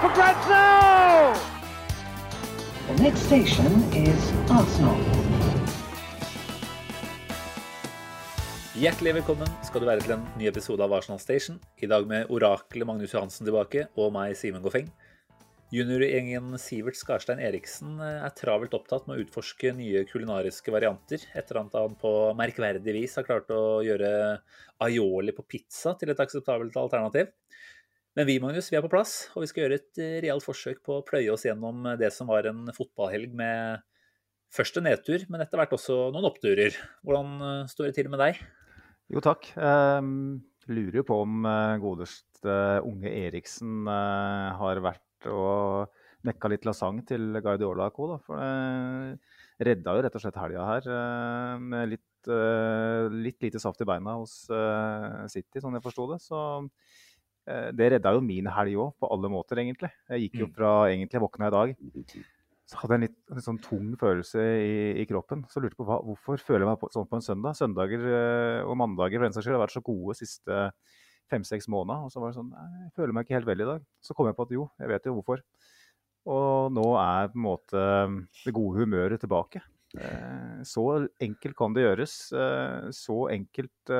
for grabs now! The next station is Arsenal. Hjertelig velkommen skal du være til en ny episode av Arsenal Station. I dag med oraklet Magnus Johansen tilbake, og meg, Simen Goffeng. Juniorgjengen Sivert Skarstein Eriksen eh, er travelt opptatt med å utforske nye kulinariske varianter, etter at han på merkverdig vis har klart å gjøre aioli på pizza til et akseptabelt alternativ. Men vi Magnus, vi er på plass, og vi skal gjøre et eh, realt forsøk på å pløye oss gjennom det som var en fotballhelg med først en nedtur, men etter hvert også noen oppturer. Hvordan eh, står det til med deg? Jo, takk. Eh, lurer jo på om godeste unge Eriksen eh, har vært og mekka litt lasagne til Guardiola co. For det redda jo rett og slett helga her eh, med litt, litt, lite saft i beina hos City, sånn jeg forsto det. Så det redda jo min helg òg, på alle måter, egentlig. Jeg gikk jo fra egentlig jeg våkna i dag så hadde jeg en litt, en sånn tung følelse i, i, kroppen. Så lurte jeg på hva, hvorfor føler jeg meg på, sånn på en søndag. Søndager og mandager for den saks skyld har vært så gode siste fem-seks måneder. Og så var det sånn Jeg føler meg ikke helt vel i dag. Så kom jeg på at jo, jeg vet jo hvorfor. Og nå er på en måte det gode humøret tilbake. Så enkelt kan det gjøres. Så enkelt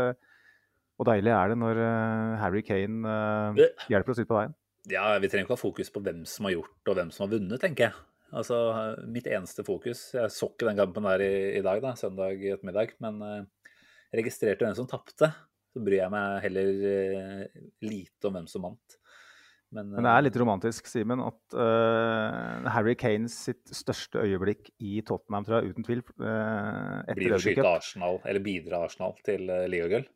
og deilig er det når Harry Kane hjelper oss ut på veien. Ja, Vi trenger ikke ha fokus på hvem som har gjort og hvem som har vunnet, tenker jeg. Altså, Mitt eneste fokus Jeg så ikke den kampen der i, i dag, da, søndag ettermiddag, men uh, registrerte hvem som tapte. Så bryr jeg meg heller uh, lite om hvem som vant. Men, uh, men, det er litt romantisk, Simen, at Harry Kanes sitt største øyeblikk i Tottenham, tror jeg, uten tvil uh, Blir å skyte Arsenal, eller bidra Arsenal til uh, ligagull?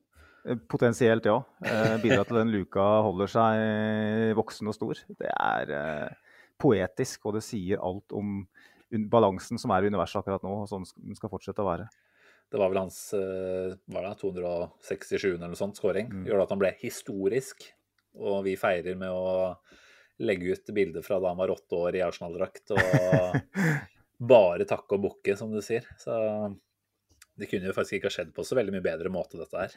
Potensielt, ja. bidra til den luka holder seg voksen og stor. Det er poetisk, og det sier alt om balansen som er i universet akkurat nå, og sånn den skal fortsette å være. Det var vel hans var det 267 eller noe sånt skåring. Mm. Gjør at han ble historisk. Og vi feirer med å legge ut bilder fra da han var åtte år i Arsenal-drakt og bare takke og bukke, som du sier. Så det kunne jo faktisk ikke ha skjedd på så veldig mye bedre måte, dette her.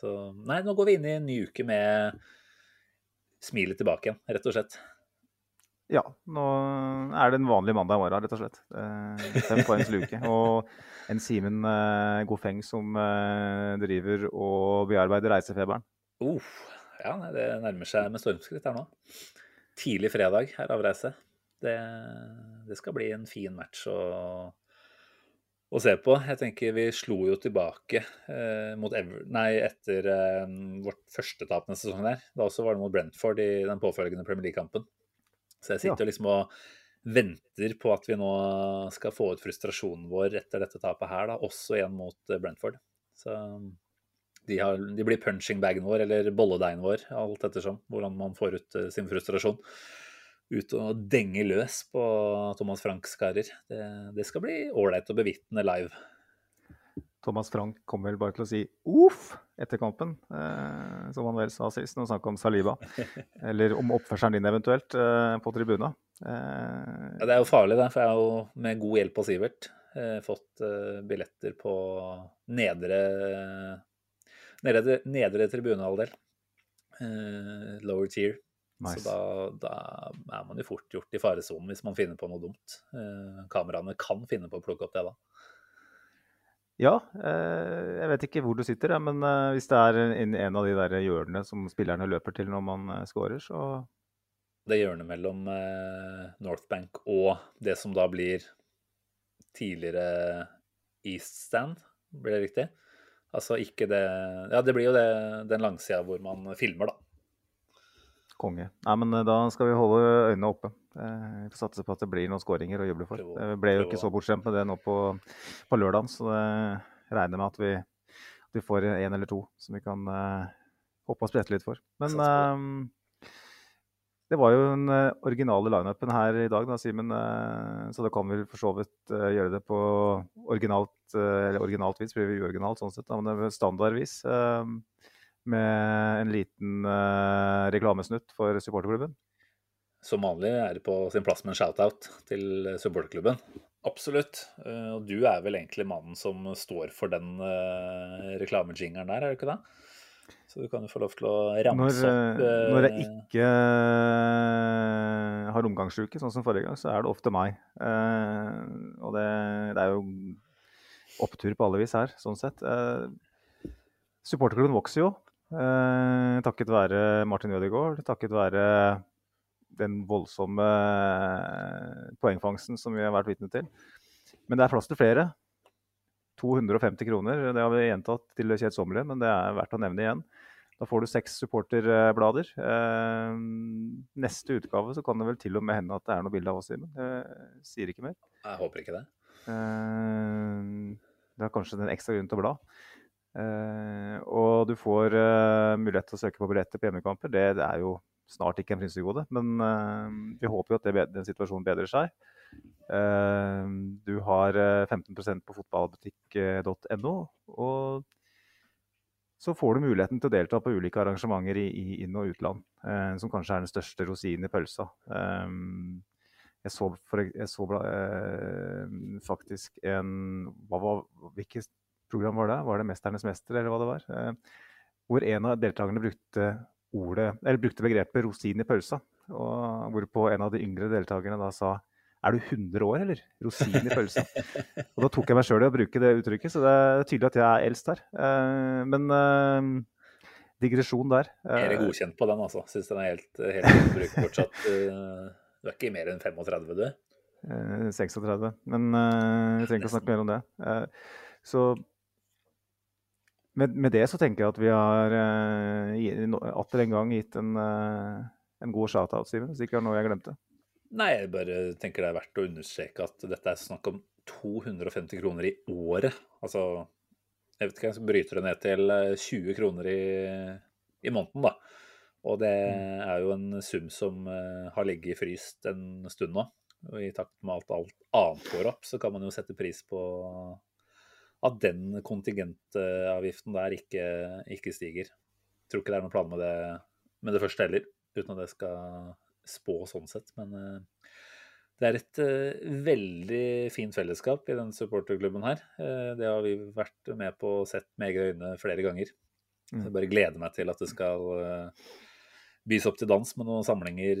Så nei, nå går vi inn i en ny uke med smilet tilbake igjen, rett og slett. Ja, nå er det en vanlig mandag i morgen, rett og slett. Fem poengs luke. Og en Simen uh, Goffeng som driver og bearbeider reisefeberen. Uh, ja, det nærmer seg med stormskritt her nå. Tidlig fredag her avreise. Det, det skal bli en fin match å, å, se på. Jeg tenker vi slo jo tilbake eh, mot Ever nei, etter eh, vårt første tap denne sesongen der. Da også var det mot Brentford i den påfølgende Premier League-kampen. Så jeg sitter ja. liksom og venter på at vi nå skal få ut frustrasjonen vår etter dette tapet her, da, også igjen mot eh, Brentford. Så de, har, de blir punching-bagen vår, eller bolledeigen vår, alt ettersom hvordan man får ut uh, sin frustrasjon. Ut og denge løs på Thomas Franks karer. Det, det skal bli ålreit å bevitne live. Thomas Frank kommer vel bare til å si uff etter kampen, eh, som han vel sa sist når han snakket om Saliba. Eller om oppførselen din eventuelt eh, på tribuna. Eh, ja, det er jo farlig, det. For jeg har jo med god hjelp av Sivert eh, fått eh, billetter på nedre, nedre, nedre tribunehalvdel. Eh, lower tier. Nice. Så da, da, er man jo fort gjort i faresonen hvis man finner på noe dumt. kameraene kan finne på å plukke opp det da. Ja, eh, jeg vet ikke hvor du sitter, men eh, hvis det er en, av de der hjørnene som spillerne løper til når man eh, scorer, så Det hjørnet mellom Northbank og det som da blir tidligere East Stand, blir det riktig? Altså ikke det Ja, det blir jo det, den langsida hvor man filmer, da. Konge. Nei, men da skal vi holde øynene oppe. Eh, vi får satse på at det blir noen skåringer å juble for. Det ble jo ikke så bortskjemt med det nå på, på lørdag, så det regner med at vi, at vi får én eller to som vi kan hoppe og sprette litt for. Men eh, det var jo den eh, originale lineupen her i dag, da, Simen. eh, så da kan vi for så vidt eh, gjøre det på originalt, eh, eller originalt vis, blir vi uoriginalt sånn sett, da, men standardvis. eh, med en liten uh, reklamesnutt for supporterklubben. Som vanlig er det på sin plass med en shout-out til supporterklubben. Absolutt. Eh, Og du er vel egentlig mannen som står for den uh, reklamejingeren der, er du ikke det? Så du kan jo få lov til å Når, ramse opp uh, når jeg ikke har omgangsuke, sånn som forrige gang, så er det ofte meg. Eh, og det, det er jo opptur på alle vis her, sånn sett. Eh, supporterklubben vokser jo, takket være Martin Ødegaard, takket være den voldsomme eh, poengfangsten som vi har vært vitne til. Men det er plass til flere. 250 kroner, det har vi gjentatt til kjedsommelige, men det er verdt å nevne igjen. Da får du seks supporterblader. Eh, neste utgave så kan det vel til og med hende at det er noe bilde av oss, Simen. Jeg sier ikke mer. Jeg håper ikke det. Eh, det er kanskje en ekstra grunn til å bla. Eh, og du får eh, mulighet til å søke på billetter på hjemmekamper. Det, det er jo snart ikke en frynsegode, men eh, vi håper jo at det, den situasjonen bedrer seg. Du har eh, 15% på fotballbutikk.no, og så får du muligheten til å delta på ulike arrangementer i, i inn- og utland, eh, som kanskje er den største rosinen i pølsa. Eh, jeg så, for, jeg så eh, faktisk en hva var, Hvilket program var det? Var det 'Mesternes mester', eller hva det var? Eh, hvor en av deltakerne brukte, ordet, eller brukte begrepet 'rosin i pølsa'. Og hvorpå en av de yngre deltakerne da sa er du 100 år, eller? Rosin i pølsa. og da tok jeg meg sjøl i å bruke det uttrykket, så det er tydelig at jeg er eldst her. Eh, men eh, digresjon der. Er det Eh, godkjent på den, altså? Syns den er helt, helt bruk fortsatt. eh, Du er ikke mer enn 35, du? Eh, 36. Men vi trenger ikke å snakke mer om det. Så med, med det så tenker jeg at vi har uh, atter en gang gitt en, uh, en god shout-out, Simen. Hvis ikke det er noe jeg glemte. Nei, jeg bare tenker det er verdt å understreke at dette er snakk om 250 kroner i året. Altså, jeg vet ikke, jeg bryter det ned til eh, 20 kroner i, i måneden, da. Og det er jo en sum som eh, har ligget fryst en stund nå. Og i takt med at alt annet går opp, så kan man jo sette pris på at den kontingentavgiften der ikke, ikke stiger. Jeg tror ikke det er noen plan med det, med det første heller, uten at jeg skal spå sånn sett. Men eh, det er et eh, veldig fint fellesskap i den supporterklubben her. Eh, det har vi vært med på og sett med egne øyne flere ganger. Så jeg bare gleder meg til at det skal bys opp til dans med noen samlinger,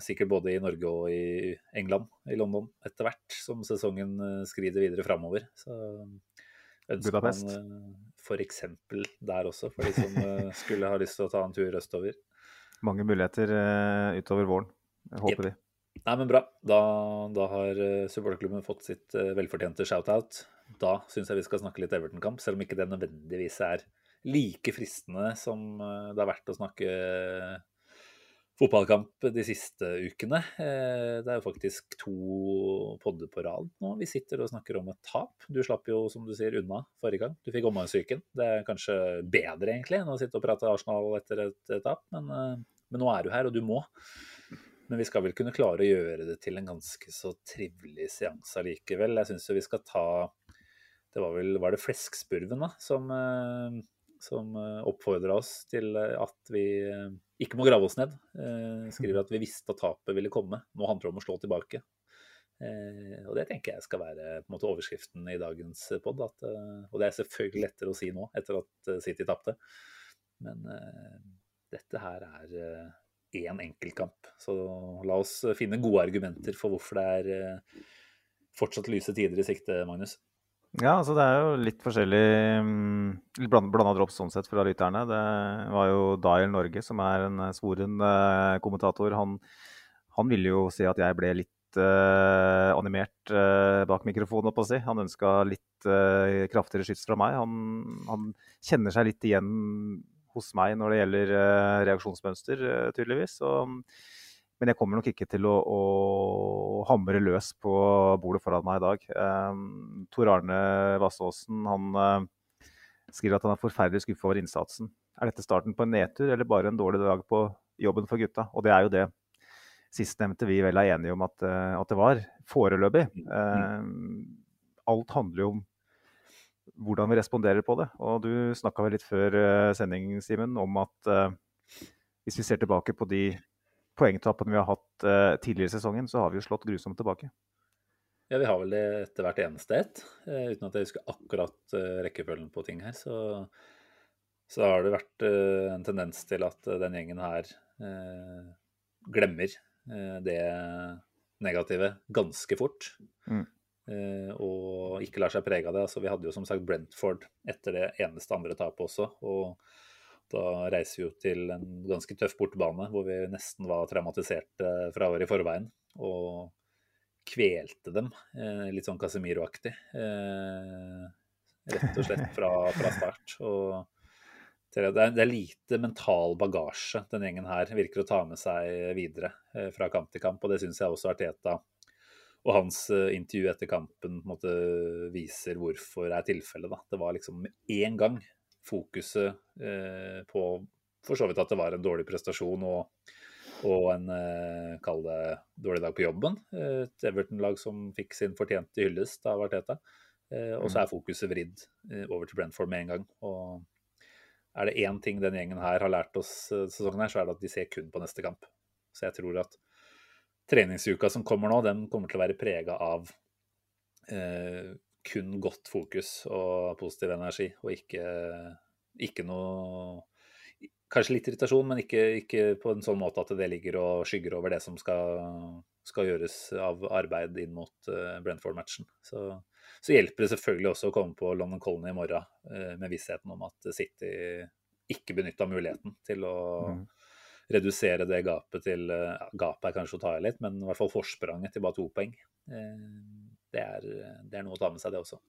sikkert både i Norge og i England, i London, etter hvert som sesongen skrider videre framover. Så ønsker Budapest. man eh, for eksempel der også, for de som eh, skulle ha lyst til å ta en tur østover. Mange muligheter eh, utover våren. Håper vi. Nei, men bra. Da, da har supporterklubben fått sitt velfortjente shout-out. Da syns jeg vi skal snakke litt Everton-kamp, selv om ikke det nødvendigvis er like fristende som det har vært å snakke fotballkamp de siste ukene. Eh, Det er jo faktisk to podder på rad nå. Vi sitter og snakker om et tap. Du slapp jo, som du sier, unna forrige gang. Du fikk omgangssyken. Det er kanskje bedre, egentlig, enn å sitte og prate Arsenal etter et tap, men, eh, men nå er du her, og du må. Men vi skal vel kunne klare å gjøre det til en ganske så trivelig seanse allikevel. Jeg syns jo vi skal ta Det var vel Var det Fleskspurven, da, som, eh, som oppfordra oss til eh, at vi eh, ikke må grave oss ned. Eh, skriver at vi visste at tapet ville komme. Nå handler det om å slå tilbake. Eh, og det tenker jeg skal være på en måte overskriften i dagens pod. Eh, og det er selvfølgelig lettere å si nå, etter at eh, City tapte. Men eh, dette her er én en enkeltkamp. Så la oss finne gode argumenter for hvorfor det er eh, fortsatt lyse tider i sikte, Magnus. Ja, altså det er jo litt forskjellig mm, Litt bland- blanda drops sånn sett fra lytterne. Det var jo Dial Norge, som er en eh, svoren eh, kommentator. Han, han ville jo si at jeg ble litt eh, animert eh, bak mikrofonen, holdt på å si. Han ønska litt eh, kraftigere skyts fra meg. Han, han kjenner seg litt igjen hos meg når det gjelder reaksjonsmønster, tydeligvis. Så, men jeg kommer nok ikke til å, å hamre løs på bordet foran meg i dag. Um, Tor Arne Vassåsen han eh, skriver at han er forferdelig skuffa over innsatsen. er dette starten på en nedtur eller bare en dårlig dag på jobben for gutta? Og det er jo det sistnevnte vi vel er enige om at, eh, at det var. Foreløpig. Eh, alt handler jo om hvordan vi responderer på det. Og du snakka vel litt før eh, sending, Simen, om at hvis vi ser tilbake på de poengtappene vi har hatt uh, tidligere i sesongen, så har vi jo slått grusomt tilbake. Ja, vi har vel det etter hvert eneste ett. Uh, uten at jeg husker akkurat uh, rekkefølgen på ting her, så, så har det vært en tendens til at den gjengen her glemmer det negative ganske fort. Mm. Og ikke lar seg prege av det. Altså, vi hadde jo som sagt Brentford etter det eneste andre tapet også. og da reiser vi jo til en ganske tøff bortebane, hvor vi nesten var traumatiserte fra året i forveien. Og kvelte dem, eh, litt sånn Casemiro-aktig. Eh, rett og slett fra, fra start. Og det er, lite mental bagasje den gjengen her virker å ta med seg videre eh, fra kamp til kamp. Og det syns jeg også Arteta og hans intervju etter kampen måte, viser hvorfor er tilfellet. Det var liksom med én gang fokuset eh, på for så vidt at det var en dårlig prestasjon og, og en eh, kall det dårlig dag på jobben. Et Everton-lag som fikk sin fortjente hyllest av Arteta. Eh, og så er fokuset vridd over til Brentford med en gang. Og er det én ting den gjengen her har lært oss sesongen, her, så er det at de ser kun på neste kamp. Så jeg tror at treningsuka som kommer nå, den kommer til å være prega av eh, kun godt fokus og positiv energi, og ikke, ikke noe Kanskje litt irritasjon, men ikke, ikke, på en sånn måte at det ligger og skygger over det som skal, skal gjøres av arbeid inn mot uh, Brentford-matchen. Så, så, hjelper det selvfølgelig også å komme på London Colony i morgen uh, med vissheten om at City ikke benytta muligheten til å mm. redusere det gapet til uh, Gapet er kanskje å ta i litt, men i hvert fall forspranget til bare to poeng. Det er, det er noe å ta med seg, det også.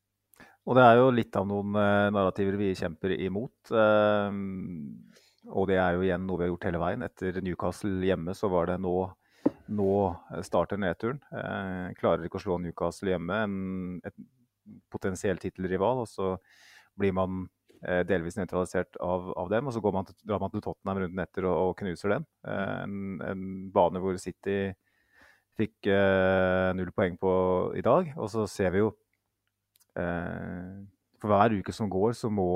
Og det er jo litt av noen narrativer vi kjemper imot. Og det er jo igjen noe vi har gjort hele veien. Etter Newcastle hjemme så var det nå, nå starter nedturen. Eh, klarer ikke å slå Newcastle hjemme, en et potensiell tittelrival. Og så blir man eh, delvis nøytralisert av, av, dem. Og så man til, drar man til Tottenham runden etter og, og knuser dem. Eh, en, en, bane hvor City fikk eh, null poeng på i dag. Og så ser vi jo eh, For hver uke som går, så må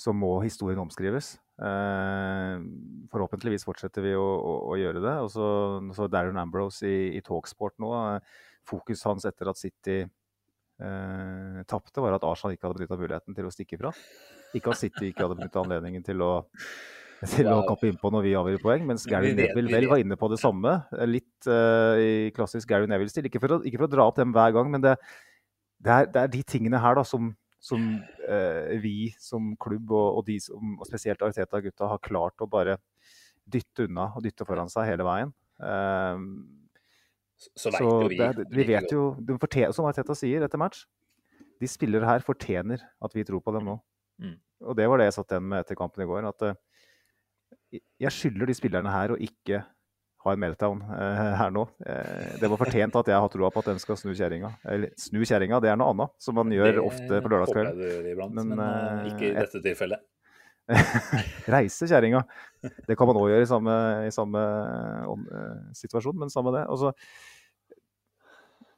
så må historien omskrives. Eh, forhåpentligvis fortsetter vi å, å, å gjøre det. Og så, Darren Ambrose i, i Talksport nå. Fokuset hans etter at City eh, tapte, var at Arsenal ikke hadde benytta muligheten til å stikke fra. Ikke at City ikke hadde benytta anledningen til å, til å kappe innpå når vi avgjør poeng, mens Gary Neville vel var inne på det samme. Litt uh, i klassisk Gary Neville-stil. Ikke, ikke, for å dra opp dem hver gang, men det, det, er, det er de tingene her da som som uh, vi som klubb, og, og, de som, og spesielt Ariteta-gutta, har klart å bare dytte unna og dytte foran seg hele veien. Uh, så, så vi, det, vi vet jo, fortjener, Som Ariteta sier etter match, de spillere her fortjener at vi tror på dem nå. Mm. Og det var det jeg satt igjen med etter kampen i går. At jeg skylder de spillerne her å ikke ha en meltdown eh, her nå. Eh, det var fortjent at jeg har troa på at den skal snu kjerringa. Eller snu kjerringa, det er noe annet, som man gjør ofte på lørdagskvelden. Men, men eh, ikke i dette tilfellet. Reise kjerringa. Det kan man òg gjøre i samme, i samme om, uh, situasjon, men samme det. Altså,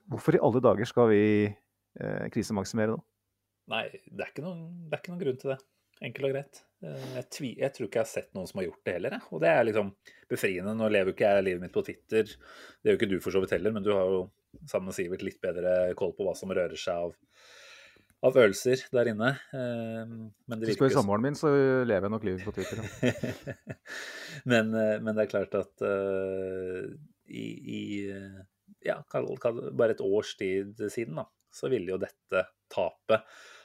hvorfor i alle dager skal vi uh, krisemaksimere nå? Nei, det er, noen, det er ikke noen grunn til det. Enkelt og greit. Eh, jeg, jeg, tror ikke jeg har sett noen som har gjort det heller. Jeg. Og det er liksom befriende. Nå lever jo ikke jeg livet mitt på Twitter, det gjør ikke du for så vidt heller, men du har jo sammen med Sivert litt bedre koll på hva som rører seg av, av følelser der inne. Eh, men det Hvis du spør samboeren min, så lever jeg nok livet på Twitter. Ja. men, eh, men, det er klart at uh, i, i ja, bare et års tid siden, da, så ville jo dette tapet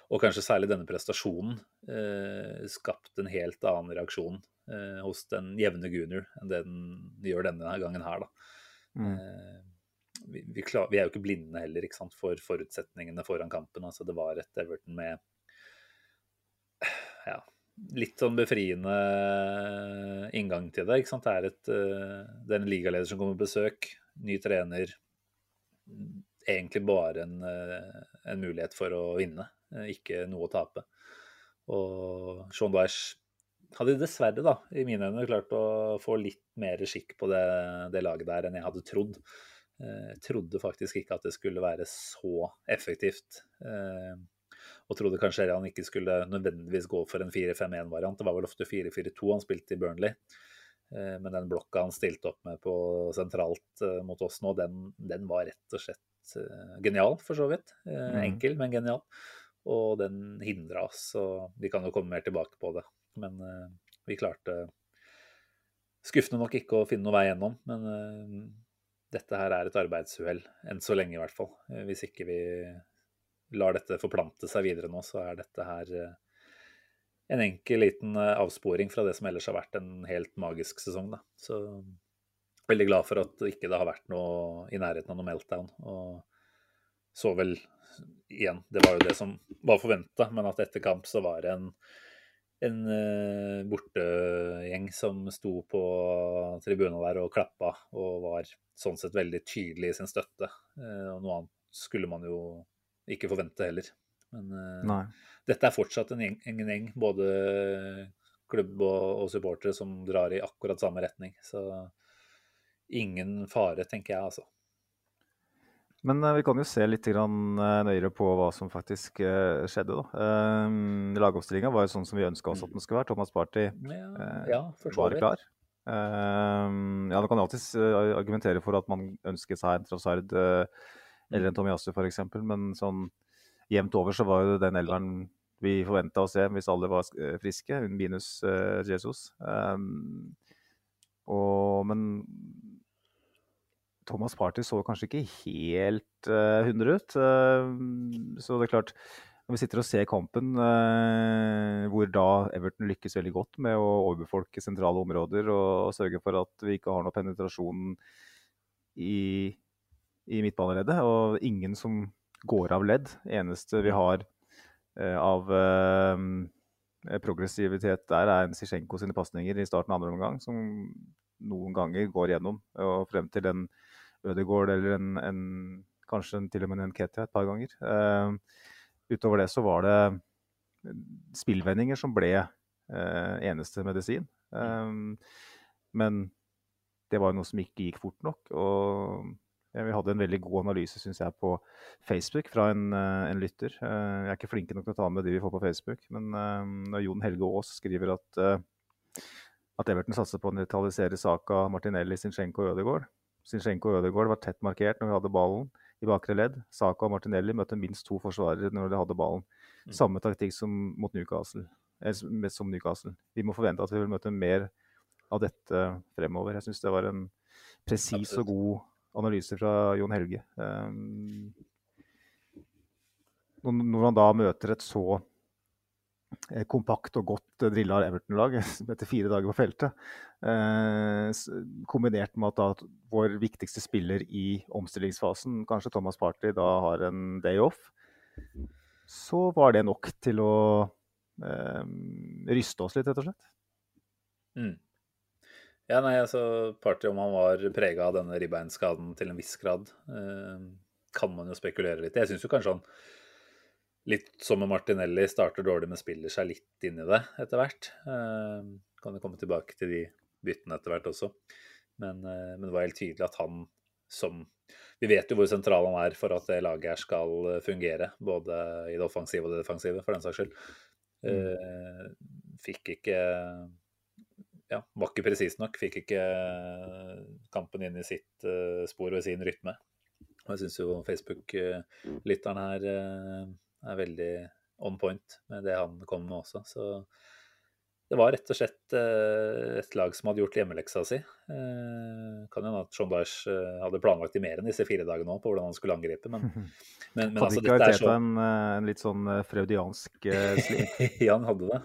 og kanskje særlig denne prestasjonen, eh, skapte en helt annen reaksjon eh, hos den jevne Gunner enn det den gjør denne gangen her. da. Mm. Eh, vi, vi, klar, vi, er jo ikke blinde heller ikke sant, for forutsetningene foran kampen. altså Det var et Everton med ja, litt sånn befriende inngang til det. ikke sant? Det er, et, eh, det er en ligaleder som kommer på besøk, ny trener. Egentlig bare en, eh, en mulighet for å vinne. Eh, ikke noe å tape. Og Sean Dyche hadde dessverre, da, i mine øyne, klart å få litt mer skikk på det, det laget der enn jeg hadde trodd. Eh, jeg trodde faktisk ikke at det skulle være så effektivt. Eh, og trodde kanskje han ikke skulle nødvendigvis gå for en 4-5-1-variant. Det var vel ofte 4-4-2 han spilte i Burnley. Men den blokka han stilte opp med på sentralt mot oss nå, den, den var rett og slett genial, for så vidt. Mm. Enkel, men genial. Og den hindra oss, og vi kan jo komme mer tilbake på det. Men vi klarte skuffende nok ikke å finne noe vei gjennom. Men dette her er et arbeidsuhell, enn så lenge i hvert fall. Eh, hvis ikke vi lar dette forplante seg videre nå, så er dette her eh, en enkel liten eh, avsporing fra det som ellers har vært en helt magisk sesong. Da. Så veldig glad for at ikke det har vært noe i nærheten av noe meltdown. Og så vel igjen, det var jo det som var forventa, men at etter kamp så var det en en uh, bortegjeng som sto på tribunen der og klappa og var sånn sett veldig tydelig i sin støtte. Uh, og noe annet skulle man jo ikke forvente heller. Men uh, dette er fortsatt en gjeng, en gjeng både klubb og, og supportere som drar i akkurat samme retning. Så ingen fare, tenker jeg, altså. Men uh, vi kan jo se litt uh, nøyere på hva som faktisk uh, skjedde. da. Lagoppstillinga var jo sånn som vi ønska oss at den skulle være. Thomas Party ja, ja, var klar. ja, Du kan alltids argumentere for at man ønsket seg en Trossard eller en Tomiyasu f.eks., men sånn jevnt over så var jo den elveren vi forventa å se hvis alle var friske, minus Jesus. Um, og, men Thomas Party så kanskje ikke helt uh, 100 ut. Uh, så det er klart, når vi sitter og ser kampen, uh, hvor da Everton lykkes veldig godt med å overbefolke sentrale områder og, og sørge for at vi ikke har noe penetrasjon i, i midtbaneleddet, og ingen som går av ledd. Eneste vi har av progressivitet der, er en Zizjenko sine pasninger i starten av andre omgang, som noen ganger går gjennom og frem til den Ødegaard eller en, en, kanskje til og med en Ketia et par ganger. Uh, utover det så var det spillvendinger som ble uh, eneste medisin. Um, men det var noe som ikke gikk fort nok. og vi hadde en veldig god analyse synes jeg, på Facebook fra en, en lytter. Jeg er ikke flinke nok til å ta med de vi får på Facebook, men når Jon Helge Aas skriver at, at Everton satser på å nøytralisere Saka, Martinelli, Sinchenko og Ødegaard, Zinchenko og Ødegaard var tett markert når vi hadde ballen i bakre ledd. Saka og Martinelli møtte minst to forsvarere når de hadde ballen. Mm. Samme taktikk som mot Newcastle. Eh, som Newcastle. Vi må forvente at vi vil møte mer av dette fremover. Jeg syns det var en presis og god analyse fra Jon Helge. Um, når han da møter et så kompakt og godt eh, drilla Everton-lag etter fire dager på feltet. Eh, kombinert med at vår viktigste spiller i omstillingsfasen, kanskje Thomas Party, da har en day off, så var det nok til å eh, ryste oss litt, rett og slett. Mm. Ja, nei, altså Party, om han var prega av denne ribbeinskaden til en viss grad, eh, kan man jo spekulere litt Jeg syns jo kanskje han litt som med Martinelli, starter dårlig, men spiller seg litt inn i det etter hvert. Uh, kan jo komme tilbake til de byttene etter hvert også. Men, uh, men, det var helt tydelig at han som Vi vet jo hvor sentral han er for at det laget her skal fungere, både i det offensive og det defensive, for den saks skyld. Uh, fikk ikke ja, var ikke presis nok. Fikk ikke kampen inn i sitt spor og sin rytme. Og jeg syns jo Facebook-lytteren her er veldig on point med det han kom med også. Så det var rett og slett eh, et lag som hadde gjort hjemmeleksa si. Eh, kan hende at John Dyche eh, hadde planlagt i mer enn disse fire dagene nå på hvordan han skulle angripe, men, men, men altså, dette er så en, en litt sånn freudiansk slink? ja, han hadde det.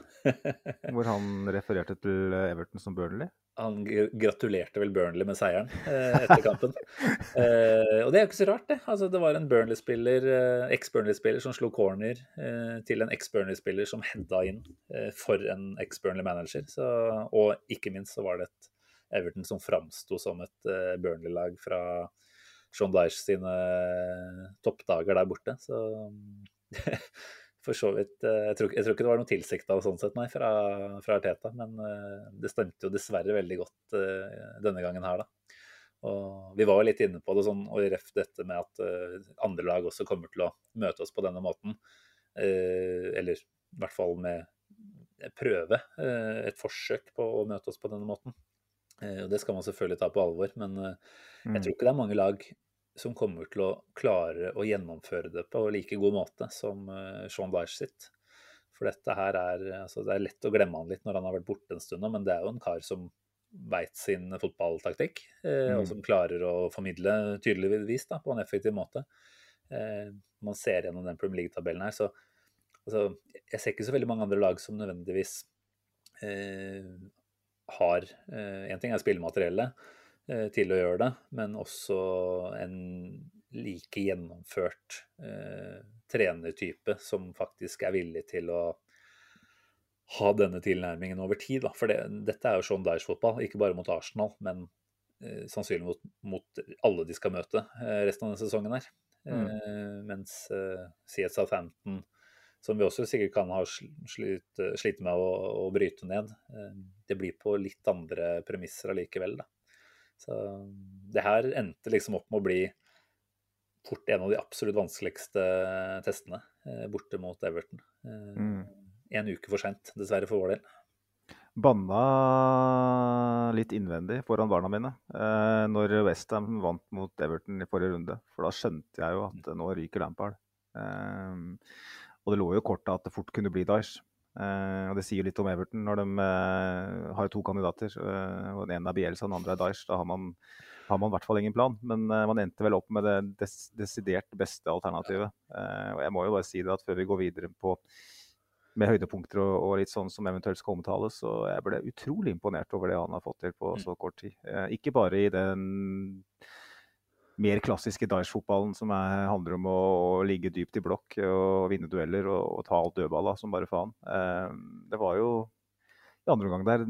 Hvor han refererte til Everton som Burnley? Han gratulerte vel Burnley med seieren eh, etter kampen. eh, og det er jo ikke så rart, det. Altså, det var en Burnley-spiller, eh, eks-Burnley-spiller som slo corner eh, til en eks-Burnley-spiller som hedda inn eh, for en eks-Burnley-manager. Og ikke minst så var det et Everton som framsto som et eh, Burnley-lag fra John Dyche sine toppdager der borte. Så for så vidt eh, jeg tror, jeg tror ikke det var noe tilsikta sånn sett, nei, fra, fra Arteta. Men eh, det stemte jo dessverre veldig godt denne gangen her, da. Og vi var jo litt inne på det, sånn, og ref dette med at andre lag også kommer til å møte oss på denne måten. eller i hvert fall med prøve. et forsøk på å møte oss på denne måten. og det skal man selvfølgelig ta på alvor, men jeg mm. tror ikke det er mange lag som kommer til å klare å gjennomføre det på like god måte som uh, Sean Dyche sitt. For dette her er altså Det er lett å glemme han litt når han har vært borte en stund nå, men det er jo en kar som veit sin fotballtaktikk, eh, mm. og som klarer å formidle tydeligvis da, på en effektiv måte. Eh, man ser gjennom den Premier League-tabellen her, så altså, jeg ser ikke så veldig mange andre lag som nødvendigvis eh, har En ting er spillemateriellet, Eh, til å gjøre det, men også en like gjennomført eh, trenertype som faktisk er villig til å ha denne tilnærmingen over tid. Da. For det, dette er jo Sean Dyche-fotball, ikke bare mot Arsenal, men eh, sannsynlig mot, mot, alle de skal møte eh, resten av denne sesongen her. Mm. Eh, mens eh, CS Southampton, som vi også sikkert kan ha slitt, slitt med å, å, bryte ned, eh, det blir på litt andre premisser allikevel. da. Så det her endte liksom opp med å bli fort en av de absolutt vanskeligste testene eh, borte mot Everton. Eh, mm. En uke for seint, dessverre for vår del. Banna litt innvendig foran barna mine eh, når Westham vant mot Everton i forrige runde. For da skjønte jeg jo at nå ryker Lampard. Eh, og det lå jo i kortet at det fort kunne bli Daesh. Uh, og Det sier litt om Everton når de uh, har to kandidater. Uh, og Den ene er Bielsa, den andre er Daesh. Da har man, har man i hvert fall ingen plan. Men man endte vel opp med det des desidert beste alternativet. og Jeg må jo bare si det at før vi går videre på med høydepunkter og, og litt sånn som eventuelt skal omtales, så jeg ble utrolig imponert over det han har fått til på mm. så kort tid. ikke bare i den mer klassiske Daesh-fotballen som er, handler om å, å, ligge dypt i blokk og vinne dueller og, og ta alt dødballa som bare faen. Eh, det var jo i andre omgang der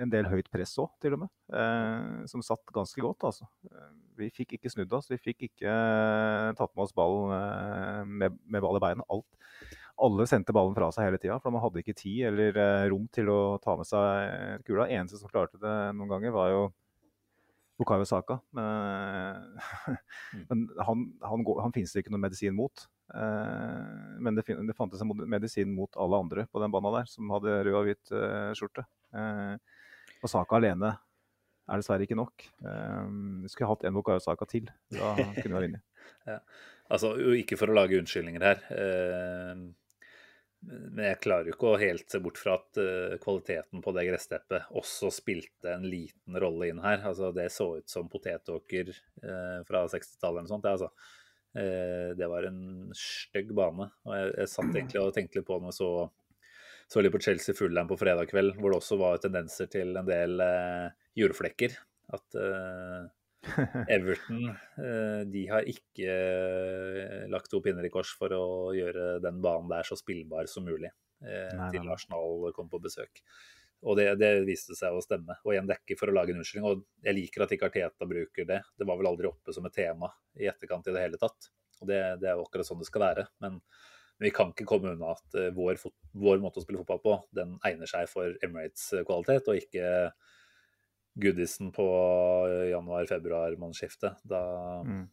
en del høyt press òg, til og med. Eh, som satt ganske godt, altså. Eh, vi fikk ikke snudd oss. Vi fikk ikke eh, tatt med oss ballen eh, med, med, ball i beina. Alt. Alle sendte ballen fra seg hele tida, for man hadde ikke tid eller eh, rom til å ta med seg kula. Eneste som klarte det noen ganger, var jo Bukayo Saka. Men, mm. men han, han, går, han, finnes det ikke noen medisin mot. Eh, men det, det, fantes en medisin mot alle andre på den banen der, som hadde rød og hvit eh, skjorte. Eh, og Saka alene er dessverre ikke nok. Eh, vi skulle hatt en Bukayo Saka til. Da kunne vi ha vunnet. ja. Altså, ikke for å lage unnskyldninger her. Eh, men jeg klarer jo ikke å helt se bort fra at uh, kvaliteten på det gressteppet også spilte en liten rolle inn her. Altså, det så ut som potetåker uh, fra 60-tallet eller noe sånt. Det, altså. uh, det var en stygg bane. Og jeg, jeg, satt egentlig og tenkte litt på når jeg så, så litt på Chelsea Fullham på fredag kveld, hvor det også var tendenser til en del jordflekker. At Everton eh, de har ikke eh, lagt to pinner i kors for å gjøre den banen der så spillbar som mulig eh, nei, til Arsenal kom på besøk. Og det, det, viste seg å stemme. Og igjen, det er ikke for å lage en unnskyldning. Og jeg liker at ikke Arteta bruker det. Det var vel aldri oppe som et tema i etterkant i det hele tatt. Og det, det er jo akkurat sånn det skal være. Men, men vi kan ikke komme unna at vår, vår, måte å spille fotball på, den egner seg for Emirates-kvalitet, og ikke goodisen på januar-februar-månedsskiftet. Da, mm.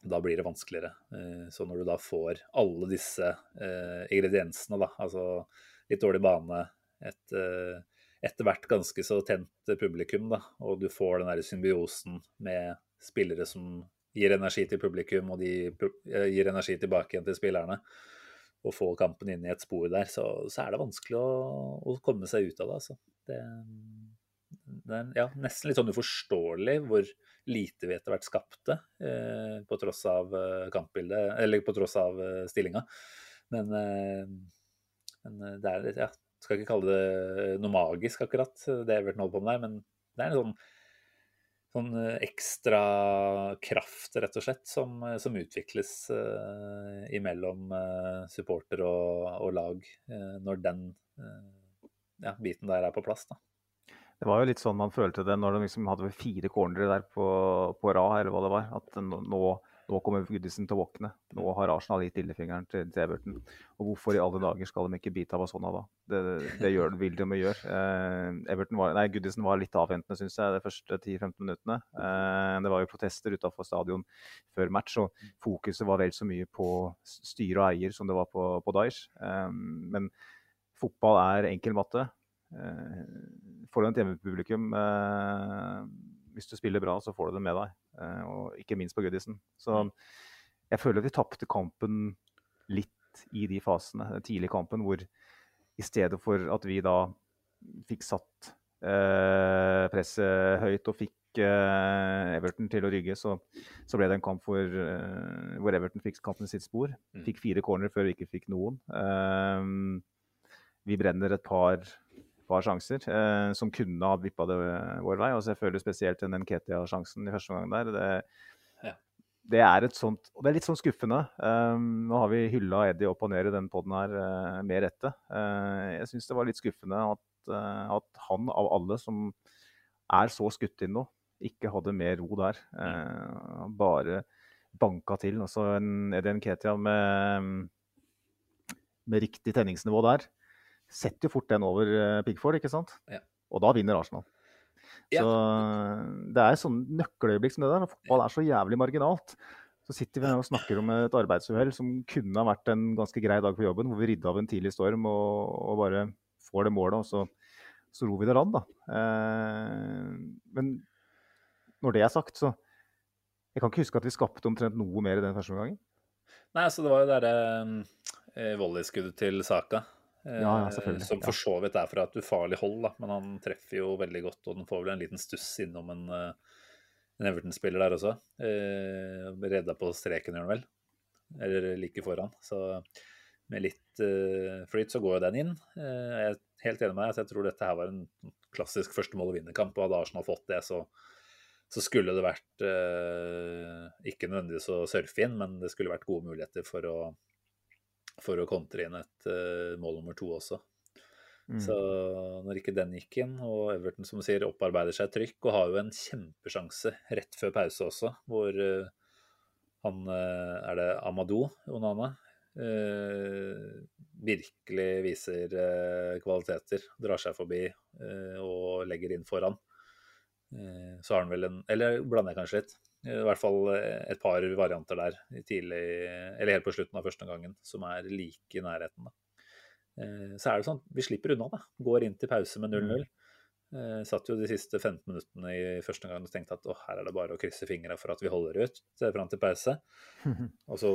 da, blir det vanskeligere. Eh, så når du da får alle disse eh, ingrediensene, da, altså litt dårlig bane, et eh, etter hvert ganske så tent publikum, da, og du får den der symbiosen med spillere som gir energi til publikum, og de gir energi tilbake igjen til spillerne, og få kampen inn i et spor der, så, så er det vanskelig å, å, komme seg ut av det. Altså. Det, det er ja, nesten litt sånn uforståelig hvor lite vi etter hvert skapte, eh, på tross av eh, kampbildet, eller på tross av eh, stillinga. Men, eh, men, eh, det er litt, ja, skal ikke kalle det noe magisk akkurat, det Everton holder på med der, men det er en sånn, sånn eh, ekstra kraft, rett og slett, som, som utvikles imellom supporter og, og lag, når den ja, biten der er på plass. da. Det var jo litt sånn man følte det når de liksom hadde fire cornere der på, på rad, eller hva det var. At nå, nå kommer Goodison til å våkne. Nå har Arsenal gitt lillefingeren til, til Everton. Og hvorfor i alle dager skal de ikke bite av sånn da? Det, det gjør, vil de gjøre. Eh, var, nei, Goodison var litt avventende, syns jeg, de første 10-15 minuttene. Eh, det var jo protester utafor stadion før match, og fokuset var vel så mye på styre og eier som det var på, på Daesh. Eh, men fotball er enkel matte. Eh, får du et hjemmepublikum eh, Hvis du spiller bra, så får du det med deg. Eh, og ikke minst på Goodison. Så jeg føler vi tapte kampen litt i de fasene, den tidlige kampen, hvor i stedet for at vi da fikk satt eh, presset høyt og fikk eh, Everton til å rygge, så, så, ble det en kamp hvor, eh, hvor Everton fikk kampen sitt spor. Fikk fire corner før vi ikke fikk noen. vi brenner et par par sjanser eh, som kunne ha vippa det vår vei. og selvfølgelig jeg føler spesielt den Nketia-sjansen i første omgang der. Det, ja. det, er et sånt, og det er litt sånn skuffende. Um, nå har vi hylla Eddie opp og ned i den poden her uh, med rette. Uh, jeg syns det var litt skuffende at, uh, at, han av alle som er så skutt inn nå, ikke hadde mer ro der. bare banka til. Altså en Eddie Nketia med, med riktig tenningsnivå der setter jo fort den over uh, Pickford, ikke sant? Ja. Og da vinner Arsenal. Ja. Så det er sånn nøkkeløyeblikk som det der. Fotball er så jævlig marginalt. Så sitter vi her og snakker om et arbeidsuhell som kunne ha vært en ganske grei dag på jobben, hvor vi ridde av en tidlig storm og, og bare får det målet, og så, så ror vi det land, da. Eh, men når det er sagt, så Jeg kan ikke huske at vi skapte omtrent noe mer i den første omgangen. Nei, altså det var jo det derre eh, volleyskuddet til Saka ja, ja, selvfølgelig. Som for så vidt er fra et ufarlig hold, da. men han treffer jo veldig godt. Og den får vel en liten stuss innom en, eh, en Everton-spiller der også. Eh, redda på streken, gjør han vel. Eller like foran. Så med litt eh, flyt så går jo den inn. Eh, jeg er helt enig med deg. Jeg tror dette her var en klassisk første mål- og vinnerkamp. Og hadde Arsenal fått det, så, så skulle det vært eh, ikke nødvendigvis å surfe inn, men det skulle vært gode muligheter for å for å kontre inn et uh, mål nummer to også. Mm. Så når ikke den gikk inn, og Everton som du sier opparbeider seg trykk og har jo en kjempesjanse rett før pause også, hvor uh, han uh, Er det Amadou Onana? virkelig viser kvaliteter. Drar seg forbi og legger inn foran. så har han vel en Eller blander jeg kanskje litt. I hvert fall eh, et par varianter der tidlig, eller helt på slutten av første gangen, som er like i nærheten. Da. Eh, så er det sånn, vi slipper unna, da. Går inn til pause med 0-0. Eh, satt jo de siste 15 minuttene i første gang og tenkte at å, her er det bare å krysse fingra for at vi holder ut fram til pause. Og så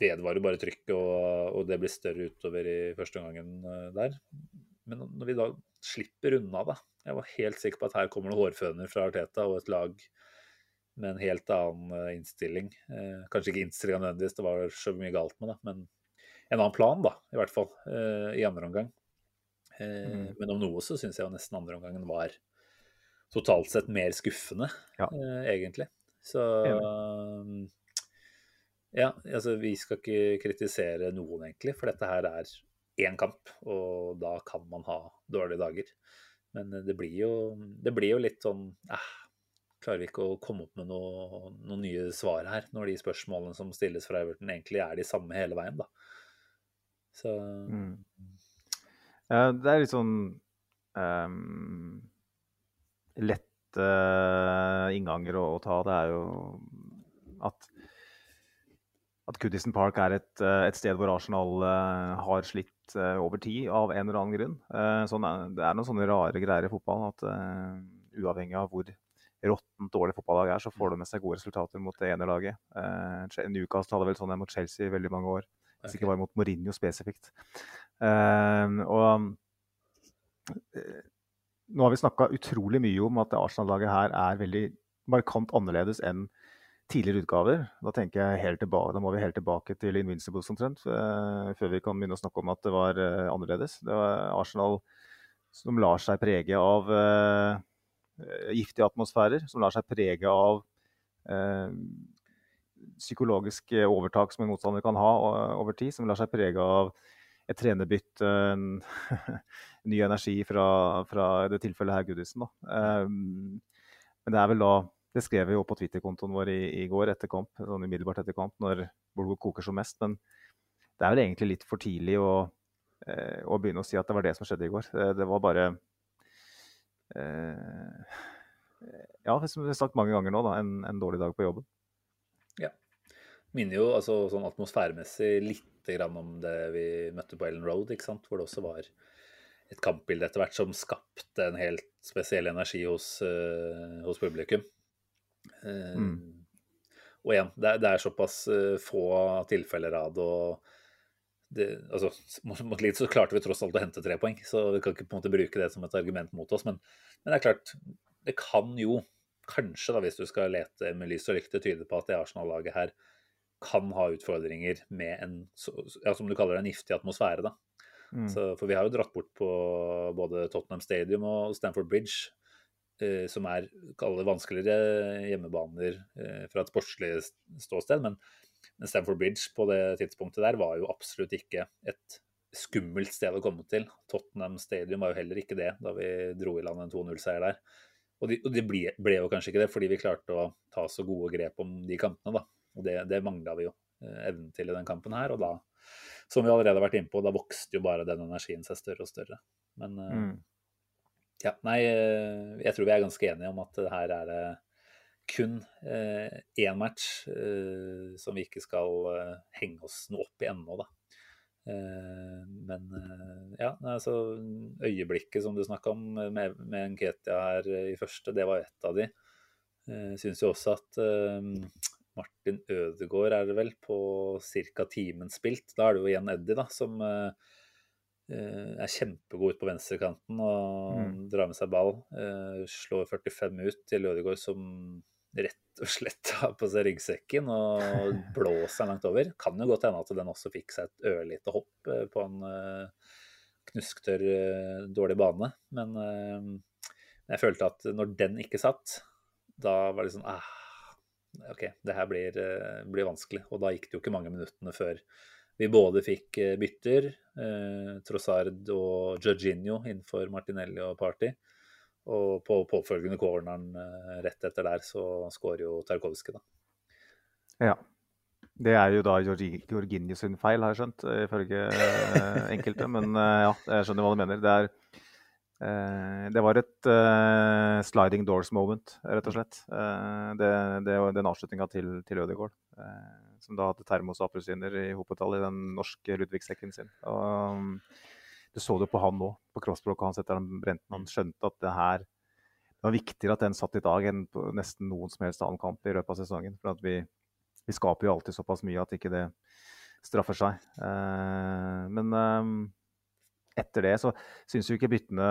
vedvarer bare trykket, og, og, det blir større utover i første gangen der. Men når vi da slipper unna, da Jeg var helt sikker på at her kommer det hårføner fra Arteta og et lag med en helt annen eh, innstilling. Eh, kanskje ikke innstillinga nødvendigvis, det var så mye galt med det, men en annen plan, da, i hvert fall, eh, i andre omgang. Mm. Men om noe så syns jeg jo nesten andre omgangen var totalt sett mer skuffende, ja. egentlig. Så ja, altså vi skal ikke kritisere noen, egentlig, for dette her er én kamp, og da kan man ha dårlige dager. Men det blir jo, det blir jo litt sånn eh, klarer vi ikke å komme opp med noe, noen nye svar her, når de spørsmålene som stilles fra Everton, egentlig er de samme hele veien, da. Så mm. ja, Det er litt sånn um, lette uh, innganger å, å, ta. Det er jo at at Goodison Park er et, eh, et, sted hvor Arsenal uh, har slitt uh, over tid av en eller annen grunn. Uh, sånn, det er noen sånne rare greier i fotballen at uavhengig av hvor råttent dårlig fotballag er, så får de med seg gode resultater mot det ene laget. Uh, Newcastle hadde vel sånn mot Chelsea i veldig mange år. Hvis ikke bare mot Mourinho spesifikt. Uh, og uh, nå har vi snakka utrolig mye om at Arsenal-laget her er veldig markant annerledes enn tidligere utgaver. Da tenker jeg helt tilbake, da må vi helt tilbake til Invincibles omtrent, før vi kan begynne å snakke om at det var annerledes. Det var Arsenal som lar seg prege av Eh, giftige atmosfærer som lar seg prege av eh, psykologisk overtak som en motstander kan ha over tid, som lar seg prege av et trenerbytte, en ny energi fra, fra det tilfellet her Gudisen. Um, men det er vel da Det skrev vi jo på Twitter-kontoen vår i, i, går etter kamp, sånn umiddelbart etter kamp, når Bolgo koker som mest. Men det er vel egentlig litt for tidlig å, eh, å begynne å si at det var det som skjedde i går. Det var bare eh, Ja, som vi har sagt mange ganger nå, da, en, en dårlig dag på jobben. Ja. Minner jo altså, sånn atmosfæremessig litt grann om det vi møtte på Ellen Road, ikke sant? hvor det også var et kampbilde etter hvert som skapte en helt spesiell energi hos, uh, hos publikum. Uh, mm. Og igjen, det, det, er såpass uh, få tilfeller av det. og det, altså, mot litt så klarte vi tross alt å hente tre poeng, så vi kan ikke på en måte bruke det som et argument mot oss. Men, men det er klart, det kan jo kanskje, da, hvis du skal lete med lys og lykte, tyde på at det Arsenal-laget her kan ha utfordringer med en, ja, som du kaller det, en giftig atmosfære. da. Mm. Så, for vi har jo dratt bort på både Tottenham Stadium og Stamford Bridge, eh, som er alle vanskeligere hjemmebaner eh, fra et sportslig ståsted. Men Stamford Bridge på det tidspunktet der var jo absolutt ikke et skummelt sted å komme til. Tottenham Stadium var jo heller ikke det da vi dro i land en 2-0-seier der. Og det de ble, ble, jo kanskje ikke det, fordi vi klarte å ta så gode grep om de kampene. da. Og det, det mangla vi jo eh, evnen til i den kampen her. Og da som vi allerede har vært inne på, da vokste jo bare den energien seg større og større. Men eh, mm. ja, nei, eh, jeg tror vi er ganske enige om at her er det kun eh, én match eh, som vi ikke skal eh, henge oss noe opp i ennå, da. Eh, men ja, altså øyeblikket som du snakka om med, med Nketia her i første, det var et av de. Syns jo også at Martin Ødegaard er det vel, på ca. timen spilt. Da er det jo igjen Eddie, da, som er kjempegod ut på venstrekanten og mm. drar med seg ball. Slår 45 ut til Ødegaard som rett og slett har på seg ryggsekken og blåser langt over. Kan jo godt hende at den også fikk seg et ørlite hopp uh, på en knusktørr, dårlig bane. Men jeg følte at når den ikke satt, da var det sånn ah, OK, det her blir, eh, blir, vanskelig. Og da gikk det jo ikke mange minuttene før vi både fikk eh, bytter, eh, Trossard og Jorginho innenfor Martinelli og Party. Og på påfølgende corneren eh, rett etter der så skårer jo Tarkovskij, da. Ja. Det er jo da Jorginho sin feil, har jeg skjønt, ifølge enkelte. Men ja, jeg skjønner hva du mener. Det er Eh, det var et sliding doors moment, rett og slett. Det, det, det, den avslutninga til, til Ødegaard. Som da hadde termos i hopetall i den norske Ludvig-sekken sin. Og, du så det på han nå, på crossblocket hans etter den brente. Han skjønte at det her det var viktigere at den satt i dag enn på nesten noen som helst annen kamp i løpet av sesongen. For vi, vi, skaper jo alltid såpass mye at ikke det straffer seg. men um, etter det så syns vi ikke byttene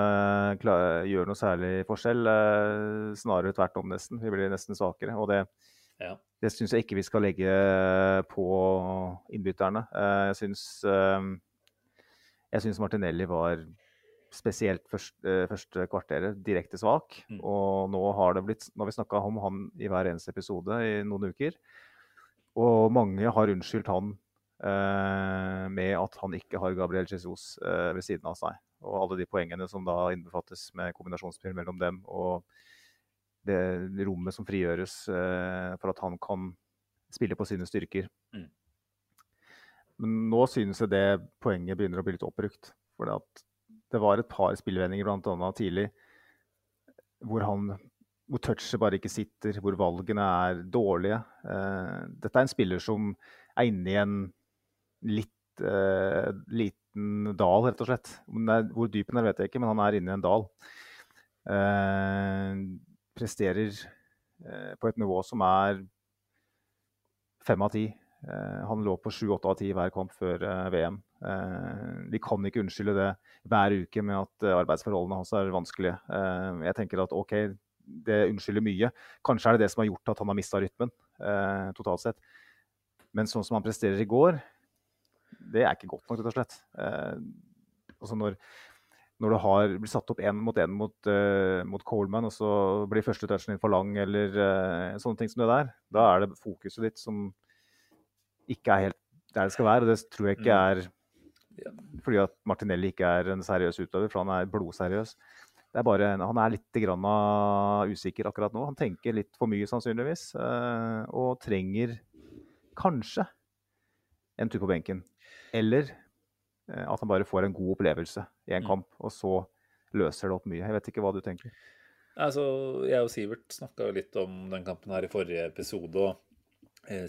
gjør noe særlig forskjell. Eh, snarere tvert om, nesten. Vi blir nesten svakere. Og det, ja. det syns jeg ikke vi skal legge på innbytterne. Eh, jeg syns, eh, jeg syns Martinelli var spesielt første, første kvarteret direkte svak. Mm. Og nå har det blitt Nå har vi snakka om han i hver eneste episode i noen uker. Og mange har unnskyldt han Eh, med at han ikke har Gabriel Jesus eh, ved siden av seg. Og alle de poengene som da innbefattes med kombinasjonsspill mellom dem, og det rommet som frigjøres eh, for at han kan spille på sine styrker. Mm. Men nå synes jeg det poenget begynner å bli litt oppbrukt. For det var et par spillvendinger bl.a. tidlig hvor hvor touchet bare ikke sitter, hvor valgene er dårlige. dette er en spiller som er inne i en litt eh, liten dal, rett og slett. hvor dyp den er, vet jeg ikke, men han er inne i en dal. Eh, presterer uh, på et nivå som er fem av ti. Han lå på sju-åtte av ti hver kamp før VM. vi kan ikke unnskylde det hver uke med at arbeidsforholdene hans er vanskelige. jeg tenker at OK, det unnskylder mye. Kanskje er det det som har gjort at han har mista rytmen totalt sett. Men sånn som han presterer i går, det er ikke godt nok, rett og slett. Eh, altså når, når, du har blitt satt opp én mot én mot, uh, mot, Coleman, og så blir første touchen din for lang, eller uh, sånne ting som det der, da er det fokuset ditt som ikke er helt der det skal være. Og det tror jeg ikke mm. er fordi at Martinelli ikke er en seriøs utøver, for han er blodseriøs. det er bare, han er litt grann usikker akkurat nå. Han tenker litt for mye, sannsynligvis. eh, Og trenger kanskje en tur på benken. Eller eh, at han bare får en god opplevelse i en Mm. kamp, og så løser det opp mye. Jeg vet ikke hva du tenker. Altså, jeg og Sivert snakka litt om den kampen her i forrige episode. og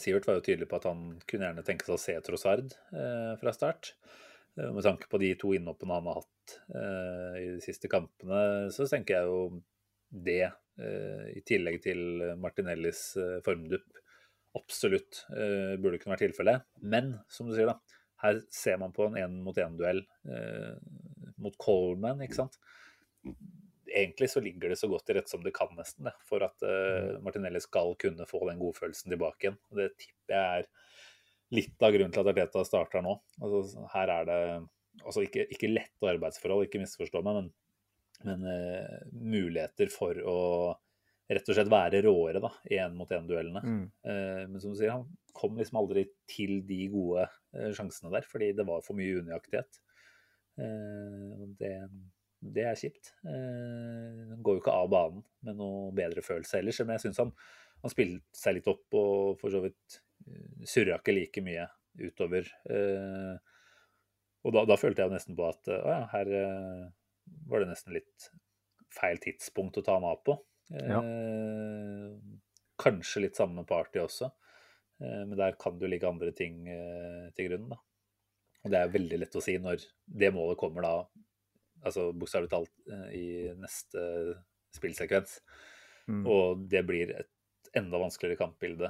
Sivert var jo tydelig på at han kunne gjerne tenke seg å se Trossard eh, fra start. Eh, med tanke på de to innhoppene han har hatt eh, i de siste kampene, så tenker jeg jo det, eh, i tillegg til Martinellis eh, formdupp, absolutt eh, burde kunne være tilfellet. Men som du sier, da, her ser man på en én-mot-én-duell eh, mot Coleman, ikke sant egentlig så ligger det så godt til rette som det kan, nesten, det, for at uh, Martinelli skal kunne få den godfølelsen tilbake igjen. Og Det tipper jeg er litt av grunnen til at Arteta starter nå. Altså, her er det altså ikke, ikke lette arbeidsforhold, ikke misforstå meg, men, men uh, muligheter for å rett og slett være råere da, i én-mot-én-duellene. Mm. Uh, men som du sier, han kom liksom aldri til de gode sjansene der, fordi det var for mye unøyaktighet. det det er kjipt. Eh, han går jo ikke av banen med noe bedre følelse ellers. Men jeg syns han, han spilte seg litt opp og for så vidt uh, surra ikke like mye utover. Eh, og da, da, følte jeg jo nesten på at å ja, her eh, var det nesten litt feil tidspunkt å ta han av på. Ja. Kanskje litt samme party også, men der kan det jo ligge andre ting til grunn. da. Og det er veldig lett å si når det målet kommer da altså bokstavelig talt i neste spillsekvens. Mm. Og det blir et enda vanskeligere kampbilde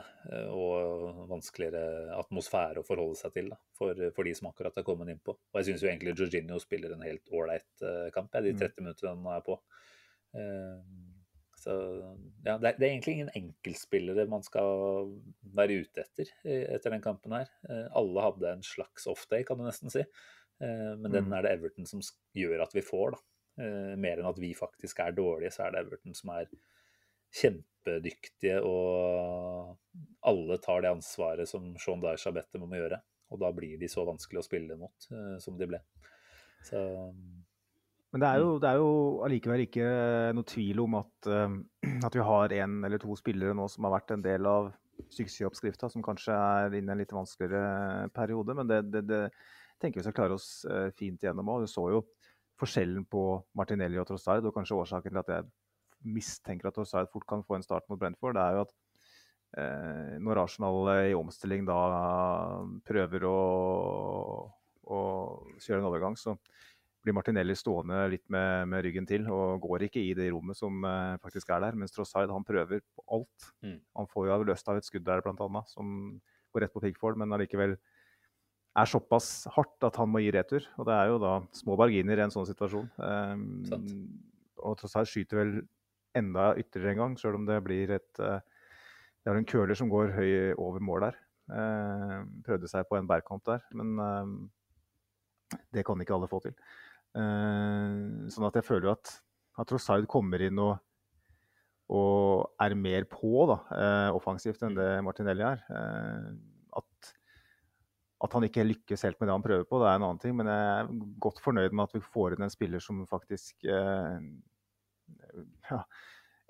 og vanskeligere atmosfære å forholde seg til da, for, for, de som akkurat har kommet innpå. Og jeg syns jo egentlig Jorginho spiller en helt ålreit kamp, de 30 minuttene han er på. Så ja, det er, det er egentlig ingen enkeltspillere man skal være ute etter etter den kampen her. Alle hadde en slags off-day, kan du nesten si. Men den er det Everton som gjør at vi får, da. Mer enn at vi faktisk er dårlige, så er det Everton som er kjempedyktige, og alle tar det ansvaret som Sean Dyesh har bedt dem om å gjøre. Og da blir de så vanskelig å spille mot som de ble. Så Men det er jo, det er jo allikevel ikke noe tvil om at, at vi har en eller to spillere nå som har vært en del av suksessoppskrifta, som kanskje er inne i en litt vanskeligere periode. Men det, det, det tenker vi skal klare oss fint gjennom òg. Du så jo forskjellen på Martinelli og Trossard, og kanskje årsaken til at jeg mistenker at Trossard fort kan få en start mot Brentford, det er jo at eh, når Arsenal i omstilling da prøver å, å kjøre en overgang, så blir Martinelli stående litt med, med, ryggen til og går ikke i det rommet som eh, faktisk er der. Mens Trossard han prøver på alt. Mm. Han får jo løst av et skudd der blant annet, som går rett på Pickford, men allikevel er såpass hardt at han må gi retur. Og det er jo da små marginer i en sånn situasjon. Um, og Trossard skyter vel enda ytterligere en gang, sjøl om det blir et uh, Det er en køler som går høy over mål der. Uh, prøvde seg på en bærkamp der, men uh, det kan ikke alle få til. sånn at jeg føler at, at Trossard kommer inn og, og er mer på da, offensivt enn det Martinelli er. At han ikke lykkes helt med det han prøver på, det er en annen ting. Men jeg er godt fornøyd med at vi får inn en spiller som faktisk eh, ja,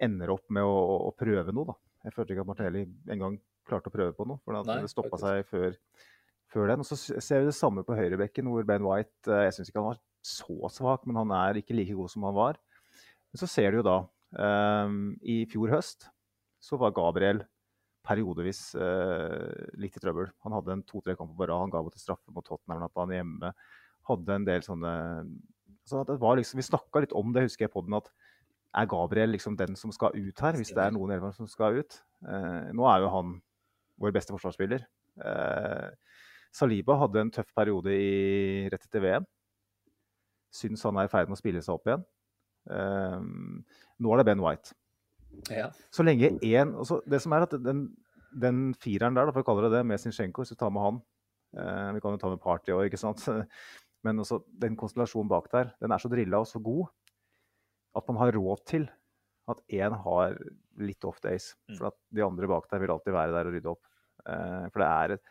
ender opp med å, å, prøve noe. Da. Jeg følte ikke at Martelli engang klarte å prøve på noe. For det stoppa seg før, før, den. Og så ser vi det samme på høyrebekken, hvor Ben White eh, Jeg syns ikke han var så svak, men han er ikke like god som han var. Men så ser du jo da eh, I fjor høst så var Gabriel periodevis eh, litt i trøbbel. Han hadde en to-tre kamper på rad. Han ga bort en straffe mot Tottenham da han hjemme. Hadde en del sånne så det var liksom, Vi snakka litt om det, husker jeg på den, at er Gabriel liksom den som skal ut her? Hvis det er noen elever som skal ut? Eh, nå er jo han vår beste forsvarsspiller. Eh, Saliba hadde en tøff periode i, rett etter VM. Syns han er i ferd med å spille seg opp igjen. nå er det Ben White. Ja. Så lenge én Det som er at den, den fireren der, da, for å kalle det det, med Zinchenko, hvis du tar med han eh, Vi kan jo ta med Party òg, ikke sant. Men også den konstellasjonen bak der, den er så drilla og så god at man har råd til at én har litt off days. For at de andre bak der vil alltid være der og rydde opp. Eh, for det er et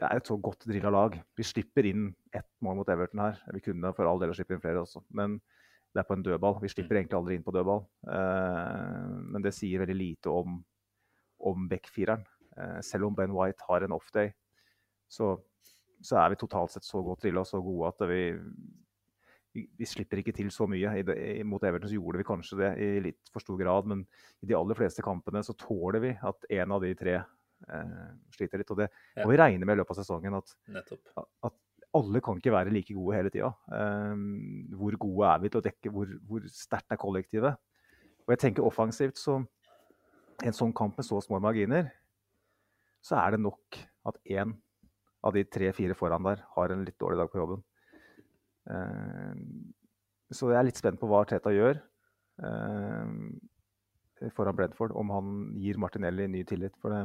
det er et så godt drilla lag. Vi slipper inn ett mål mot Everton her. Vi kunne for all del slippe inn flere også. Men det er på en dødball. Vi slipper egentlig aldri inn på dødball. Eh, men det sier veldig lite om, om backfireren. Eh, selv om Ben White har en off-day, så, så, er vi totalt sett så godt drilla og så gode at vi, vi, vi, slipper ikke til så mye. I det, mot Everton så gjorde vi kanskje det i litt for stor grad, men i de aller fleste kampene så tåler vi at en av de tre eh, sliter litt. Og det ja. vi regne med i løpet av sesongen. At, at, alle kan ikke være like gode hele tida. Um, hvor gode er vi til å dekke? Hvor, hvor sterkt er kollektivet? Og jeg tenker offensivt så En sånn kamp med så små marginer, så er det nok at én av de tre-fire foran der har en litt dårlig dag på jobben. Uh, så jeg er litt spent på hva Teta gjør uh, foran Brentford. Om han gir Martinelli ny tillit. For det,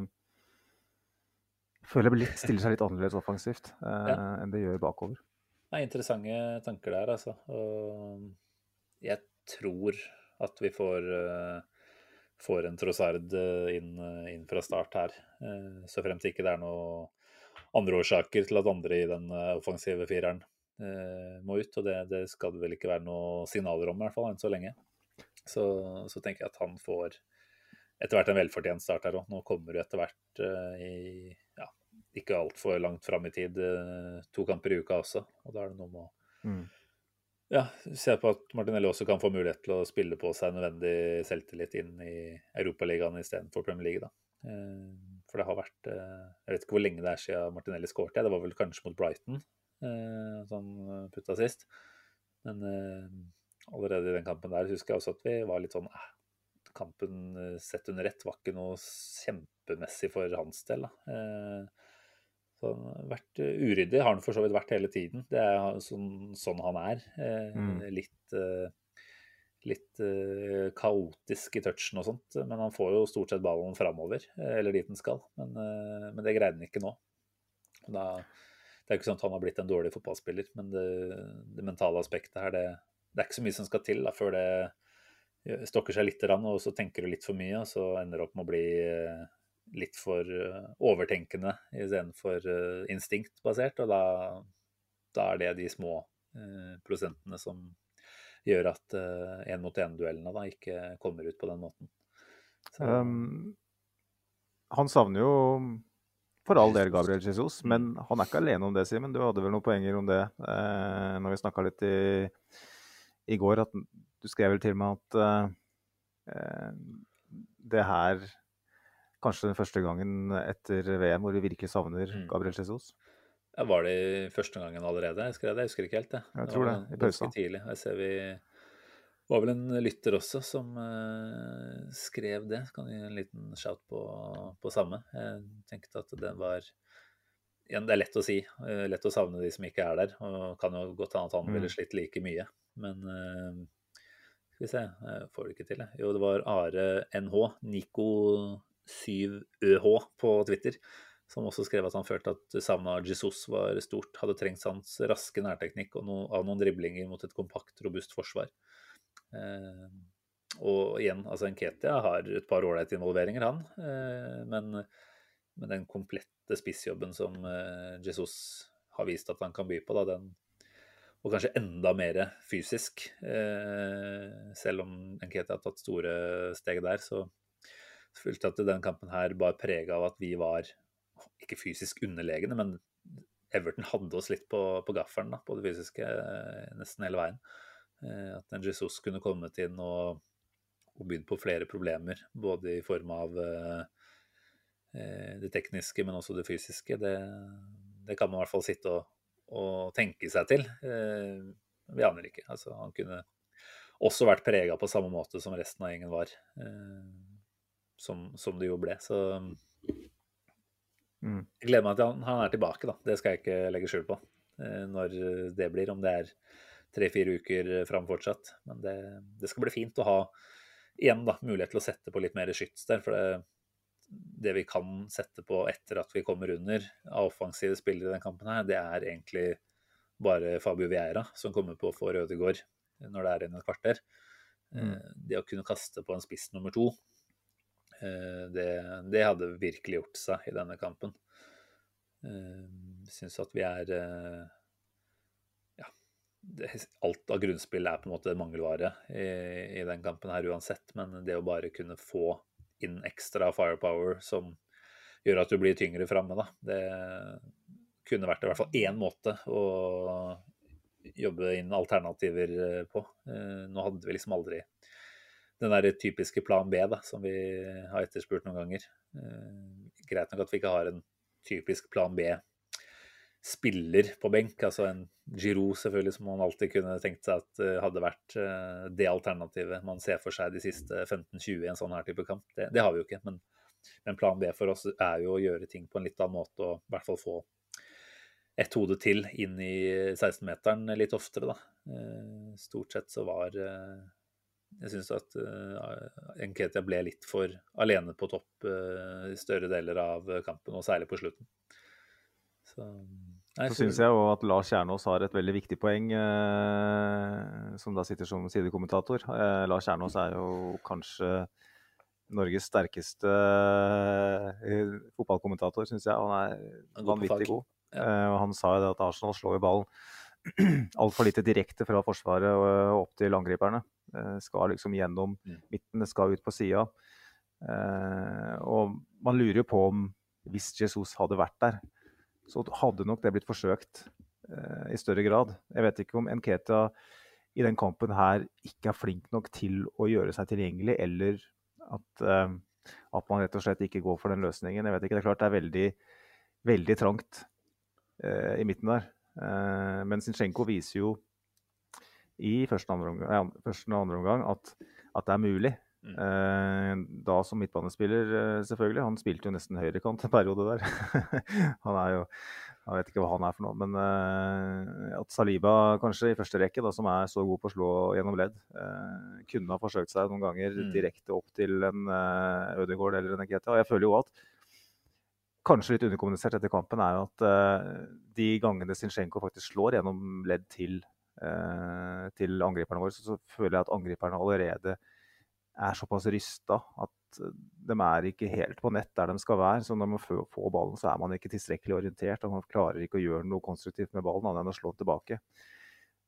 føler det litt, stiller seg litt annerledes offensivt eh, ja. enn det gjør bakover. Det er interessante tanker der, altså. Og jeg tror at vi får, uh, får en Trossard eh, inn, inn, fra start her. Så til ikke det er noen andre årsaker til at andre i den offensive fireren må ut. Og det, det, skal det vel ikke være noen signaler om, i hvert fall enn så lenge. Så, så tenker jeg at han får etter hvert en velfortjent start her òg. Nå kommer du etter hvert i ja, ikke altfor langt fram i tid, uh, to kamper i uka også. Og da er det noe med å mm. ja, se på at Martinelli også kan få mulighet til å spille på seg nødvendig selvtillit inn i Europaligaen istedenfor Premier League. da. Uh, for det har vært Jeg vet ikke hvor lenge det er siden Martinelli skårte. Det var vel kanskje mot Brighton som putta sist. Men allerede i den kampen der husker jeg også at vi var litt sånn eh, Kampen sett under ett var ikke noe kjempemessig for hans del. da. Så han har vært eh, uryddig, har han for så vidt vært hele tiden. Det er sånn, sånn han er. Eh, mm. Litt, eh, litt kaotisk i touchen og sånt. Men han får jo stort sett ballen framover, eller dit den skal. Men, men det greide han ikke nå. Da, det er ikke sånn at han har blitt en dårlig fotballspiller, men det, det mentale aspektet her, det, det, er ikke så mye som skal til da, før det stokker seg litt, og så tenker du litt for mye, og så ender du opp med å bli litt for eh, overtenkende istedenfor instinktbasert. Og da, da, er det de små prosentene som gjør at én-mot-én-duellene ikke kommer ut på den måten. Um, han savner jo for all del Gabriel Jesus, men han er ikke alene om det, Simen. Du hadde vel noen poenger om det eh, når vi snakka litt i, i, går. at Du skrev vel til meg at uh, det her kanskje den første gangen etter VM hvor vi virkelig savner mm. Gabriel Jesus? Ja, var det første gangen allerede? Jeg skrev det, jeg husker ikke helt. det. Jeg tror det, i pausen. tidlig. Jeg ser vi var vel en lytter også som uh, skrev det. Kan gi en liten shout på, på samme. Jeg tenkte at det var ja, det er lett å si. Uh, lett å savne de som ikke er der. Og kan jo godt hende at han mm. ville slitt like mye. Men uh, skal vi se, jeg får det ikke til, jeg. Jo, det var Are NH. Nico 7ØH på Twitter, som også skrev at han følte at savnet av Jesus var stort. Hadde trengt hans raske nærteknikk og no, av noen driblinger mot et kompakt, robust forsvar. Eh, og igjen, altså Nketia har et par ålreite involveringer, han. Eh, men, men, den komplette spissjobben som eh, Jesus har vist at han kan by på, da, den, og kanskje enda mer fysisk. Eh, selv om Nketi har tatt store steg der, så følte jeg at den kampen her bar preg av at vi var ikke fysisk underlegne, men Everton hadde oss litt på, på gaffelen da, på det fysiske eh, nesten hele veien. Eh, at en Jesus kunne kommet inn og, og bydd på flere problemer, både i form av eh, det tekniske, men også det fysiske. Det, det kan man i hvert fall sitte og, og tenke seg til. Eh, vi aner ikke. Altså, han kunne også vært prega på samme måte som resten av gjengen var. Eh, som, som det jo ble. Så mm. jeg gleder meg til han, han, er tilbake, da. Det skal jeg ikke legge skjul på. Eh, når det blir, om det er tre-fire uker fram fortsatt. Men det, det, skal bli fint å ha igjen da, mulighet til å sette på litt mer skyts der. For det, det vi kan sette på etter at vi kommer under av offensive spillere i den kampen, her, det er egentlig bare Fabio Vieira som kommer på for Ødegaard når det er igjen et kvarter. Mm. Eh, det å kunne kaste på en spiss nummer to Eh, det, det, hadde virkelig gjort seg i denne kampen. Eh, syns at vi er ja, det, alt av grunnspill er på en måte mangelvare i, i, den kampen her uansett. Men det å bare kunne få inn ekstra firepower som gjør at du blir tyngre framme, da, det kunne vært i hvert fall én måte å jobbe inn alternativer på. Nå hadde vi liksom aldri den der typiske plan B da, som vi har etterspurt noen ganger. Greit nok at vi ikke har en typisk plan B spiller på benk. Altså en Giroud selvfølgelig, som man alltid kunne tenkt seg at uh, hadde vært uh, det alternativet man ser for seg de siste 15-20 i en sånn her type kamp. Det, det, har vi jo ikke. Men, men, plan B for oss er jo å gjøre ting på en litt annen måte og i hvert fall få et hode til inn i 16-meteren litt oftere, da. Uh, stort sett så var jeg syns at Nketia ble litt for alene på topp i større deler av kampen, og særlig på slutten. Så, nei, så syns jeg jo at Lars Kjernås har et veldig viktig poeng, eh, som da sitter som sidekommentator. Lars Kjernås er jo kanskje Norges sterkeste fotballkommentator, syns jeg. Han er vanvittig god. Ja. og han sa jo det at Arsenal slår jo ballen altfor lite direkte fra forsvaret og opp til angriperne. Det skal liksom gjennom mm. midten, det skal ut på sida. Eh, og man lurer jo på om hvis Jesus hadde vært der, så hadde nok det blitt forsøkt eh, i større grad. Jeg vet ikke om Nketia i den kampen her ikke er flink nok til å gjøre seg tilgjengelig, eller at, eh, at man rett og slett ikke går for den løsningen. Jeg vet ikke, Det er klart det er veldig, veldig trangt i midten der. men Zinchenko viser jo i første og andre omgang, ja, første og andre omgang at, at, det er mulig. Mm. Eh, da som midtbanespiller, eh, selvfølgelig. Han spilte jo nesten høyrekant en periode der. han er jo Jeg vet ikke hva han er for noe. Men eh, at Saliba kanskje i første rekke, da, som er så god på å slå gjennom ledd, kunne ha forsøkt seg noen ganger mm. direkte opp til en Ødegaard eller en Eketia. Jeg føler jo at kanskje litt underkommunisert etter kampen er jo at de gangene Zinchenko faktisk slår gjennom ledd til til angriperne våre, så, så, føler jeg at angriperne allerede er såpass rysta at de er ikke helt på nett der de skal være. Så når man får, ballen, så er man ikke tilstrekkelig orientert. og Man klarer ikke å gjøre noe konstruktivt med ballen annet enn å slå tilbake.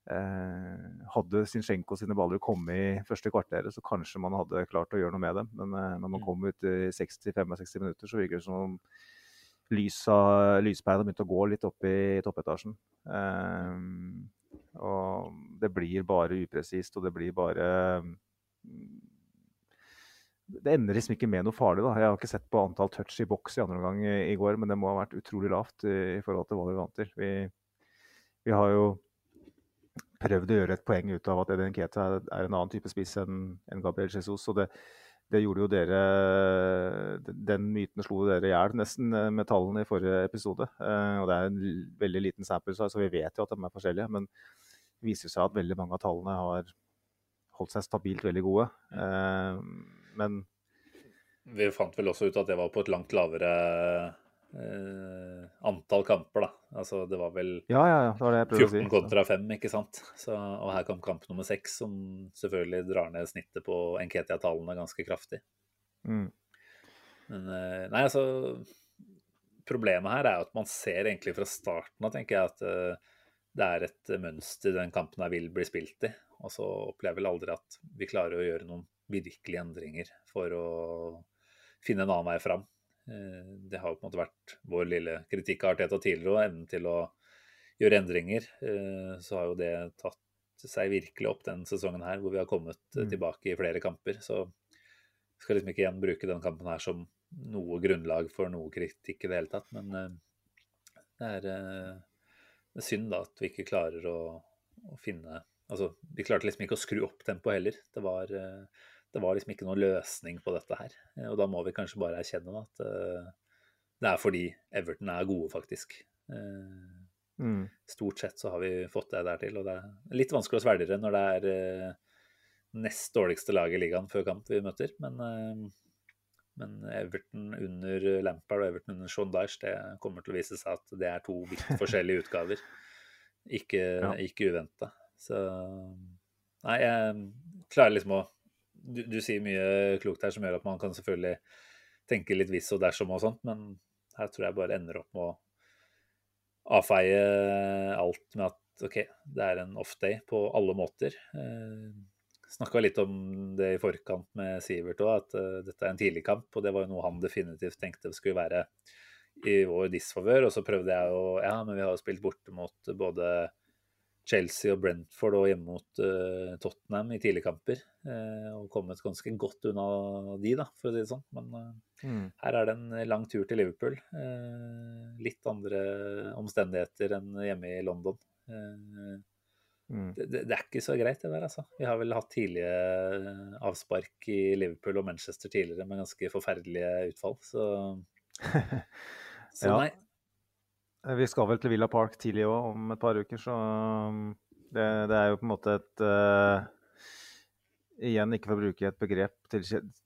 Eh, hadde Zinchenko sine baller kommet i første kvarteret, så kanskje man hadde klart å gjøre noe med dem. Men eh, når man mm. kom ut i 60-65 minutter, så virker det som om lyspæra begynte å gå litt opp i toppetasjen. Eh, og det blir bare upresist, og det blir bare Det ender liksom ikke med noe farlig. da. Jeg har ikke sett på antall touch i boks i andre omgang i, i, går, men det må ha vært utrolig lavt i, i forhold til hva vi vant til. Vi, vi, har jo prøvd å gjøre et poeng ut av at Eden Keta er, er en annen type spiss enn en Gabriel Jesus. og det, det gjorde jo dere Den myten slo dere i hjel nesten eh, med tallene i forrige episode. Eh, og det er en veldig liten sample, så vi vet jo at de er forskjellige. Men det viser seg at veldig mange av tallene har holdt seg stabilt veldig gode. Eh, men Vi fant vel også ut at det var på et langt lavere eh, antall kamper, da. Altså det var vel ja, ja, ja, det var det 14 si. kontra 5, ikke sant. Så, og her kom kamp nummer 6, som selvfølgelig drar ned snittet på Enketia-tallene ganske kraftig. Mm. Men eh, nei, altså Problemet her er at man ser egentlig fra starten av, tenker jeg, at eh, det er et mønster den kampen her vil bli spilt i. Og så opplever jeg vel aldri at vi klarer å gjøre noen virkelige endringer for å finne en annen vei fram. Eh, det har jo på en måte vært vår lille kritikk av Arteta tidligere, og evnen til å gjøre endringer. Eh, så har jo det tatt seg virkelig opp den sesongen her, hvor vi har kommet eh, mm. tilbake i flere kamper. Så jeg skal liksom ikke igjen bruke denne kampen her som noe grunnlag for noe kritikk i det hele tatt. Men det er, det er synd da at vi ikke klarer å, å finne Altså, vi klarte liksom ikke å skru opp tempoet heller. Det var det var liksom ikke noen løsning på dette her. Eh, og da må vi kanskje bare erkjenne at uh, det er fordi Everton er gode, faktisk. Uh, mm. Stort sett så har vi fått det der til. Og det er litt vanskelig å svelge det når det er nest dårligste lag i ligaen før kamp vi møter. Men, men Everton under Lampard og Everton under Sean Dyche, det kommer til å vise seg at det er to vidt forskjellige utgaver. Ikke, ja. ikke uventa. Så Nei, jeg klarer liksom å du, du, sier mye klokt her som gjør at man kan selvfølgelig tenke litt hvis og dersom og sånt, men her tror jeg bare ender opp med å avfeie alt med at OK, det er en off-day på alle måter. Eh, Snakka litt om det i forkant med Sivert òg, at uh, dette er en tidlig kamp. Og det var jo noe han definitivt tenkte skulle være i vår disfavør. Og så prøvde jeg å Ja, men vi har jo spilt borte mot både Chelsea og Brentford og hjemme mot uh, Tottenham i tidligkamper. Uh, og kommet ganske godt unna de, da, for å si det sånn. Men Mm. her er det en lang tur til Liverpool. litt andre omstendigheter enn hjemme i London. Mm. Det, det, det er ikke så greit, det der, altså. Vi har vel hatt tidlige avspark i Liverpool og Manchester tidligere med ganske forferdelige utfall, så Så Ja. nei. Vi skal vel til Villa Park tidlig òg, om et par uker, så um, det, det er jo på en måte et uh, Igjen, ikke for å bruke et begrep til,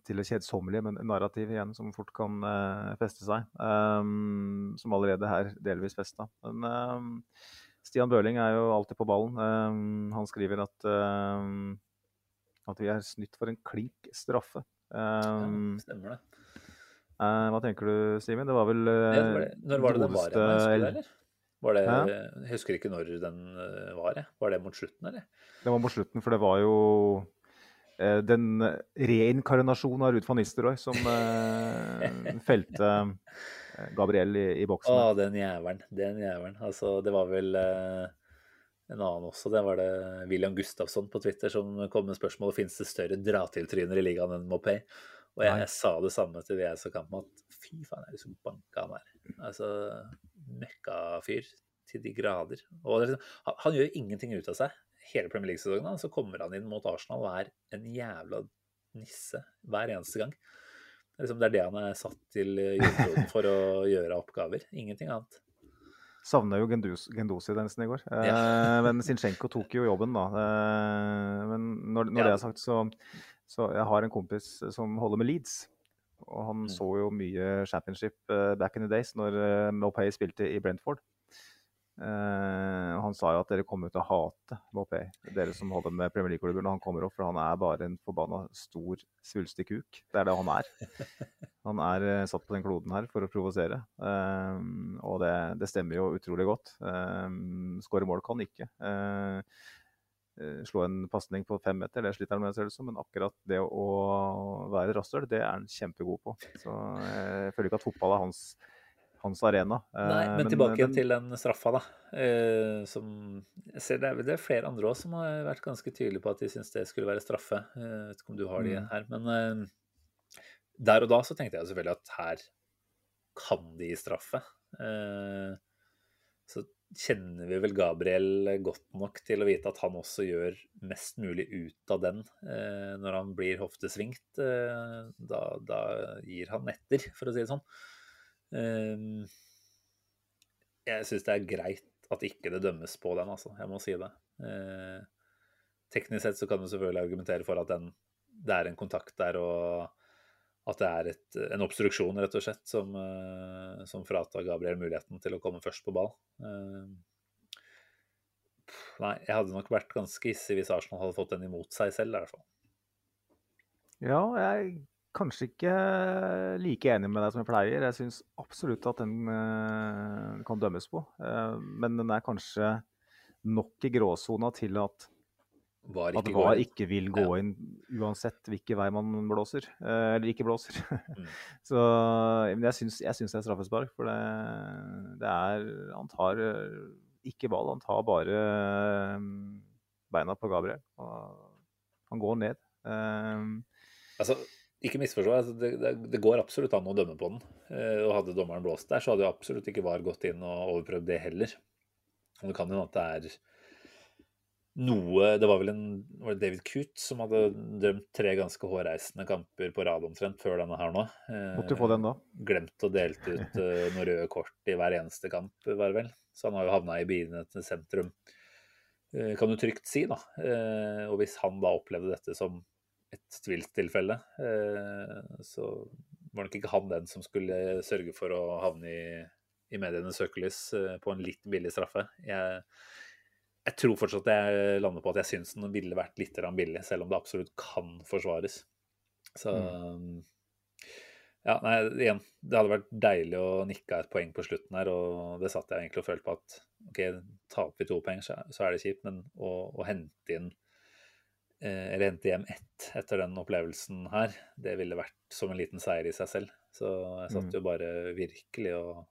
til det kjedsommelige, men narrativ igjen som fort kan uh, feste seg. Um, som allerede her delvis festa. Men um, Stian Børling er jo alltid på ballen. Um, han skriver at, um, at vi er snytt for en klink straffe. Um, Ja, stemmer det. Eh, hva tenker du, Simen? Det var vel var det når var det den var? Jeg, eller? Var det, Jeg husker ikke når den eh, var. jeg. Var det mot slutten, eller? Det var mot slutten, for det var jo eh, den reinkarnasjonen av Ruud van Nistelrooy som eh, felte eh, Gabriel i, i boksen. Å, den jævelen. Den jævelen. Altså, det var vel eh, en annen også. Det var det William Gustafsson på Twitter som kom med spørsmål, finnes det større dra-til-tryner i ligaen enn Mopay. Og jeg, jeg sa det samme til VS og Kampen, at fy faen, jeg liksom banka han her. Altså, møkkafyr til de grader. Og liksom, han, han gjør ingenting ut av seg hele Premier League-sesongen. Så kommer han inn mot Arsenal og er en jævla nisse hver eneste gang. Det er, liksom, det er det han er satt til eh, jordkloden for å gjøre oppgaver. Ingenting annet. Savna jo Gendosi nesten i går. Ja. men Sinchenko tok jo jobben, da. Eh, men når, når Ja. det er sagt, så, så jeg har en kompis som holder med Leeds. Og han Mm. så jo mye championship eh, back in the days når uh, Mopay spilte i Brentford. Uh, han sa jo at dere kommer til å hate Mopay, dere som holder med Premier League-klubber, når han kommer opp, for han er bare en forbanna stor, svulstig kuk. Det er det han er. Han er uh, satt på den kloden her for å provosere. uh, og det, det stemmer jo utrolig godt. Skåre mål kan ikke. Eh, eh, slå en pasning på fem meter, det sliter han med, som. Men akkurat det å være rasshøl, det er han kjempegod på. Så eh, jeg føler ikke at fotball er hans, hans arena. Eh, Nei, men tilbake den- til den straffa, da. Eh, som ser det er, det er flere andre òg som har vært ganske tydelige på at de syns det skulle være straffe. Eh, Jeg vet ikke om du har de Mm. her, men eh, der og da så tenkte jeg selvfølgelig at her kan de straffe. Eh, så kjenner vi vel Gabriel godt nok til å vite at han også gjør mest mulig ut av den eh, når han blir hoftesvingt. Eh, da, da gir han etter, for å si det sånn. Eh, jeg syns det er greit at ikke det dømmes på den, altså. Jeg må si det. Eh, teknisk sett så kan du selvfølgelig argumentere for at den, det er en kontakt der, og at det er et, en obstruksjon, rett og slett, som, eh, som fratar Gabriel muligheten til å komme først på ball. Eh, nei, jeg hadde nok vært ganske hissig hvis Arsenal hadde fått den imot seg selv, i hvert fall. Ja, jeg er kanskje ikke like enig med deg som jeg pleier. Jeg syns absolutt at den eh, kan dømmes på. Men den er kanskje nok i gråsona til at, Var at ikke VAR ikke vil gå Ja. inn uansett hvilken vei man blåser. eh, eller ikke blåser. Mm. Så men jeg syns, jeg syns det er straffespark, for det, det er Han tar eh, ikke ball, han tar bare eh, beina på Gabriel. Og han går ned. Altså, ikke misforstå, altså, det, det, det går absolutt an å dømme på den. Og hadde dommeren blåst der, så hadde jo absolutt ikke VAR gått inn og overprøvd det heller. Og det kan hende at det er noe Det var vel en var det David Coote som hadde drømt tre ganske hårreisende kamper på rad omtrent før denne her nå. Eh, måtte få den da. Glemt å delt ut eh, noen røde kort i hver eneste kamp, var det vel. Så han har jo havna i bilene sentrum, eh, kan du trygt si, da. Eh, og hvis han da opplevde dette som et tvilstilfelle, eh, så var nok ikke han den som skulle sørge for å havne i, i medienes søkelys eh, på en litt billig straffe. Jeg, jeg tror fortsatt jeg lander på at jeg syns den ville vært litt billig, selv om det absolutt kan forsvares. Så Ja, nei, igjen, det hadde vært deilig å nikke et poeng på slutten her, og det satt jeg egentlig og følte på at OK, taper vi to poeng, så så er det kjipt, men å, å hente inn eh, eller hente hjem ett etter den opplevelsen her, det ville vært som en liten seier i seg selv. Så jeg satt Mm. jo bare virkelig og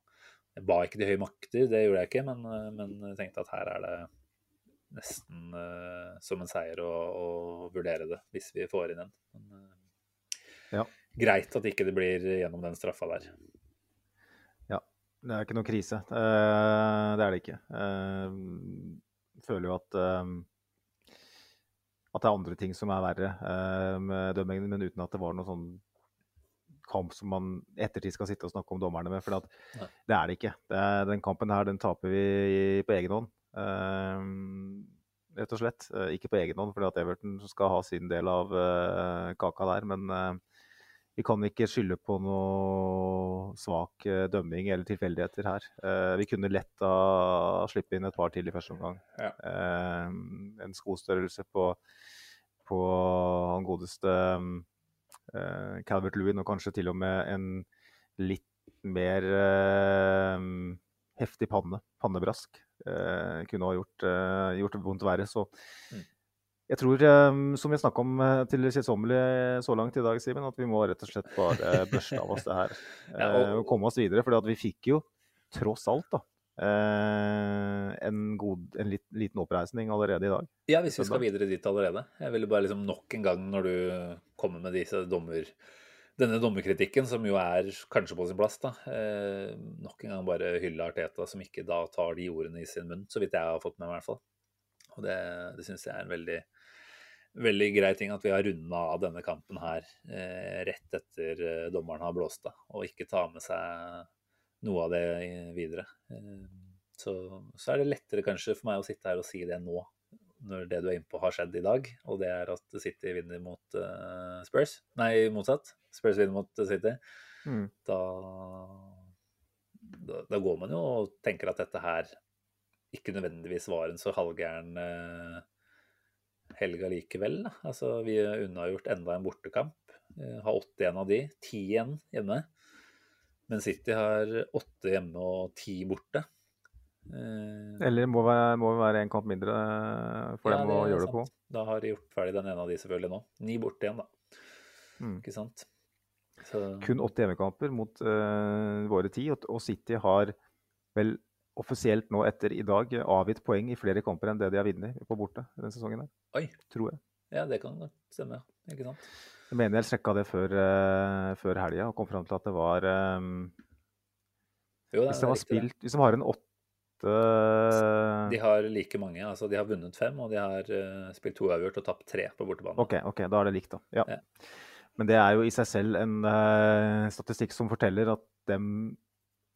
Jeg ba ikke de høye makter, det gjorde jeg ikke, men, eh, men jeg tenkte at her er det nesten uh, som en seier å, å vurdere det, hvis vi får inn en. Men, uh, Ja. Greit at ikke det blir gjennom den straffa der. Ja. Det er ikke noe krise. Uh, det er det ikke. Føler jo at at det er andre ting som er verre med dømmingen, men uten at det var noe sånn kamp som man ettertid skal sitte og snakke om dommerne med. For det er det ikke. Det er, den kampen her den taper vi på egen hånd. Eh, rett og slett. Eh, ikke på egen hånd, fordi at Everton skal ha sin del av eh, kaka der. Men eh, vi kan ikke skylde på noe svak dømming eller tilfeldigheter her. Vi kunne lett ha slippe inn et par til i første omgang. Ja. Eh, en skostørrelse på, på han godeste Calvert Lewin, og kanskje til og med en litt mer heftig panne, pannebrask, eh, kunne ha gjort, eh, gjort vondt verre. Så Mm. jeg tror, eh, som vi snakka om eh, til kjedsommelig så langt i dag, Simen, at vi må rett og slett bare børste av oss det her. Ja, eh, og- og komme oss videre. For vi fikk jo tross alt da, en, god, en litt, liten oppreisning allerede i dag. Ja, hvis vi skal videre dit allerede. Jeg ville bare liksom nok en gang, når du kommer med disse dommer, denne dommerkritikken, som jo er kanskje på sin plass, da, eh, nok en gang bare hylle Arteta, som ikke da tar de ordene i sin munn, så vidt jeg har fått med meg i hvert fall. Og det, det syns jeg er en veldig, veldig grei ting at vi har runda av denne kampen her eh, rett etter eh, dommeren har blåst av, og ikke ta med seg noe av det videre. Eh, så, så er det lettere kanskje for meg å sitte her og si det nå, når det du er inne på har skjedd i dag, og det er at City vinner mot uh, Spurs. Nei, motsatt. Spurs vinner mot City. Mm. Da, da, da går man jo og tenker at dette her ikke nødvendigvis var en så halvgæren uh, helg allikevel. Altså, vi er unnagjort enda en bortekamp. Eh, har åtte igjen av de. Ti igjen hjemme. Men City har åtte hjemme og ti borte. Eh, Eller må være, må være en kamp mindre eh, for ja, dem å gjøre det på. Da har de gjort ferdig den ene av de selvfølgelig nå. Ni borte igjen, da. Mm. Ikke sant? Så, Kun åtte hjemmekamper mot uh, våre ti, og, og City har vel offisielt nå etter i dag avgitt poeng i flere kamper enn det de har vunnet på borte denne sesongen. der. Oi. Tror jeg. Ja, det kan stemme. ja. Ikke sant? Jeg mener jeg sjekka det før, uh, før helga og kom fram til at det var um, Jo, Hvis det de er har riktig, det. spilt Hvis de har en åtte De har like mange. altså De har vunnet fem, og de har eh, spilt to uavgjort og tapt tre på bortebane. OK, ok, da er det likt, da. Ja. Ja. Men det er jo i seg selv en uh, statistikk som forteller at dem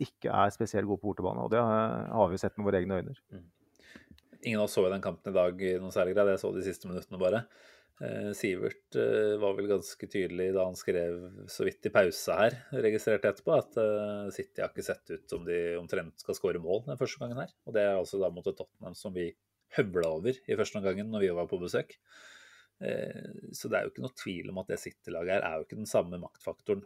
ikke er spesielt gode på bortebane. Og det har vi sett med våre egne øyne. Ingen av oss så jo den kampen i dag i noen særlig grad. Jeg så de siste minuttene bare. Eh, Sivert eh, var vel ganske tydelig da han skrev så vidt i pause her, registrerte etterpå, at eh, City har ikke sett ut som de omtrent skal skåre mål den første gangen her. Og det er altså da mot Tottenham som vi høvla over i første omgang når vi var på besøk. Så det er jo ikke noe tvil om at det City-laget her er jo ikke den samme maktfaktoren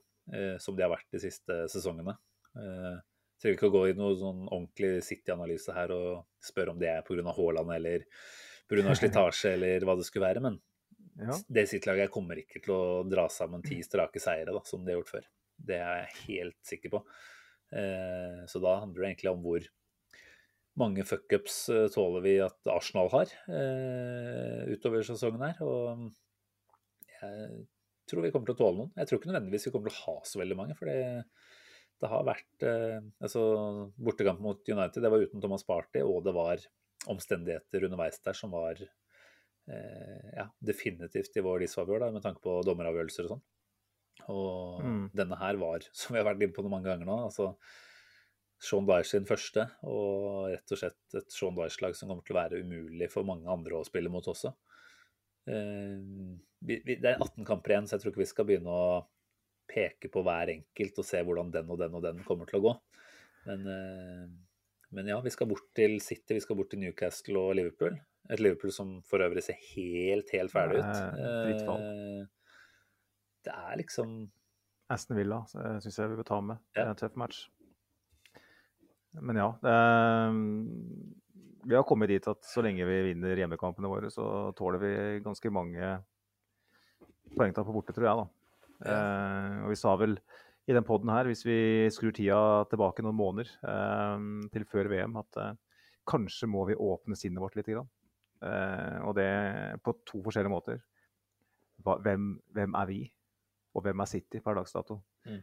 som de har vært de siste sesongene. Jeg trenger ikke å gå i noen sånn ordentlig City-analyse her og spørre om det er pga. Haaland eller pga. slitasje eller hva det skulle være, men Ja. det sitt laget kommer ikke til å dra sammen ti strake seire, da, som de har gjort før. Det er jeg helt sikker på. Eh, så da handler det egentlig om hvor mange fuckups eh, tåler vi at Arsenal har eh, utover sesongen her. Og jeg tror vi kommer til å tåle noen. Jeg tror ikke nødvendigvis vi kommer til å ha så veldig mange, for det, det har vært eh, altså Bortekamp mot United, det var uten Thomas Party, og det var omstendigheter underveis der som var ja, definitivt i vår disfavør, med tanke på dommeravgjørelser og sånn. Og Mm. denne her var, som vi har vært inne på mange ganger nå, altså Sean Dyche sin første, og rett og slett et Sean Dyche-lag som kommer til å være umulig for mange andre å spille mot også. Eh, det er 18 kamper igjen, så jeg tror ikke vi skal begynne å peke på hver enkelt og se hvordan den og den og den kommer til å gå. Men, eh, men ja, vi skal bort til City, vi skal bort til Newcastle og Liverpool. Et Liverpool som for øvrig ser helt, helt ferdig ut. Eh, Det er liksom Aston Villa syns jeg vi bør ta med. Det er en tøff match. Men ja. Er, vi har kommet dit at så lenge vi vinner hjemmekampene våre, så tåler vi ganske mange poengtap på borte, tror jeg. da. Eh, og vi sa vel i den poden her, hvis vi skrur tida tilbake noen måneder eh, til før VM, at eh, kanskje må vi åpne sinnet vårt litt. Grann. Eh, og det på to forskjellige måter. Hva, hvem, hvem er vi, og hvem er City per dags dato? Mm.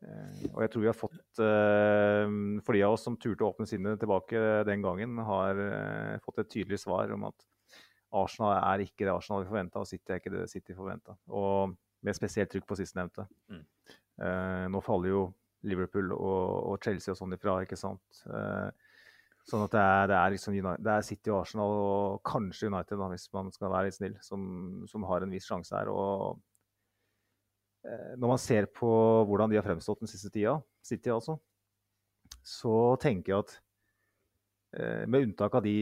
Eh, og jeg tror vi har fått eh, For de av oss som turte å åpne sinnet tilbake den gangen, har eh, fått et tydelig svar om at Arsenal er ikke det Arsenal vi forventa, og City er ikke det City forventa. Og med spesielt trykk på sistnevnte. Mm. Eh, nå faller jo Liverpool og, og Chelsea og sånn ifra, ikke sant. Eh, sånn at det er, det, er liksom United, det er City og Arsenal og kanskje United, da, hvis man skal være litt snill, som, som har en viss sjanse her. Og eh, når man ser på hvordan de har fremstått den siste tida, City altså, så tenker jeg at med unntak av de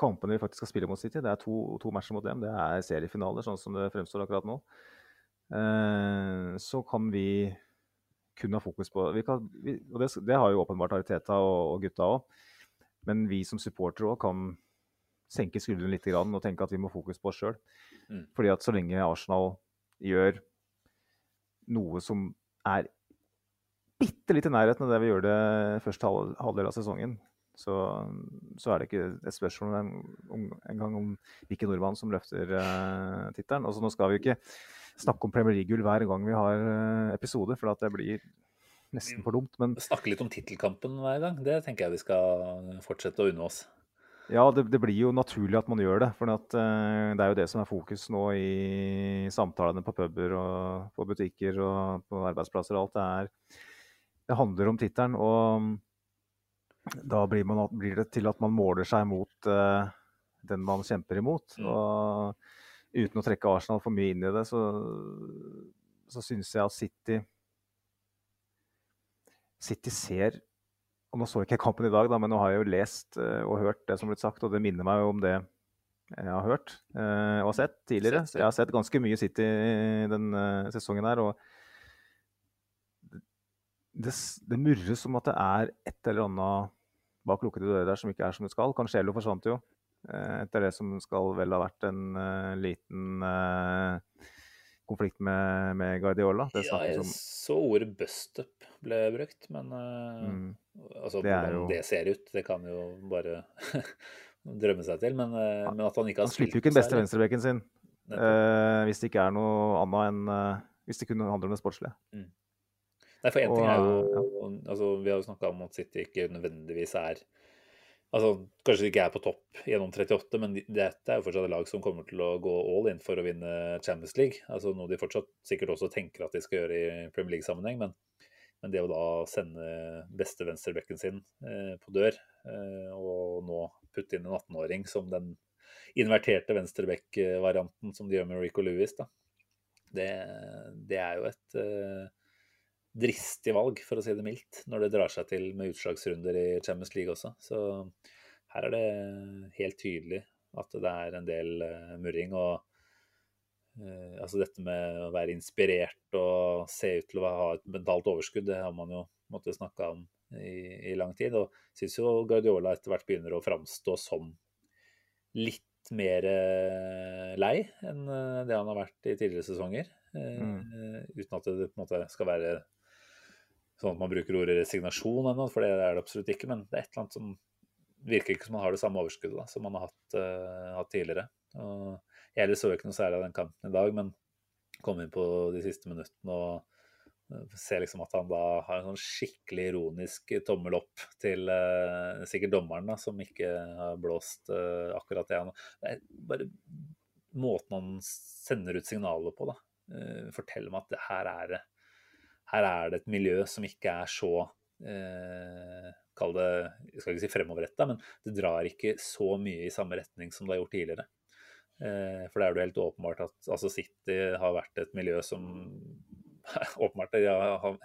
kampene vi faktisk skal spille mot City, det er to, to matcher mot dem, det er seriefinaler, sånn som det fremstår akkurat nå, så kan vi kun ha fokus på vi kan, vi, Og det, det, har jo åpenbart Ariteta og, og gutta òg, men vi som supportere òg kan senke skuldrene litt grann, og tenke at vi må fokus på oss sjøl. Mm. Fordi at så lenge Arsenal gjør noe som er bitte litt i nærheten av det vi gjør det første halv, halvdel av sesongen, så, så, er det ikke et spørsmål en, om, en gang om hvilken nordmann som løfter uh, tittelen. Altså, nå skal vi ikke snakke om Premier League-gull hver gang vi har uh, episode, for det blir nesten for dumt. Men Snakke litt om tittelkampen hver gang, det tenker jeg vi skal fortsette å unne oss. ja, det, det, blir jo naturlig at man gjør det. For at, uh, det er jo det som er fokus nå i samtalene på puber og på butikker og på arbeidsplasser og alt. Det, er, det handler om tittelen. og da blir, man, blir, det til at man måler seg mot uh, den man kjemper imot. Mm. Og uten å trekke Arsenal for mye inn i det, så, så syns jeg at City City ser og Nå så ikke jeg kampen i dag, da, men nå har jeg jo lest uh, og hørt det som har blitt sagt, og det minner meg jo om det jeg har hørt uh, og sett tidligere. Så jeg har sett ganske mye City den sesongen her. og det, det murres som at det er et eller annet bak lukkede dører der som ikke er som det skal. Cancelo forsvant jo eh, etter det som skal vel ha vært en uh, liten uh, konflikt med, med Guardiola. Det ja, jeg som... så ordet 'bust-up' ble brukt, men uh, mm. altså, det hvordan jo... det ser ut, det kan jo bare drømme seg til. Men, men at han ikke har Han slipper jo ikke den beste venstrebekken sin hvis det ikke er noe annet enn Hvis det kun handler om det sportslige. Mm. Nei, for én ting er jo ja. altså, Vi har jo snakka om at City ikke nødvendigvis er altså Kanskje de ikke er på topp gjennom 38, men dette er jo fortsatt et lag som kommer til å gå all in for å vinne Champions League. altså Noe de fortsatt sikkert også tenker at de skal gjøre i Premier League-sammenheng. Men, men, det å da sende beste venstrebekken sin eh, på dør, eh, og nå putte inn en 18-åring som den inverterte venstrebekk-varianten som de gjør med Rico Lewis, da, det, det er jo et eh, dristig valg, for å si det mildt, når det drar seg til med utslagsrunder i Champions League også. Så her er det helt tydelig at det er en del uh, murring. Og uh, altså dette med å være inspirert og se ut til å ha et mentalt overskudd, det har man jo måttet snakke om i, i lang tid. Og syns jo Guardiola etter hvert begynner å framstå som litt mer uh, lei enn det han har vært i tidligere sesonger. Mm. Uten at det på en måte skal være sånn at man bruker ordet resignasjon ennå, for det er det absolutt ikke. Men det er et eller annet som virker ikke som man har det samme overskuddet da, som man har hatt, uh, hatt tidligere. Og jeg så ikke noe særlig av den kampen i dag, men kom inn på de siste minuttene og ser liksom at han da har en sånn skikkelig ironisk tommel opp til uh, sikkert dommeren, da, som ikke har blåst akkurat det. han Det er bare måten han sender ut signaler på, da. Forteller meg at det her er det her er det et miljø som ikke er så eh, Kall det jeg skal ikke si fremoverretta, men det drar ikke så mye i samme retning som det har gjort tidligere. Eh, for det er jo helt åpenbart at altså City har vært et miljø som åpenbart de har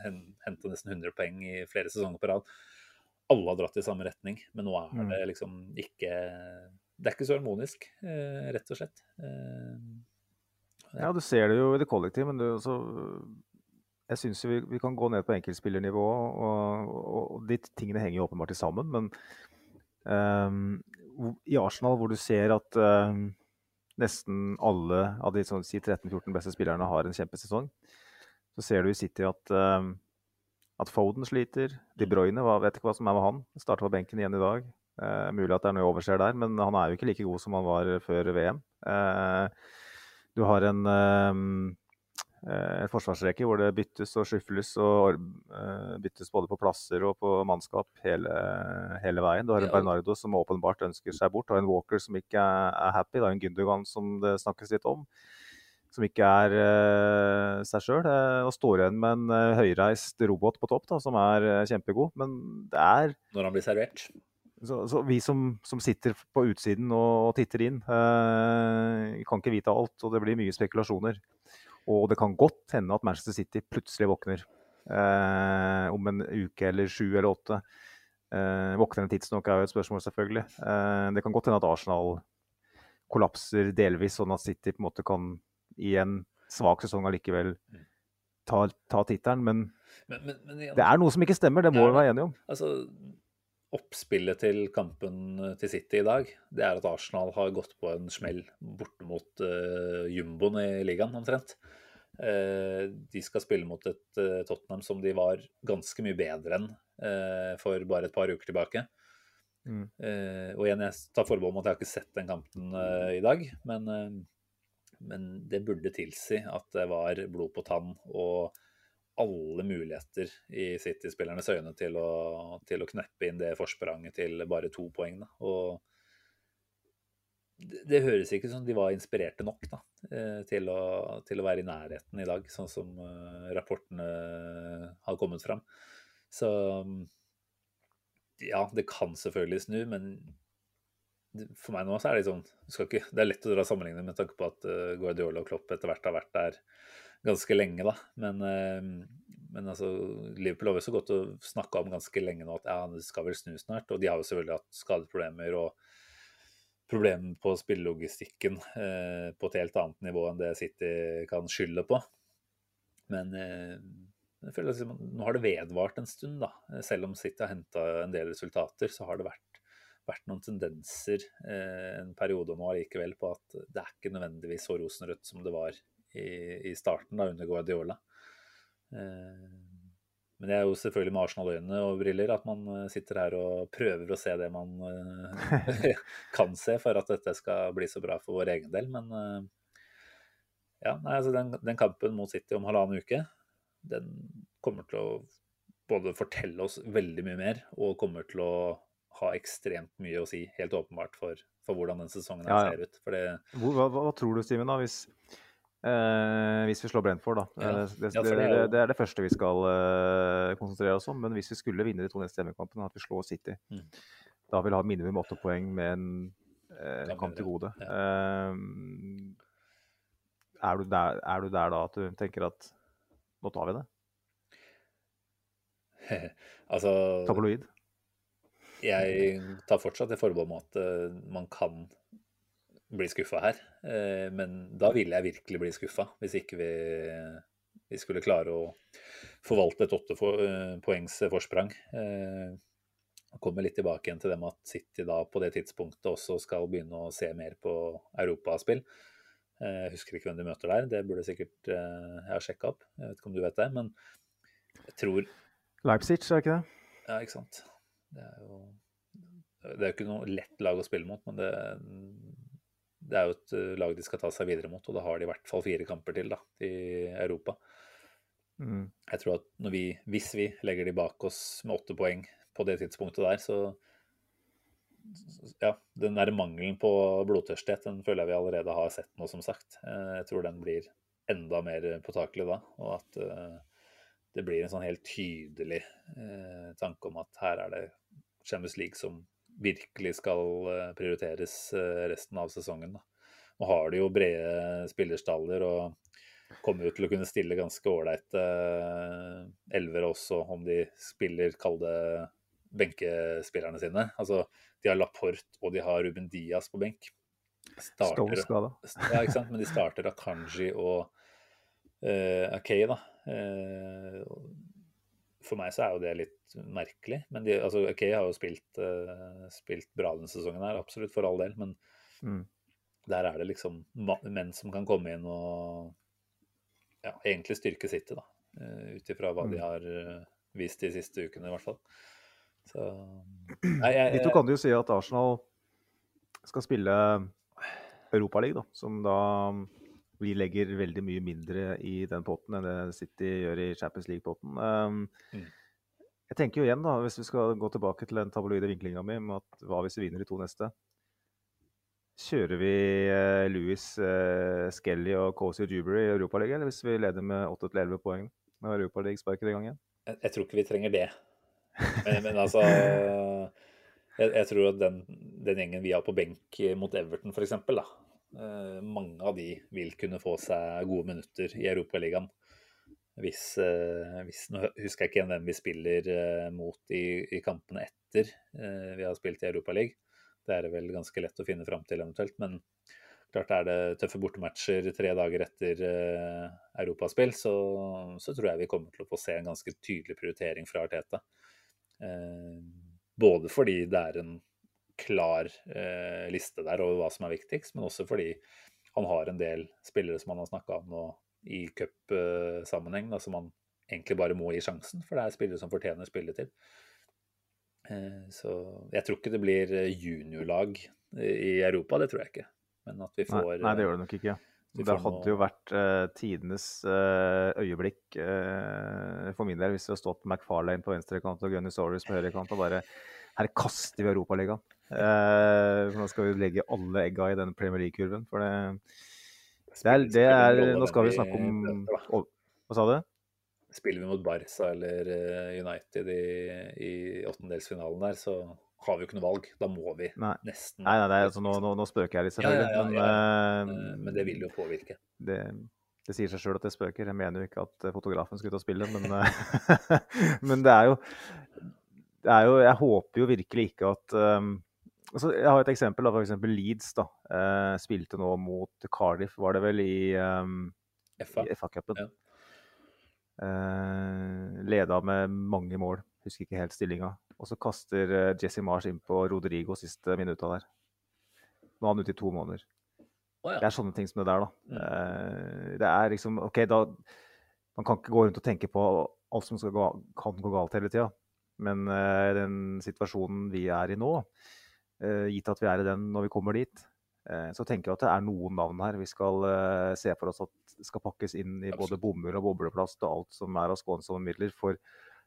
henta nesten 100 poeng i flere sesonger på rad. Alle har dratt i samme retning, men nå er det mm. liksom ikke Det er ikke så harmonisk, eh, rett og slett. Eh, ja. du ser det jo i det kollektive, men det er også jeg syns vi, vi, kan gå ned på enkeltspillernivå, og, og, og, de tingene henger jo åpenbart sammen. Men um, i Arsenal, hvor du ser at um, nesten alle av de sånn, si 13-14 beste spillerne har en kjempesesong, så ser du i City at, um, at Foden sliter. De Bruyne vet ikke hva som er med han. Starter på benken igjen i dag. Uh, mulig at det er noe jeg overser der, men han er jo ikke like god som han var før VM. Uh, du har en, um, en forsvarsrekke hvor det byttes og skyfles og uh, byttes både på plasser og på mannskap hele, hele veien. Du har en Bernardo som åpenbart ønsker seg bort, og en Walker som ikke er, er happy. Det er en Gündogan som det snakkes litt om som ikke er uh, seg sjøl, uh, og står igjen med en uh, høyreist robot på topp da, som er kjempegod. Men det er Når han blir servert? Så, så vi som, som, sitter på utsiden og, og titter inn, kan ikke vite alt, og det blir mye spekulasjoner. Og det kan godt hende at Manchester City plutselig våkner om en uke eller sju eller åtte. våkner en tidsnok er jo et spørsmål, selvfølgelig. det kan godt hende at Arsenal kollapser delvis, sånn at City på en måte kan i en svak sesong allikevel ta, ta tittelen. Men, men, men, men det er noe som ikke stemmer, det må vi være enige om. Altså, oppspillet til kampen til City i dag, det er at Arsenal har gått på en smell borte mot uh, jumboen i ligaen, omtrent. Uh, de skal spille mot et uh, Tottenham som de var ganske mye bedre enn for bare et par uker tilbake. Mm. og igjen, jeg tar forbehold om at jeg har ikke sett den kampen i dag, men men det burde tilsi at det var blod på tann og alle muligheter i City-spillernes øyne til å, til å, kneppe inn det forspranget til bare to poeng. Da. Og det, det, høres ikke som de var inspirerte nok da, eh, til, å, til, å, være i nærheten i dag, sånn som uh, rapportene har kommet fram. Så ja, det kan selvfølgelig snu, men for meg nå så er det sånn ikke, Det er lett å dra sammenligninger med tanke på at uh, Guardiola og Klopp etter hvert har vært der ganske lenge, da. Men, uh, men altså, Liverpool har jo så godt å snakke om ganske lenge nå at ja, det skal vel snu snart. Og de har jo selvfølgelig hatt skadeproblemer og problemer på spillelogistikken eh, på et helt annet nivå enn det City kan skylde på. Men jeg føler at nå har det vedvart en stund, da. Selv om City har henta en del resultater, så har det vært vært noen tendenser eh, en periode nå allikevel på at det er ikke nødvendigvis så rosenrødt som det var i, i starten da under Guardiola. Eh, men det er jo selvfølgelig med Arsenal-øyne og briller at man eh, sitter her og prøver å se det man eh, kan se for at dette skal bli så bra for vår egen del. Men ja, nei, altså den, den kampen mot City om halvannen uke, den kommer til å både fortelle oss veldig mye mer og kommer til å ha ekstremt mye å si, helt åpenbart, for, for hvordan den sesongen ja, ja. ser ut. Det... Hva, hva, hva, tror du, Steven, da, hvis, eh, hvis vi slår Brentford? da? Ja. Eh, det, det, det, det, er det første vi skal eh, konsentrere oss om. Men hvis vi skulle vinne de to neste hjemmekampene, at vi slår City, mm. da vil vi ha minimum åtte poeng med en eh, kamp til gode. Eh, er, du der, er du der da at du tenker at nå tar vi det? altså Tabloid? jeg tar fortsatt det forbehold om at uh, man kan bli skuffa her. Uh, men da ville jeg virkelig bli skuffa, hvis ikke vi, vi, skulle klare å forvalte et åtte uh, poengs forsprang. kommer litt tilbake igjen til det med at City da på det tidspunktet også skal begynne å se mer på europaspill. Jeg husker ikke hvem de møter der, det burde sikkert jeg ha sjekka opp. Jeg vet ikke om du vet det, men jeg tror Leipzig, er ikke det? Ja, ikke sant. Det er jo det er jo ikke noe lett lag å spille mot, men det, det, er jo et eh, lag de skal ta seg videre mot. Og da har de i hvert fall fire kamper til da, i Europa. Mm. Jeg tror at vi, hvis vi legger de bak oss med åtte poeng på det tidspunktet der, så ja, den der mangelen på blodtørsthet den føler jeg vi allerede har sett nå, som sagt. Eh, jeg tror den blir enda mer påtakelig da, og at uh, det blir en sånn helt tydelig tanke om at her er det Champions League som virkelig skal uh, prioriteres resten av sesongen. Da. Nå har de jo brede spillerstaller og kommer jo til å kunne stille ganske ålreite elvere også, om de spiller, kall det benkespillerne sine. Altså, de har Laporte og de har Ruben Diaz på benk. Starter, ja, ikke sant? Men de starter Akanji og uh, OK, da. Uh, for meg så er jo det litt merkelig. Men de, altså, OK har jo spilt, uh, spilt bra denne sesongen her, absolutt, for all del. Men mm. der er det liksom menn som kan komme inn og ja, egentlig styrke sittet, da. Ut ifra hva mm. de har vist de siste ukene, i hvert fall. Så nei, jeg, Litt kan du jo si at Arsenal skal spille Europaliga, som da vi legger veldig mye mindre i den potten enn det City gjør i Champions League-potten. Um, mm. Jeg tenker jo igjen, da, hvis vi skal gå tilbake til den tabloide vinklinga mi med at hva hvis vi vinner de to neste? Kjører vi uh, Louis, uh, Skelly og Cozy Jubery i Europaligaen, eller hvis vi leder med 8-11 poeng med Europaligaen-sparket i gang igjen? Jeg, jeg, tror ikke vi trenger det. Men, men altså jeg, jeg, tror at den, den, gjengen vi har på benk mot Everton, f.eks., eh, mange av de vil kunne få seg gode minutter i Europaligaen. Hvis, eh, hvis, Nå husker jeg ikke hvem vi spiller eh, mot i, i, kampene etter eh, vi har spilt i Europaligaen. Det er det vel ganske lett å finne fram til eventuelt. Men klart er det tøffe bortematcher tre dager etter europaspill, så, så, tror jeg vi kommer til å få se en ganske tydelig prioritering fra Arteta. Både fordi det er en klar eh, liste der over hva som er viktigst, men også fordi han har en del spillere som han har snakka om nå i cupsammenheng, som han egentlig bare må gi sjansen, for det er spillere som fortjener spilletid. Så jeg tror ikke det blir juniorlag i Europa, det tror jeg ikke. Men at vi får Nei, nei det gjør det nok ikke. Det hadde jo vært uh, tidenes uh, øyeblikk uh, for min del hvis vi hadde stått McFarlane på venstrekant og Gunny Sorris på høyrekant og bare Her kaster vi Europaligaen. Uh, nå skal vi legge alle egga i den Premier League-kurven. For det, det, er, det er, Nå skal vi snakke om oh, Hva sa du? Spiller vi mot Barca eller United i, i åttendelsfinalen der, så har vi jo ikke noe valg. Da må vi nei. nesten Nei, nei, nei altså, nå, nå, nå, spøker jeg litt, selvfølgelig. Ja, ja, ja, men, uh, men, det vil jo påvirke. Det, det sier seg sjøl at det spøker. Jeg mener jo ikke at fotografen skal ut og spille, men, men det, er jo, jo Jeg håper jo virkelig ikke at um, altså, Jeg har et eksempel. da, F.eks. Leeds da, uh, spilte nå mot Cardiff, var det vel, i, um, FA-cupen. Ja. leda med mange mål. Husker ikke helt stillinga. Og så kaster eh, Jesse Mars inn på Rodrigo siste minutta der. Nå er han ute i to måneder. Oh, ja. Det er sånne ting som det der, da. Mm. Det er liksom OK, da Man kan ikke gå rundt og tenke på alt som gå, kan gå galt hele tida. Men uh, den situasjonen vi er i nå, uh, gitt at vi er i den når vi kommer dit, uh, så tenker jeg at det er noen navn her vi skal se for oss at skal pakkes inn i både bomull og bobleplast og alt som er av skånsomme midler. For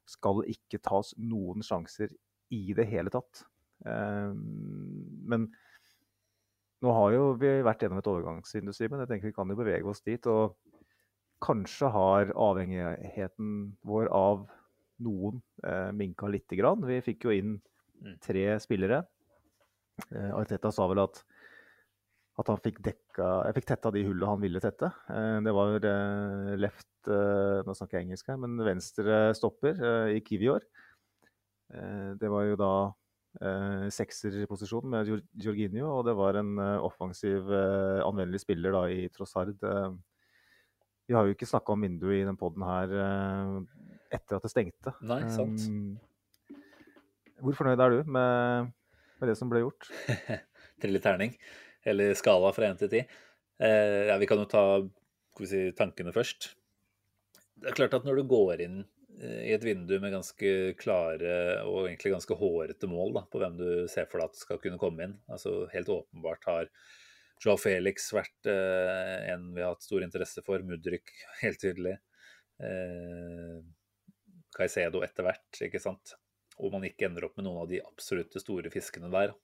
skal ikke tas noen sjanser i det hele tatt. Men nå har jo vi vært gjennom et overgangsindustri, men jeg tenker vi kan jo bevege oss dit. Og kanskje har avhengigheten vår av noen eh, minka lite grann. Vi fikk jo inn mm. tre spillere. Eh, Arteta sa vel at at han fikk dekka Jeg fikk tetta de hullene han ville tette. Eh, det var eh, left eh, Nå snakker jeg engelsk her, men venstre stopper i Kiwior. Det var jo da sekserposisjon med Jorginho, og det var en offensiv, anvendelig spiller da i Trossard. Vi har jo ikke snakka om vinduet i den poden her etter at det stengte. Nei, sant. Hvor fornøyd er du med, med det som ble gjort? Trille terning eller skala fra én til ti. Eh, ja, vi kan jo ta si, tankene først. Det er klart at når du går inn eh, i et vindu med ganske klare og egentlig ganske hårete mål da, på hvem du ser for deg at skal kunne komme inn altså Helt åpenbart har Joao Felix vært eh, en vi har hatt stor interesse for. Mudrik, helt tydelig. Eh, Caicedo etter hvert, ikke sant. Og man ikke ender opp med noen av de absolutte store fiskene der.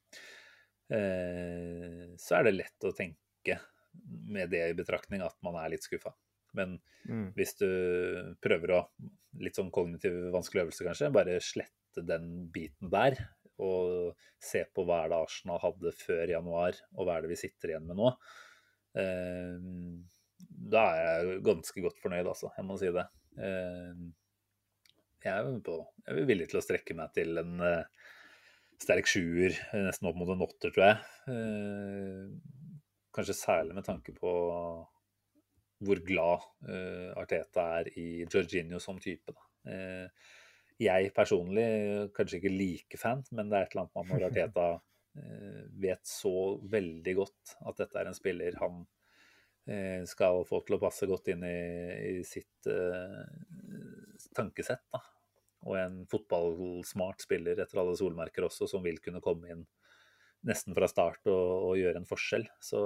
Eh, så er det lett å tenke med det i betraktning at man er litt skuffa. Men mm. hvis du prøver å Litt sånn kognitiv vanskelig øvelse, kanskje. Bare slette den biten der. Og se på hva er det Arsenal hadde før januar, og hva er det vi sitter igjen med nå. Eh, da er jeg ganske godt fornøyd, altså. Jeg må si det. Eh, jeg er, på, jeg er villig til å strekke meg til en sterk sjuer, eh, nesten opp mot en åtter, tror jeg. Uh, kanskje særlig med tanke på hvor glad uh, Arteta er i Jorginho som type. Da. Uh, jeg personlig kanskje ikke like fan, men det er et eller annet med når Arteta uh, vet så veldig godt at dette er en spiller han skal få til å passe godt inn i, i sitt tankesett. Da. Og en fotballsmart spiller etter alle solmerker også, som vil kunne komme inn nesten fra start og, og gjøre en forskjell. Så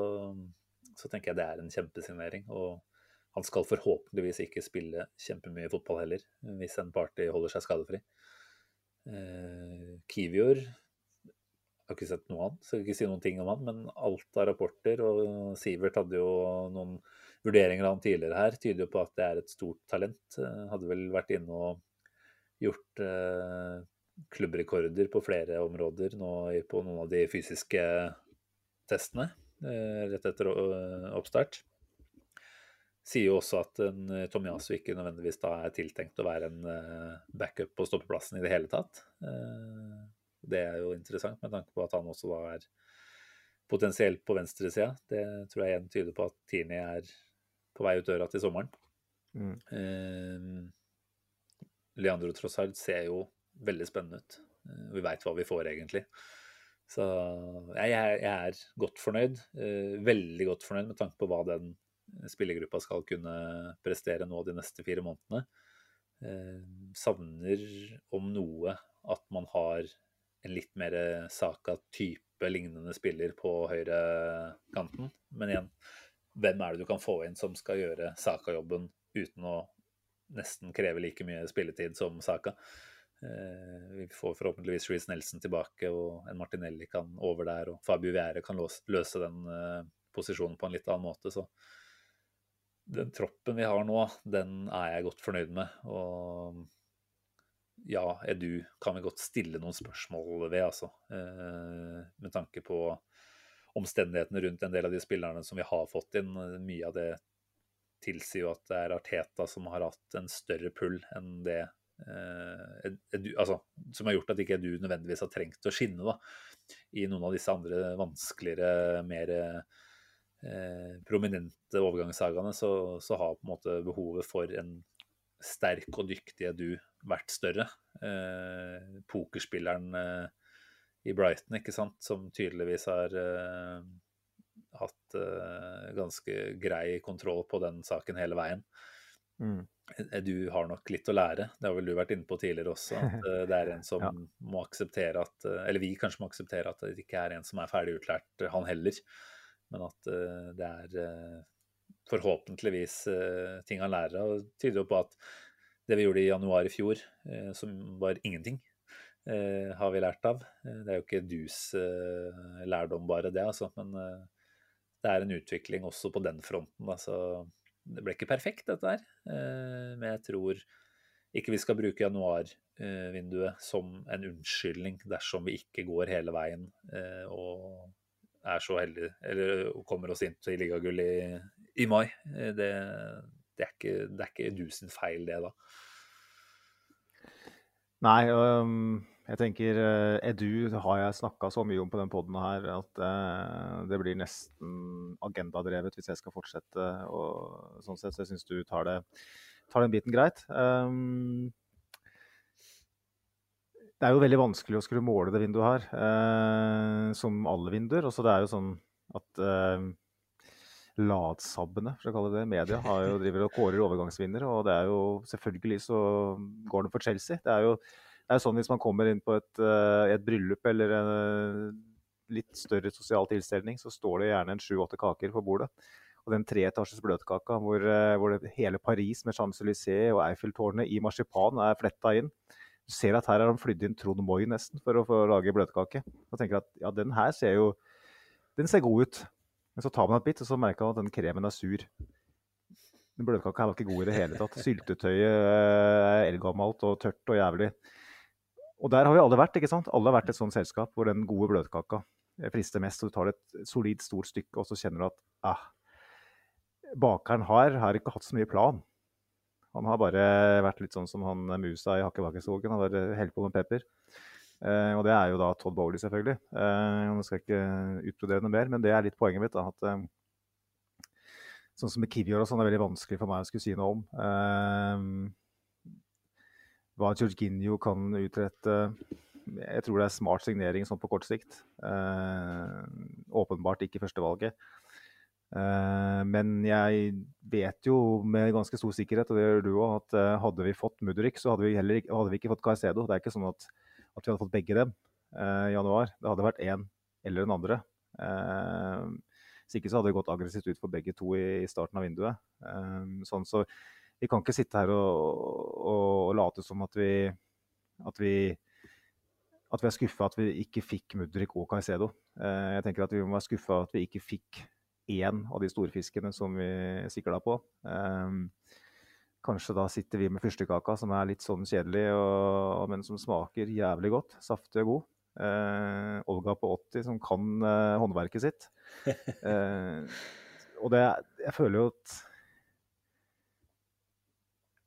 så tenker jeg det er en kjempesignering. Og han skal forhåpentligvis ikke spille kjempemye fotball heller, hvis en party holder seg skadefri. Eh, Kivior har ikke sett noe han, skal ikke si noen ting om han, men alt av rapporter, og Sivert hadde jo noen vurderinger av han tidligere her, tyder jo på at det er et stort talent. Eh, hadde vel vært inne og gjort eh, klubbrekorder på flere områder nå på noen av de fysiske testene. Eh, rett etter eh, oppstart. Sier jo også at en eh, Tomiyasu ikke nødvendigvis da er tiltenkt å være en backup på stoppeplassen i det hele tatt. Det er jo interessant med tanke på at han også da er potensielt på venstresida. Det tror jeg igjen tyder på at Tierney er på vei ut døra til sommeren. Mm. Eh, Leandro Trossard ser jo veldig spennende ut. Vi veit hva vi får, egentlig. Så jeg, jeg er godt fornøyd. Eh, veldig godt fornøyd med tanke på hva den spillergruppa skal kunne prestere nå de neste fire månedene. Eh, savner om noe at man har en litt mer Saka-type lignende spiller på høyrekanten. Men igjen, hvem er det du kan få inn som skal gjøre Saka-jobben uten å nesten kreve like mye spilletid som Saka? Eh, vi får forhåpentligvis Reece Nelson tilbake, og en Martinelli kan over der. Og Fabio Viere kan løse den eh, posisjonen på en litt annen måte. Så den troppen vi har nå, den er jeg godt fornøyd med. Og ja, Edu kan vi godt stille noen spørsmål ved, altså. Eh, med tanke på omstendighetene rundt en del av de spillerne som vi har fått inn. Mye av det tilsier jo at det er Arteta som har hatt en større pull enn det Eh, edu, altså, som har gjort at ikke du nødvendigvis har trengt å skinne da, i noen av disse andre vanskeligere, mer eh, prominente overgangssagaene, så, så, har på en måte behovet for en sterk og dyktig Edu vært større. Eh, pokerspilleren eh, i Brighton, ikke sant, som tydeligvis har eh, hatt eh, ganske grei kontroll på den saken hele veien. Mm. Eh, du har nok litt å lære. Det har vel du vært inne på tidligere også. At eh, det er en som ja. må akseptere at eh, Eller vi kanskje må akseptere at det ikke er en som er ferdig utlært, han heller. Men at det er forhåpentligvis ting han lærer av. Det tyder jo på at det vi gjorde i januar i fjor, som var ingenting, har vi lært av. Det er jo ikke dus lærdom bare, det, altså. Men det er en utvikling også på den fronten. Altså det ble ikke perfekt, dette her. Eh, men jeg tror ikke vi skal bruke januarvinduet som en unnskyldning dersom vi ikke går hele veien eh, og er så heldige, eller kommer oss inn til ligagull i, i mai. Eh, det, det, er ikke, det er ikke du sin feil, det, da. Nei, um, jeg tenker uh, Edu har jeg snakka så mye om på den poden her at uh, det blir nesten agendadrevet hvis jeg skal fortsette. og sånn sett, Så syns du tar, det, tar, den biten greit. Um, det er jo veldig vanskelig å skulle måle det vinduet her, uh, som alle vinduer. Også det er jo sånn at latsabbene, for å kalle det media, har jo driver og kårer overgangsvinner. Og det er jo selvfølgelig så går det for Chelsea. Det er jo, det er sånn hvis man kommer inn på et, uh, et bryllup eller en uh, litt større sosial tilstelning, så står det gjerne en sju-åtte kaker på bordet. Og den treetasjes bløtkaka hvor, uh, hvor hele Paris med Champs-Élysées og Eiffeltårnet i marsipan er fletta inn. Du ser at her har de flydd inn Trond Moi nesten for å få lage bløtkake. Og tenker at ja, den her ser jo den ser god ut. Men så tar man et bit, og så merker man at den kremen er sur. Den bløtkaka var ikke god i det hele tatt. Syltetøyet er eldgammelt og tørt og jævlig. Og der har vi alle vært. ikke sant? Alle har vært et sånt selskap hvor den gode bløtkaka frister mest. og Du tar et solid, stort stykke, og så kjenner du at ah, bakeren har, har ikke hatt så mye plan. Han har bare vært litt sånn som han musa i Hakkebakkeskogen. Han bare helt på med pepper. Eh, og det er jo da Todd Bowley, selvfølgelig. Eh, nå skal jeg ikke utbrodere noe mer, men det er litt poenget mitt. da, at eh, sånn som med Kivior og sånn, er veldig vanskelig for meg å skulle si noe om. Eh, hva Georginio kan utrette Jeg tror det er smart signering sånn på kort sikt. Eh, åpenbart ikke førstevalget. Uh, men jeg vet jo med ganske stor sikkerhet, og det gjør du òg, at uh, hadde vi fått Mudrik, så hadde vi heller hadde vi ikke fått Caicedo. Det er ikke sånn at, at vi hadde fått begge dem eh, i januar. Det hadde vært én eller den andre. Eh, hvis ikke så hadde det gått aggressivt ut for begge to i, starten av vinduet. Eh, sånn så vi kan ikke sitte her og, og, og late som at vi, at vi at vi er skuffa at vi ikke fikk Mudrik og Caicedo. Jeg tenker at vi må være skuffa at vi ikke fikk én av de storfiskene som vi sikla på. Kanskje da sitter vi med fyrstekaka, som er litt sånn kjedelig, og, men som smaker jævlig godt. Saftig og god. Eh, Olga på 80 som kan eh, håndverket sitt. Eh, og det Jeg føler jo at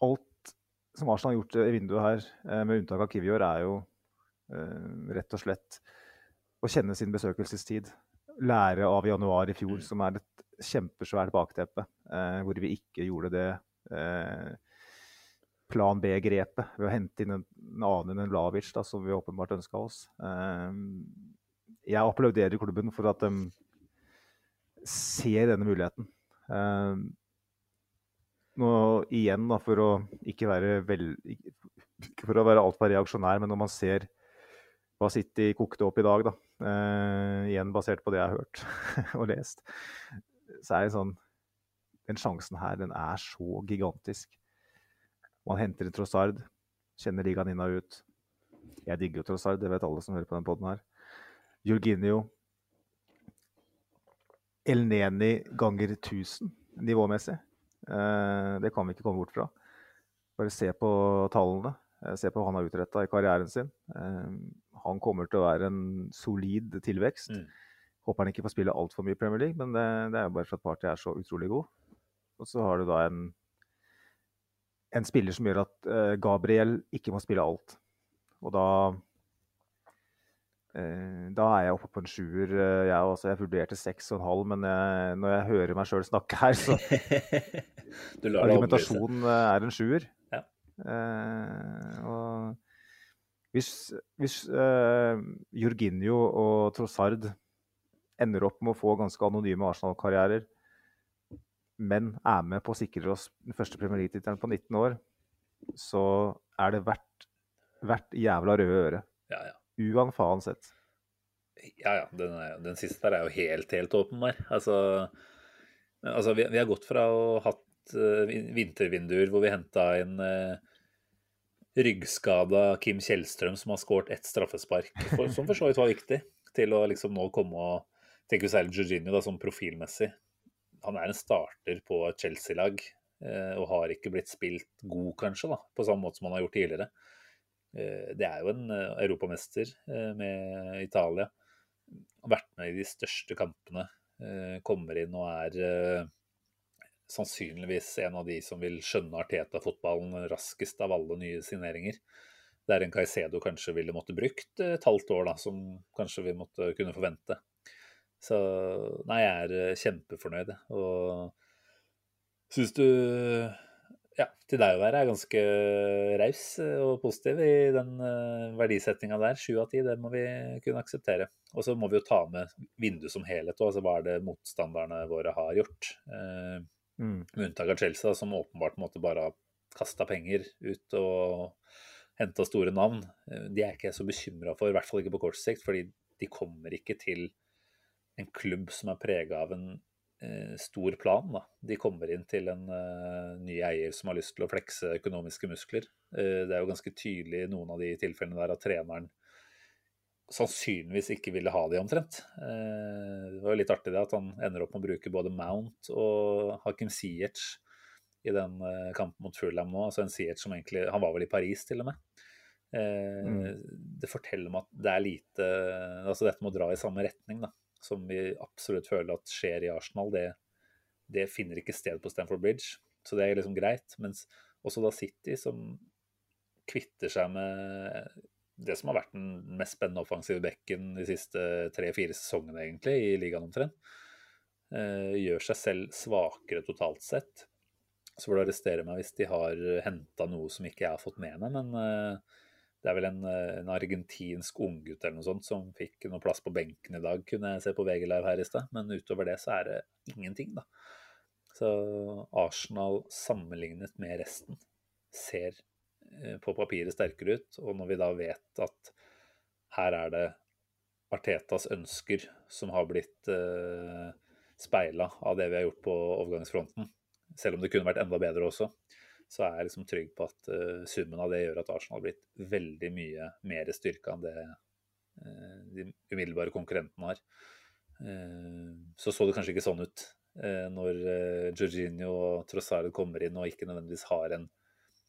alt som Arsenal har gjort i vinduet her, med unntak av Kivior, er jo rett og slett å kjenne sin besøkelsestid lære av januar i fjor, som er et kjempesvært bakteppe, eh, hvor vi ikke gjorde det eh, plan B-grepet ved å hente inn en, en annen enn Lavic, da, som vi åpenbart ønska oss. Eh, jeg applauderer klubben for at de ser denne muligheten. Eh, nå igjen, da, for å ikke være vel, ikke for å være altfor reaksjonær, men når man ser hva City kokte opp i dag, da, igjen basert på det jeg har hørt og lest. Så er det sånn Den sjansen her, den er så gigantisk. Man henter en Trossard, kjenner ligaen inn og ut. Jeg digger jo Trossard, det vet alle som hører på den poden her. Jorginho. El Neni ganger 1000 nivåmessig. Uh, det kan vi ikke komme bort fra. Bare se på tallene. Eh, se på hva han har utretta i karrieren sin. Uh, han kommer til å være en solid tilvekst. Mm. Håper han ikke får spille altfor mye i Premier League, men det, det er jo bare for at Party er så utrolig god. Og så har du da en, en spiller som gjør at uh, Gabriel ikke må spille alt. Og da uh, Da er jeg oppe på en sjuer. Uh, jeg, også, jeg vurderte seks og en halv, men jeg, når jeg hører meg sjøl snakke her, så Argumentasjonen er en sjuer. Ja. og hvis, hvis uh, Jorginho og Trossard ender opp med å få ganske anonyme Arsenal-karrierer, men er med på å sikre oss den første Premier League-tittelen på 19 år, så er det verdt, verdt jævla røde øre. Ja, ja. Uan faen sett. Ja, ja. Den, er, den, siste der er jo helt, helt åpenbar. Altså, altså vi, vi, har gått fra å ha hatt uh, vintervinduer hvor vi henta inn uh, ryggskada Kim Kjellstrøm som har skåret ett straffespark, for, som for så vidt var viktig, til å liksom nå komme og Tenker særlig Jorginho da, som profilmessig. Han er en starter på et Chelsea-lag eh, og har ikke blitt spilt god, kanskje, da, på samme måte som han har gjort tidligere. Eh, det er jo en eh, europamester med Italia. Har vært med i de største kampene. Kommer inn og er sannsynligvis en av de som vil skjønne Arteta-fotballen raskest av alle nye signeringer. Det er en Caicedo kanskje ville måtte brukt et halvt år, da, som kanskje vi måtte kunne forvente. Så nei, jeg er eh, kjempefornøyd. Og syns du ja, til deg å være er ganske raus og positiv i den uh, verdisettinga der. Sju av ti, det må vi kunne akseptere. Og så må vi jo ta med vinduet som helhet òg. Altså, hva er det motstanderne våre har gjort? Uh, Mm. Med unntak av Chelsea, som åpenbart måtte bare ha kasta penger ut og henta store navn. Eh, de er ikke jeg så bekymra for, i hvert fall ikke på kort sikt, fordi de kommer ikke til en klubb som er prega av en eh, stor plan. Da. De kommer inn til en eh, ny eier som har lyst til å flekse økonomiske muskler. Eh, det er jo ganske tydelig i noen av de tilfellene der at treneren sannsynligvis ikke ville ha de omtrent. Eh, det var jo litt artig det at han ender opp med å bruke både Mount og Hakim Ziyech i den eh, kampen mot Fulham nå. altså en Ziyech som egentlig, Han var vel i Paris, til og med. Eh, mm. Det forteller meg at det er lite altså Dette må dra i samme retning, da, som vi absolutt føler at skjer i Arsenal. Det, det finner ikke sted på Stamford Bridge, så det er liksom greit. Mens også da City, som kvitter seg med det som har vært den mest spennende offensive bekken de siste tre-fire sesongene, egentlig, i ligaen omtrent. eh, gjør seg selv svakere totalt sett. Så får du arrestere meg hvis de har henta noe som ikke jeg har fått med meg. Men eh, det er vel en, eh, en argentinsk unggutt eller noe sånt som fikk noe plass på benken i dag, kunne jeg se på VG Live her i stad. Men utover det så er det ingenting, da. Så Arsenal sammenlignet med resten ser eh, på papiret sterkere ut. Og når vi da vet at her er det Artetas ønsker som har blitt eh, speila av det vi har gjort på overgangsfronten, selv om det kunne vært enda bedre også, så er jeg liksom trygg på at uh, summen av det gjør at Arsenal har blitt veldig mye mer styrka enn det uh, de umiddelbare konkurrentene har. Uh, så så det kanskje ikke sånn ut når Jorginho og Trossard kommer inn og ikke nødvendigvis har en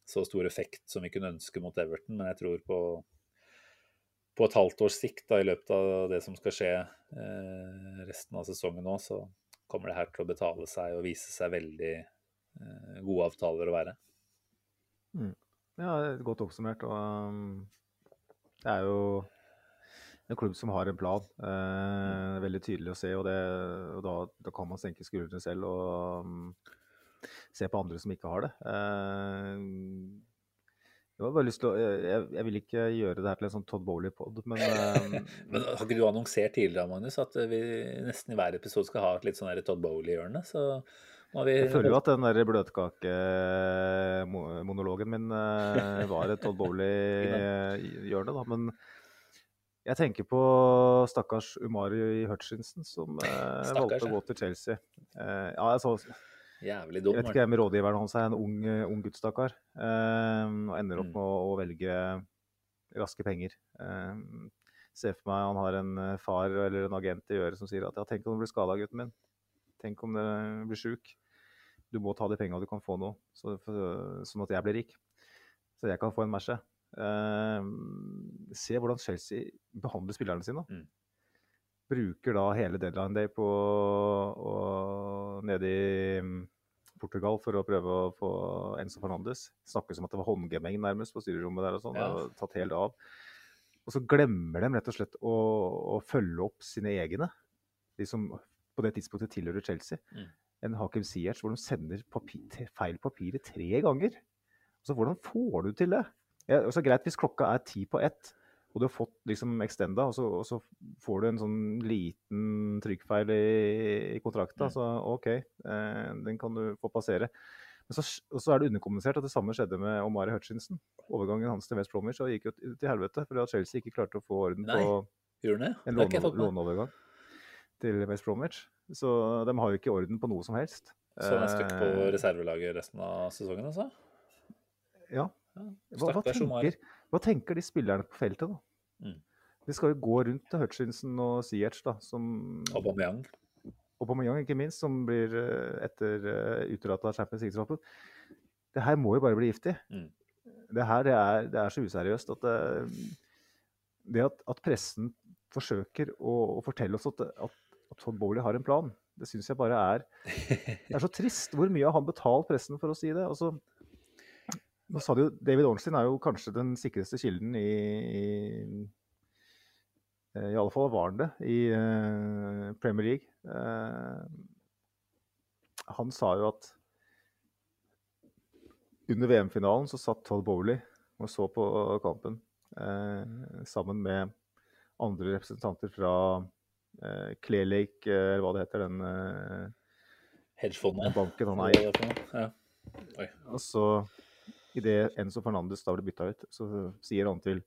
så stor effekt som vi kunne ønske mot Everton, men jeg tror på på et halvt års sikt da, i løpet av det som skal skje eh, resten av sesongen nå, så kommer det her til å betale seg og vise seg veldig gode avtaler å være. Mm. Ja, godt oppsummert. Og um, det er jo en klubb som har en plan. Eh, veldig tydelig å se, og, det, og da, da, kan man senke skuldrene selv og um, se på andre som ikke har det. Eh, jeg, har bare lyst til å, jeg, jeg, vil ikke gjøre det her til en sånn Todd Bowley-pod, men um... Men Har ikke du annonsert tidligere, Magnus, at vi nesten i hver episode skal ha et litt sånn Todd Bowley-hjørne? Så vi... Jeg føler jo at den der bløtkakemonologen min uh, var et Todd Bowley-hjørne, da. Men jeg tenker på stakkars Umari Hutchinson, som uh, valgte å gå til Chelsea. Ja, så... Jævlig dum. Jeg vet ikke hvem rådgiveren hans er, en ung, ung gutt, stakkar. Og ender opp mm. med å, å, velge raske penger. Uh, Se for meg han har en eh, far eller en agent i øret som sier at ja, tenk om du blir skada, gutten min. Tenk om du blir sjuk. Du må ta de penga du kan få nå, så, for, sånn at jeg blir rik. Så jeg kan få en Merce. Uh, se hvordan Chelsea behandler spillerne sine. Mm. Bruker da hele deadline day på og, nede i mm, Portugal for å prøve å få Enzo Fernandes. Snakkes om at det var håndgemeng nærmest på styrerommet der og sånn. Ja. Tatt helt av. Og så glemmer de rett og slett å, å følge opp sine egne, de som på det tidspunktet tilhører Chelsea. Mm. En Hakim Ziyech hvor de sender papir, feil papirer tre ganger. Altså, hvordan får du til det? Ja, altså, greit hvis klokka er ti på ett, og du har fått liksom extenda, og så, og så får du en sånn liten trykkfeil i, i kontrakta, mm. så OK, eh, den kan du få passere. Men så, og så er det underkommunisert at det samme skjedde med Omari Hutchinson. Overgangen hans til West Bromwich gikk jo til helvete fordi at Chelsea ikke klarte å få orden Nei, på en låneovergang til West Bromwich. Så de har jo ikke orden på noe som helst. Så han er stuck på eh, reservelaget resten av sesongen, altså? Ja. Hva, hva, tenker, hva, tenker, de spillerne på feltet, da? Mm. De skal jo gå rundt til Hutchinson og Ziyech, da, som Aubameyang. Aubameyang, ikke minst, som blir eh, etter utelatt av Champions League-troppen. Det her må jo bare bli giftig. Mm. Det her det er, det er, så useriøst at det, det at, at, pressen forsøker å, å fortelle oss at, at, at Todd Bowley har en plan, det syns jeg bare er Det er så trist. Hvor mye har han betalt pressen for å si det? Altså, nå sa du jo, David Ornstein er jo kanskje den sikreste kilden i, i eh, i alle fall var han det i uh, Premier League. Uh, han sa jo at under VM-finalen så satt Todd Bowley og så på kampen uh, sammen med andre representanter fra uh, Clearlake, eller hva det heter, den Hedgefondet. banken han eier. Ja. Og så idet Enzo Fernandes da ble bytta ut, så sier han til,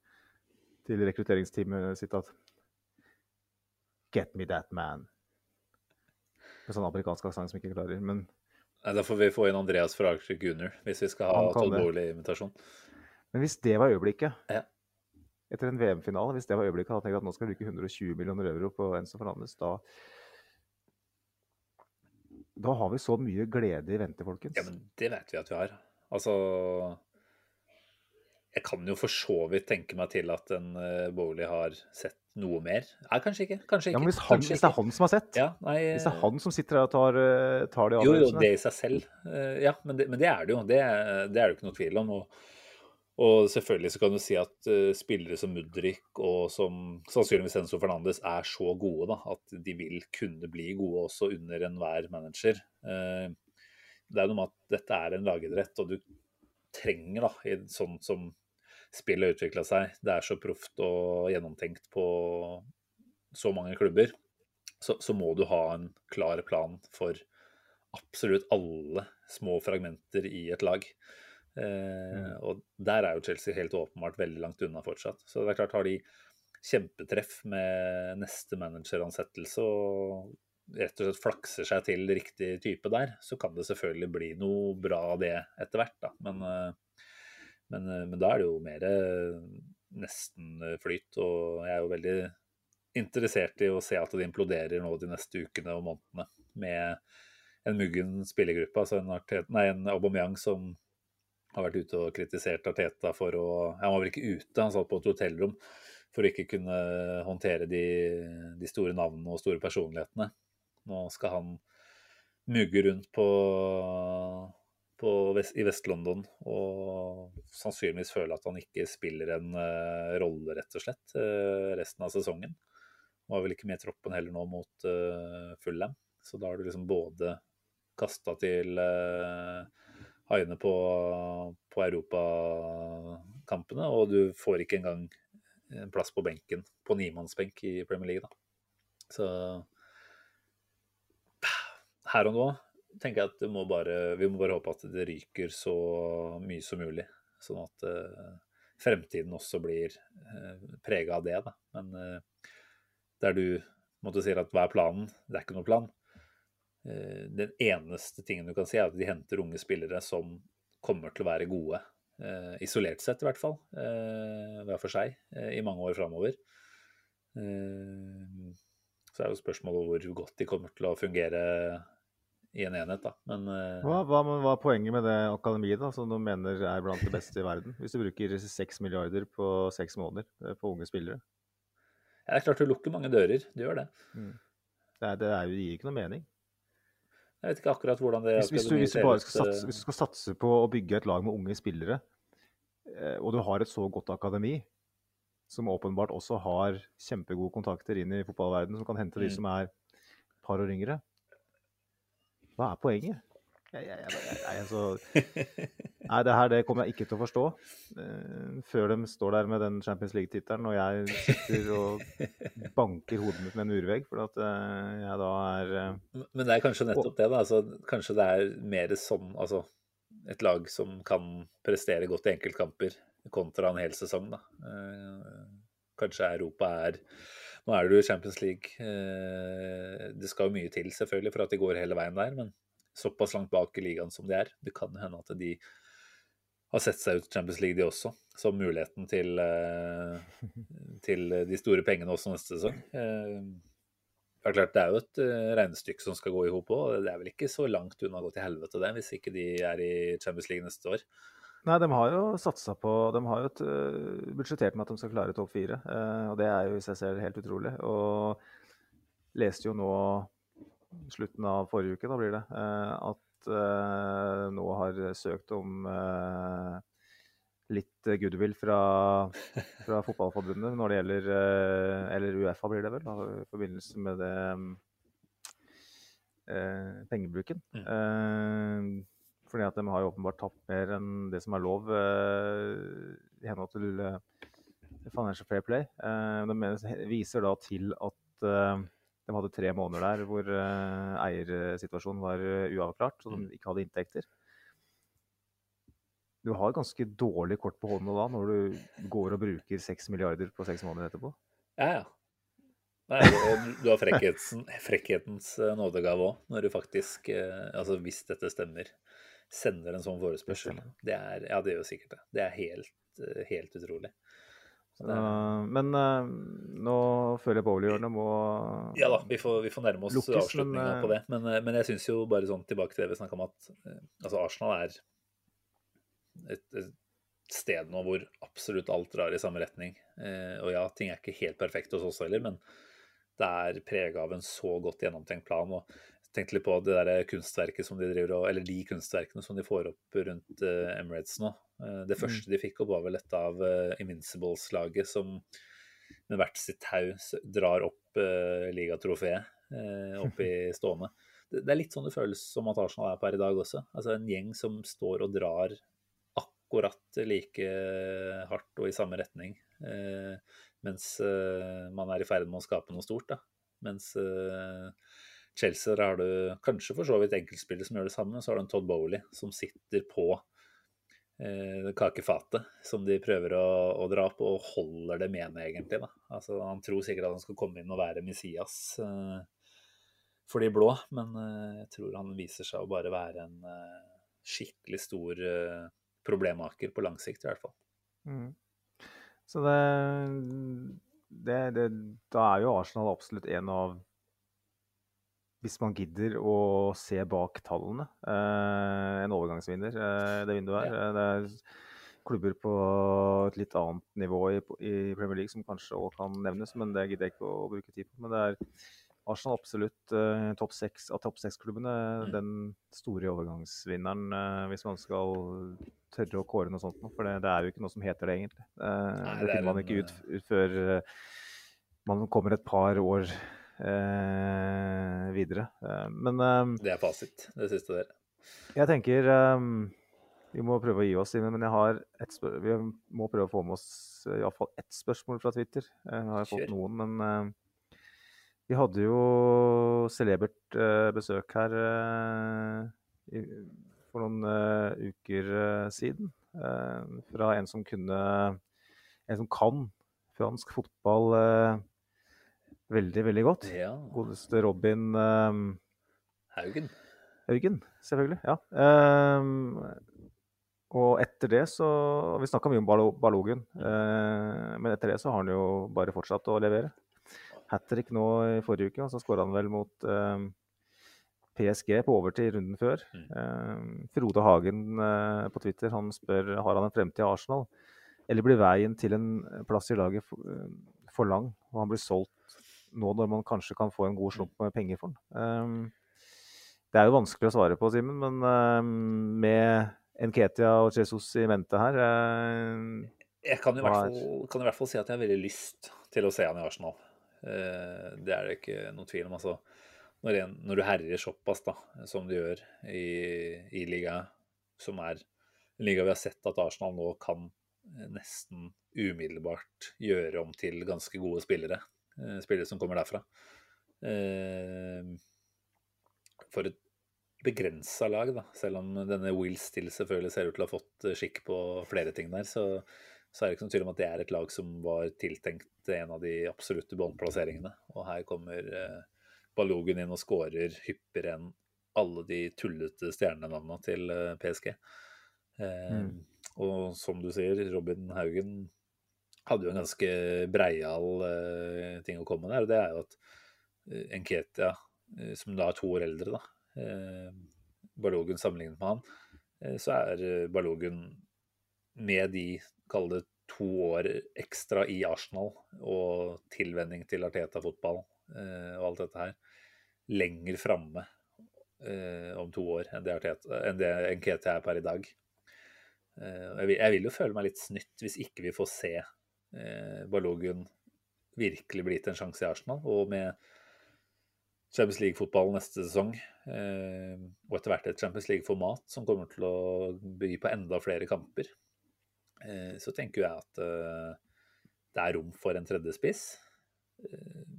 til rekrutteringsteamet sitt at Get me that man. Med sånn amerikansk aksent som ikke klarer, men Nei, Da får vi få inn Andreas fra Arctic Gunner hvis vi skal ha Todd Bowley-invitasjon. Men hvis det var øyeblikket, ja. Etter en VM-finale, hvis det var øyeblikket, hadde tenkt at nå skal jeg bruke 120 millioner euro på Enzo Fernandes, da da har vi så mye glede i vente, folkens. Ja, men det vet vi at vi har. Altså Jeg kan jo for så vidt tenke meg til at en uh, Bowley har sett noe mer. Nei, kanskje ikke. Kanskje ikke. Ja, men hvis, han, hvis det er han som har sett? Ja, nei, hvis det er han som sitter der og tar, uh, tar de avgjørelsene? Jo, jo, det i seg selv. Ja, men det, men det, er det jo. Det, det er det jo ikke noe tvil om. Og, Og selvfølgelig så kan du si at uh, spillere som Mudrik og som sannsynligvis Enzo Fernandes er så gode da, at de vil kunne bli gode også under enhver manager. Uh, det er noe med at dette er en lagidrett, og du trenger, da, i sånn som spillet har utvikla seg, det er så proft og gjennomtenkt på så mange klubber, så, så må du ha en klar plan for absolutt alle små fragmenter i et lag. Eh, mm. Og der er jo Chelsea helt åpenbart veldig langt unna fortsatt. Så det er klart, har de kjempetreff med neste manageransettelse og rett og slett flakser seg til riktig type der, så kan det selvfølgelig bli noe bra av det etter hvert, da. Men, eh, men, eh, men, da er det jo mer nesten flyt. Og jeg er jo veldig interessert i å se at det imploderer nå de neste ukene og månedene med en muggen spillergruppe. Altså en, Arteta, nei, en Aubameyang som har vært ute og kritisert Arteta for å Han var vel ikke ute, han satt på et hotellrom for å ikke kunne håndtere de, de store navnene og store personlighetene. Nå skal han mugge rundt på, på vest, i Vest-London og sannsynligvis føle at han ikke spiller en uh, rolle, rett og slett, uh, resten av sesongen. Han var vel ikke med i troppen heller nå mot uh, Fulham, så da har du liksom både kasta til uh, haiene på, på europakampene, og du får ikke engang en plass på benken, på nimannsbenk i Premier League. Da. Så her og nå tenker jeg at må bare, vi må bare håpe at det ryker så mye som mulig. Sånn at uh, fremtiden også blir uh, eh, prega av det. Da. Men uh, der du måtte si at hva er planen? Det er ikke noen plan. Eh, den eneste tingen du kan si, er at de henter unge spillere som kommer til å være gode. Eh, isolert sett, i hvert fall. Eh, hver for seg i mange år framover. Så er jo spørsmålet hvor godt de kommer til å fungere i en enhet, da. Men hva, hva, hva, er poenget med det akademiet, da, som du mener er blant det beste i verden? Hvis du bruker seks milliarder på seks måneder på unge spillere? Det er klart du lukker mange dører. Du gjør det. Mm. Det, er, det, er, det gir ikke noe mening. Jeg vet ikke akkurat hvordan det hvis, hvis, du, hvis, du bare skal satse, hvis du skal satse på å bygge et lag med unge spillere, eh, og du har et så godt akademi, som åpenbart også har kjempegode kontakter inn i fotballverdenen, som kan hente de mm. som er et par år yngre, hva er poenget? Jeg, jeg, jeg, altså, nei, det her det kommer jeg ikke til å forstå uh, før de står der med den Champions League-tittelen og jeg sitter og banker hodet mitt med en murvegg for at uh, jeg da er uh, Men det er kanskje nettopp det, da. Altså, kanskje det er mer sånn altså, et lag som kan prestere godt i enkeltkamper kontra en hel sesong, da. kanskje Europa er Nå er du i Champions League. det skal jo mye til, selvfølgelig, for at de går hele veien der. men såpass langt bak i ligaen som de er. Det kan hende at de har sett seg ut i Champions League, de også. Som muligheten til, eh, til de store pengene også neste sesong. Eh, det er klart, det er jo et eh, regnestykke som skal gå i hop òg. Det er vel ikke så langt unna å gå til helvete, det, hvis ikke de er i Champions League neste år. Nei, de har jo satsa på De har jo et, budsjettert med at de skal klare topp fire. Og det er jo i seg selv helt utrolig. Og leste jo nå slutten av forrige uke, da blir det, eh, at eh, nå har søkt om eh, litt goodwill fra, fra Fotballforbundet når det gjelder Eller Uefa blir det vel, da, i forbindelse med det eh, pengebruken. Mm. Eh, fordi at de har jo åpenbart tapt mer enn det som er lov eh, i henhold til Financial Fair Play. de viser da til at de hadde tre måneder der hvor uh, eiersituasjonen var uh, uavklart, så de mm. ikke hadde inntekter. Du har ganske dårlig kort på hånden da når du går og bruker seks milliarder på seks måneder etterpå. Ja, ja. Nei, du har frekkhetens, frekkhetens eh, nådegave òg, når du faktisk, altså hvis dette stemmer, sender en sånn forespørsel. Det er, ja, det gjør sikkert det. Det er helt, helt utrolig. Uh, men uh, nå føler jeg bowlinghjørnet må Ja da, vi får, vi får nærme oss avslutninga på det. Men, men jeg syns jo bare sånn tilbake til det vi snakka om, at altså Arsenal er et, et, sted nå hvor absolutt alt drar i samme retning. Uh, og ja, ting er ikke helt perfekt hos oss heller, men det er prega av en så godt gjennomtenkt plan. og tenkte litt på det der kunstverket som de driver og, Eller de kunstverkene som de får opp rundt uh, Emirates nå. Uh, det første mm. de fikk opp, var vel et av uh, Invincibles-laget som med hvert sitt tau drar opp uh, ligatrofeet opp i stående. Det, det, er litt sånn det føles som at Arsenal er per i dag også. Altså En gjeng som står og drar akkurat like hardt og i samme retning. mens man er i ferd med å skape noe stort. da. Mens Chelsea der har du kanskje for så vidt enkeltspillere som gjør det samme, så har du en Todd Bowley som sitter på eh, kakefatet som de prøver å, å, dra opp, og holder det med egentlig. Da. Altså, han tror sikkert at han skal komme inn og være Messias eh, for de blå, men eh, jeg tror han viser seg å bare være en eh, skikkelig stor eh, problemmaker på lang sikt, i hvert fall. Mm. Så det, det, det, Da er jo Arsenal absolutt en av hvis man gidder å se bak tallene. Eh, en overgangsvinner, eh, det vinduet her. Ja. Det er klubber på et litt annet nivå i, Premier League som kanskje òg kan nevnes, men det gidder jeg ikke å bruke tid på. Men det er Arsenal absolutt eh, topp seks av topp seks-klubbene. Mm. Den store overgangsvinneren, eh, hvis man skal tørre å kåre noe sånt. For det, det, er jo ikke noe som heter det, egentlig. Eh, Nei, det, det finner man ikke ut, ut før eh, man kommer et par år eh, videre. Eh, men eh, Det er fasit, det siste der. Jeg tenker eh, vi må prøve å gi oss. Men jeg har et spør vi må prøve å få med oss iallfall ett spørsmål fra Twitter. Jeg har fått noen, men vi hadde jo celebert besøk her for noen uker siden. fra en som kunne En som kan fransk fotball veldig, veldig godt. Ja. Godeste Robin um, Haugen. Haugen, selvfølgelig. Ja. Um, og etter det så Vi snakka mye om Balogen, uh, men etter det så har han jo bare fortsatt å levere. Hat trick nå i forrige uke, og så skåra han vel mot um, PSG på overtid runden før. Mm. Frode Hagen uh, på Twitter han spør har han en fremtid i Arsenal. Eller blir veien til en plass i laget for, uh, for lang, og han blir solgt nå når man kanskje kan få en god slump med penger for den. Um, det er jo vanskelig å svare på, Simen, men um, med Nketia og Jesus i mente her uh, Jeg kan i, fall, kan i, hvert fall, si at jeg har veldig lyst til å se han i Arsenal. Uh, det er det ikke noe tvil om. altså. Når, en, når du herjer såpass da, som du gjør i, i liga, som er en liga vi har sett at Arsenal nå kan nesten umiddelbart gjøre om til ganske gode spillere. Eh, spillere som kommer derfra. Eh, for et begrensa lag, da. Selv om denne Will Still selvfølgelig ser ut til å ha fått eh, skikk på flere ting der, så, så er det ikke noen tvil om at det er et lag som var tiltenkt en av de absolutte båndplasseringene. Og her kommer eh, Balogun inn og skårer hyppigere enn alle de tullete stjernenavnene til PSG. Eh, mm. Og som du sier, Robin Haugen hadde jo en ganske breial uh, ting å komme med der. Og det er jo at uh, Enketia, uh, som da er to år eldre, da, Balogun sammenlignet med han, så er Balogun med de, kall det to år ekstra i Arsenal og tilvenning til Arteta-fotball og alt dette her, lenger framme om to år enn det, Arteta, enn det Enketia er per i dag. Jeg vil, jo føle meg litt snytt hvis ikke vi får se eh, Balogun virkelig blitt en sjanse i Arsenal. Og med Champions League-fotball neste sesong, eh, og etter hvert et Champions League-format som kommer til å by på enda flere kamper, eh, så tenker jeg at eh, det er rom for en tredje spiss. Eh,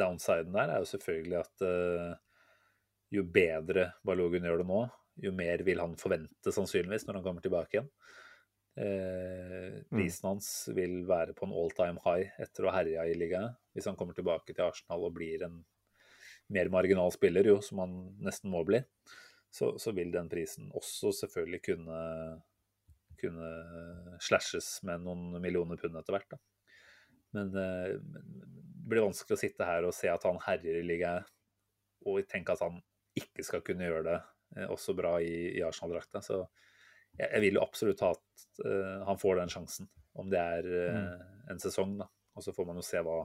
downsiden der er jo selvfølgelig at eh, jo bedre Balogun gjør det nå, jo mer vil han forvente sannsynligvis når han kommer tilbake igjen. Eh, mm. prisen hans vil være på en all time high etter å ha herja i ligaen. Hvis han kommer tilbake til Arsenal og blir en mer marginal spiller, jo, som han nesten må bli, så, så vil den prisen også selvfølgelig kunne, kunne slashes med noen millioner pund etter hvert. Da. Men eh, det blir vanskelig å sitte her og se at han herjer i ligaen, og tenke at han ikke skal kunne gjøre det eh, også bra i, i Arsenal-drakta. Så jeg, vil jo absolutt ha at uh, han får den sjansen, om det er uh, en sesong. da. Og så får man jo se hva,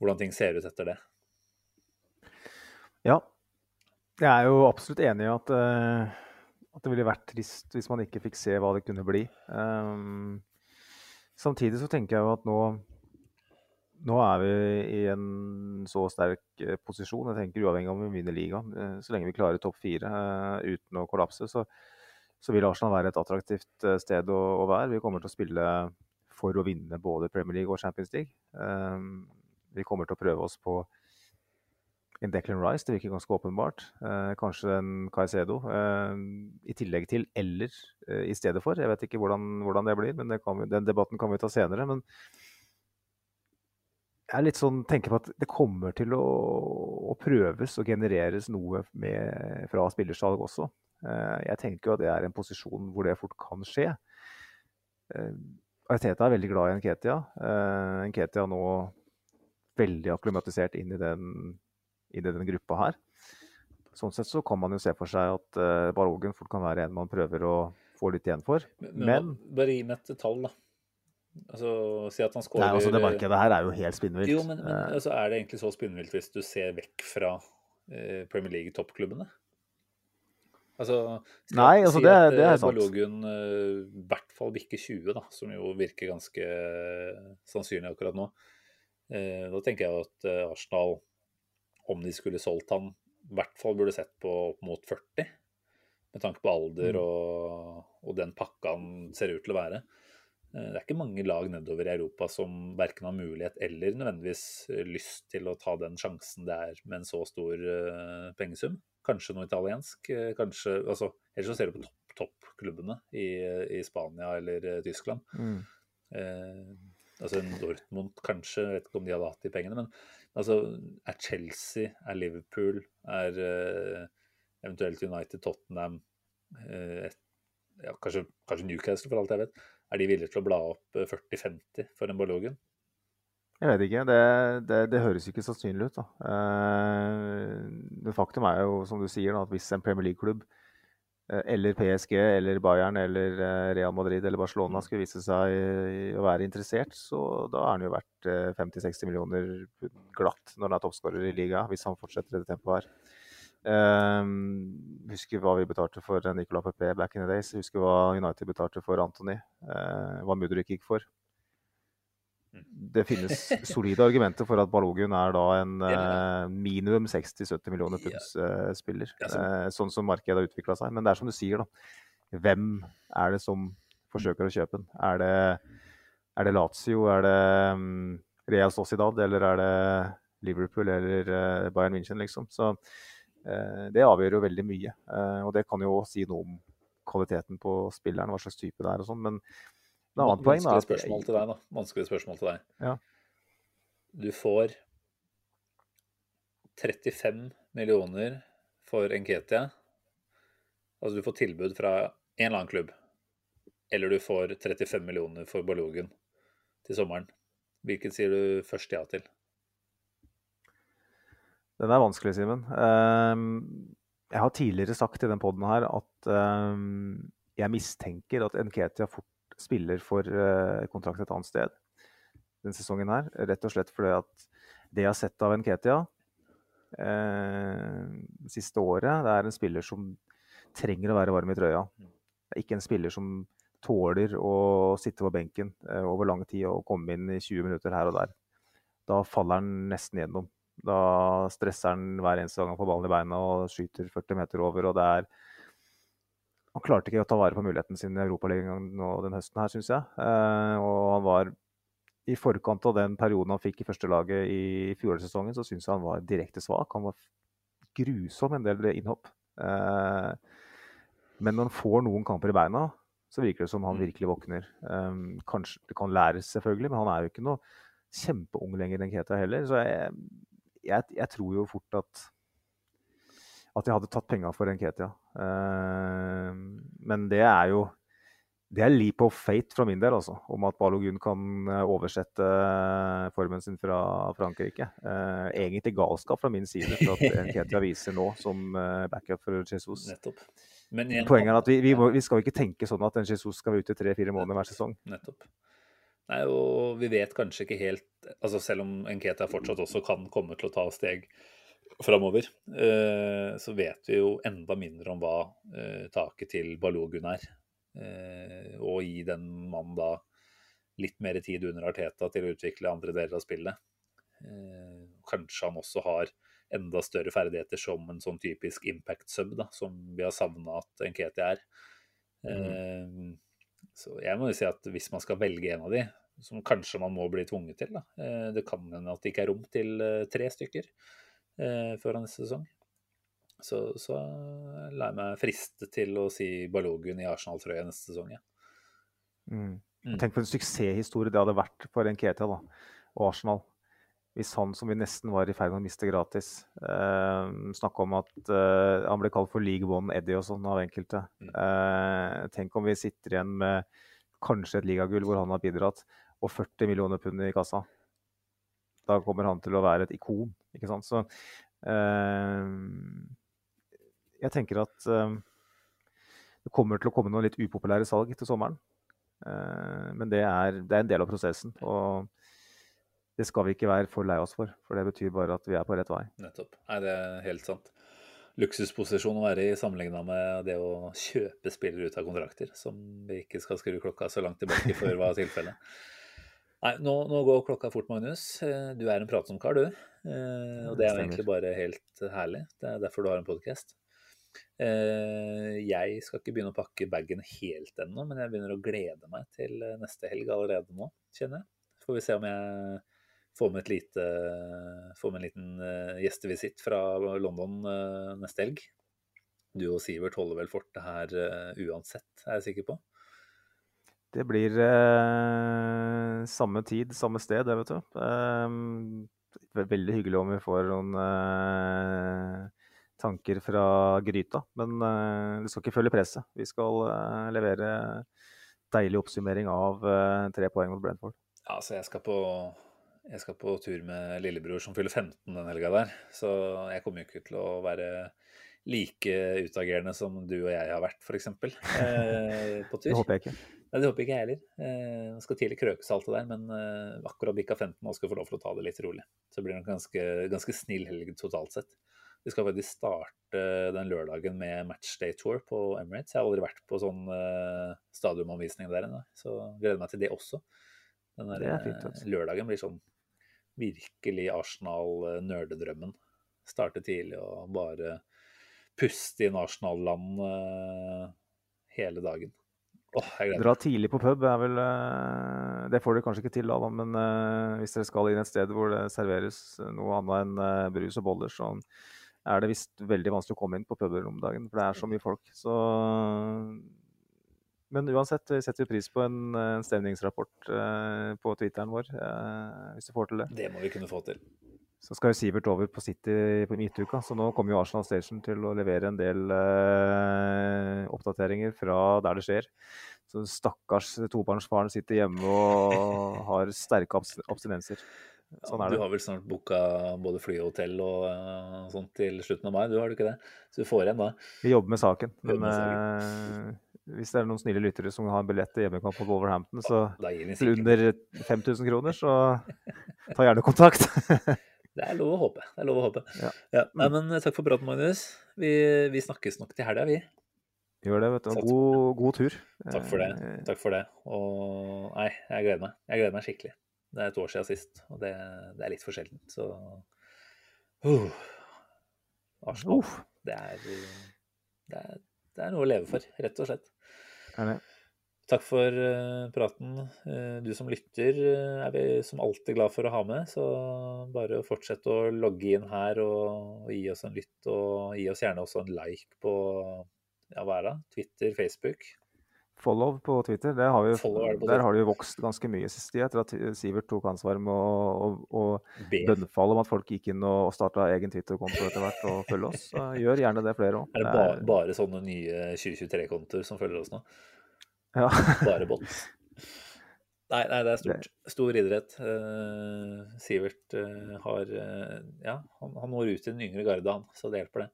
hvordan ting ser ut etter det. Ja, Jeg er jo absolutt enig i at, uh, at, det ville vært trist hvis man ikke fikk se hva det kunne bli. Um, samtidig så tenker jeg jo at nå, nå er vi i en så sterk posisjon. Jeg tenker uavhengig av om vi vinner ligaen. Så lenge vi klarer topp fire uten å kollapse, så, så, vil Arsenal være et attraktivt sted å, å, være. Vi kommer til å spille for å vinne både Premier League og Champions League. Um, vi kommer til å prøve oss på en Declan Rice, det virker ganske åpenbart. Eh, kanskje en Caicedo. Eh, I tillegg til eller eh, i stedet for. Jeg vet ikke hvordan, hvordan det blir, men det vi, den debatten kan vi ta senere. Men jeg litt sånn, tenker på at det kommer til å, å prøves og genereres noe med, fra spillersalg også. Eh, jeg tenker jo at det er en posisjon hvor det fort kan skje. Eh, Arteta er veldig glad i Nketia. Eh, Nketia nå veldig akklimatisert inn i den i den gruppa her. Sånn sett så kan man jo se for seg at Balogen fort kan være en man prøver å få litt igjen for. Men, men Bare gi meg et tall, da. Altså, si at han skårer Nei, altså Det markedet her er jo helt spinnvilt. Jo, men, men altså, er det egentlig så spinnvilt hvis du ser vekk fra uh, Premier League-toppklubbene? Altså, Nei, altså si det, at, det er uh, sant. Balogun i uh, hvert fall bikker 20, da, som jo virker ganske sannsynlig akkurat nå. da tenker jeg at Arsenal om de skulle solgt han, i hvert fall burde sett på opp mot 40. Med tanke på alder mm. og, og, den pakka han ser ut til å være. Eh, det er ikke mange lag nedover i Europa som verken har mulighet eller nødvendigvis lyst til å ta den sjansen det er med en så stor uh, pengesum. Kanskje noe italiensk. Eh, kanskje, altså, Ellers så ser du på toppklubbene topp i, i, Spania eller uh, Tyskland. Mm. Eh, altså en Dortmund kanskje, jeg vet ikke om de hadde hatt de pengene. Men altså, er Chelsea, er Liverpool, er eh, eventuelt United, Tottenham uh, ja, kanskje, kanskje, Newcastle, for alt jeg vet. Er de villige til å bla opp 40-50 eh, for en Ballogen? Jeg vet ikke. Det, det, det høres ikke sannsynlig ut. da. Uh, faktum er jo, som du sier, at hvis en Premier League-klubb Eh, eller PSG eller Bayern eller eh, Real Madrid eller Barcelona skulle vise seg å være interessert, så da er han jo verdt 50-60 eh, millioner glatt når han er toppskårer i liga, hvis han fortsetter det tempoet her. Um, husker hva vi betalte for Nicolas Pepe back in the days. Husker hva United betalte for Anthony. Uh, hva Mudrik gikk for det finnes solide argumenter for at Balogun er da en uh, minimum 60-70 millioner punds-spiller. Uh, uh, sånn som markedet har utvikla seg. Men det er som du sier, da. Hvem er det som forsøker å kjøpe den? Er det, er det Lazio, er det um, Real Sociedad, eller er det Liverpool eller Bayern München, liksom? Så det avgjør jo veldig mye. og det kan jo si noe om kvaliteten på spilleren, hva slags type det er og sånn. Men et annet poeng, da. Spørsmål til deg, da. Vanskelig spørsmål til deg. Ja. Du får 35 millioner for Enketia. Altså du får tilbud fra en eller annen klubb. Eller du får 35 millioner for Balogen til sommeren. Hvilken sier du først ja til? Den er vanskelig, Simen. Ehm, jeg har tidligere sagt i den poden her at ehm, jeg mistenker at Nketia fort spiller for uh, kontrakt et annet sted denne sesongen her. Rett og slett fordi at det jeg har sett av Nketia eh, siste året, det er en spiller som trenger å være varm i trøya. Det er ikke en spiller som tåler å sitte på benken eh, over lang tid og komme inn i 20 minutter her og der. Da faller han nesten gjennom. Da stresser han hver eneste gang han får ballen i beina og skyter 40 meter over. og det er han klarte ikke å ta vare på muligheten sin i Europaligaen nå den høsten her, syns jeg. Eh, og han var i forkant av den perioden han fikk i førstelaget i fjorårssesongen, så syns jeg han var direkte svak. Han var grusom en del innhopp. Eh, men når han får noen kamper i beina, så virker det som han mm. virkelig våkner. Um, kanskje, Det kan læres, selvfølgelig, men han er jo ikke noe kjempeung lenger enn Keta heller. Så jeg, jeg, jeg tror jo fort at at jeg hadde tatt penga for Nketia. Uh, men det er jo det er leap of fate fra min del, altså, om at Balogun kan eh, oversette eh, formen sin fra Frankrike. Uh, egentlig galskap fra min side for at Nketia viser nå som backup for Jesus. Nettopp. Igjen, Poenget er at vi, vi, må, vi, skal ikke tenke sånn at en Jesus skal være ute tre-fire måneder hver sesong. Nettopp. Nei, og vi vet kanskje ikke helt altså Selv om Nketia fortsatt også kan komme til å ta steg framover, eh, så vet vi jo enda mindre om hva eh, taket til Balogun er. Eh, og gi den mannen da litt mer tid under Arteta til å utvikle andre deler av spillet. Kanskje han også har enda større ferdigheter som en sånn typisk impact sub, da, som vi har savna at Nketi er. Mm. Så jeg må jo si at hvis man skal velge en av de, som kanskje man må bli tvunget til, da. Det kan hende at det ikke er rom til tre stykker før neste sesong. Så, så lar jeg meg friste til å si Balogun i Arsenal-trøya neste sesong. Ja. Mm. Mm. Tenk for en suksesshistorie det hadde vært for Nketa da, og Arsenal. Hvis han som vi nesten var i ferd med å miste gratis, eh, snakka om at eh, han ble kalt for League One Eddie og sånn av enkelte. Mm. Eh, tenk om vi sitter igjen med kanskje et ligagull hvor han har bidratt, og 40 millioner pund i kassa. Da kommer han til å være et ikon. Ikke sant? Så eh, jeg tenker at eh, det kommer til å komme noen litt upopulære salg til sommeren. Eh, men det er, det er, en del av prosessen. Og det skal vi ikke være for lei oss for, for det betyr bare at vi er på rett vei. Nettopp. Nei, det er helt sant. Luksusposisjon å være i sammenligna med det å kjøpe spillere ut av kontrakter, som vi ikke skal skru klokka så langt tilbake før var tilfellet. Nei, nå, nå, går klokka fort, Magnus. Eh, du er en pratsom kar, du. Eh, og det er jo egentlig bare helt herlig. Det er derfor du har en podkast. Eh, jeg skal ikke begynne å pakke bagen helt ennå, men jeg begynner å glede meg til neste helg allerede nå, kjenner jeg. Får vi se om jeg får med, lite, får med en liten gjestevisitt fra London neste helg. Du og Sivert holder vel fortet her uansett, er jeg sikker på? Det blir eh, samme tid, samme sted, det, vet du. Eh, veldig hyggelig om vi får noen eh, tanker fra gryta. Men eh, det skal ikke følge presset. Vi skal eh, levere deilig oppsummering av eh, tre poeng mot Brentford. Ja, så jeg skal på jeg skal på tur med lillebror som fyller 15 den helga der. Så jeg kommer jo ikke til å være like utagerende som du og jeg har vært, f.eks. Eh, på tur. Det håper jeg ikke. Nei, Det håper ikke jeg heller. Eh, skal tidlig krøkes alt det der, men eh, akkurat bikka 15 og skal få lov til å ta det litt rolig. Så det blir en ganske, ganske snill helg totalt sett. Vi skal faktisk starte den lørdagen med matchday tour på Emirates. Jeg har aldri vært på sånn eh, stadionomvisning der ennå, så gleder meg til det også. Den der, fint, altså. lørdagen blir sånn virkelig Arsenal-nerdedrømmen. Starte tidlig og bare puste inn Arsenal-land eh, hele dagen. Oh, Dra tidlig på pub er vel uh, Det får dere kanskje ikke til da, men uh, hvis dere skal inn et sted hvor det serveres noe annet enn uh, brus og boller, så er det visst veldig vanskelig å komme inn på puber om dagen, for det er så mye folk. Så Men uansett, vi setter pris på en, en stemningsrapport på Twitteren vår, hvis du får til det. Det må vi kunne få til. Så skal jo Sivert over på City på midtuka, så nå kommer jo Arsenal Station til å levere en del eh, oppdateringer fra der det skjer. Så stakkars tobarnsfaren sitter hjemme og har sterke abstinenser. Sånn er det. Du har vel snart booka både fly og hotell og uh, sånt til slutten av mai, du har du ikke det? Så du får en da? Vi jobber med saken. Men med saken. Eh, hvis det er noen snille lyttere som har en billett til hjemmekamp på Wolverhampton, så til under 5000 kroner, så ta gjerne kontakt. Det er lov å håpe. Det er lov å håpe. Ja. Ja. Nei, men eh, takk for praten, Magnus. Vi, vi, snakkes nok til helga, vi. Gjør det, vet du. God, god, tur. Takk for det. Eh, takk for det. Og nei, jeg gleder meg. Jeg gleder meg skikkelig. Det er et år siden sist, og det, det er litt for sjeldent, så uh. Arsenal, uh. Det, er, det, er, det er noe å leve for, rett og slett. Er det? Takk for uh, praten. Uh, du som lytter uh, er vi som alltid glad for å ha med, så bare fortsett å logge inn her og, gi oss en lytt. Og gi oss gjerne også en like på ja, hva er det? Twitter, Facebook. Follow på Twitter. Har vi, der har det jo vokst ganske mye sist tid, etter at Sivert tok ansvar med å, å, å bønnfalle om at folk gikk inn og starta egen Twitter-konto etter hvert og følge oss. Så gjør gjerne det flere òg. Er det bare, bare sånne nye 2023-kontoer som følger oss nå? Ja. Bare båt. Nei, nei, det er stort. Stor idrett. Uh, Sivert uh, har uh, Ja, han, han, når ut til den yngre garde, han, så det hjelper, det.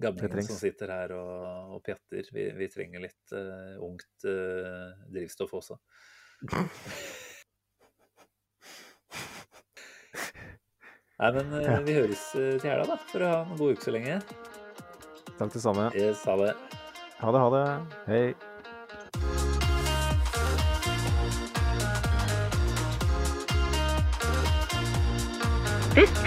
Gamlingen som sitter her og, og pjatter. Vi, vi, trenger litt ungt drivstoff også. Nei, men eh, vi høres til helga, da. For å ha en god uke så lenge. Takk det samme. Yes, ha det. Ha det, ha det. Hei.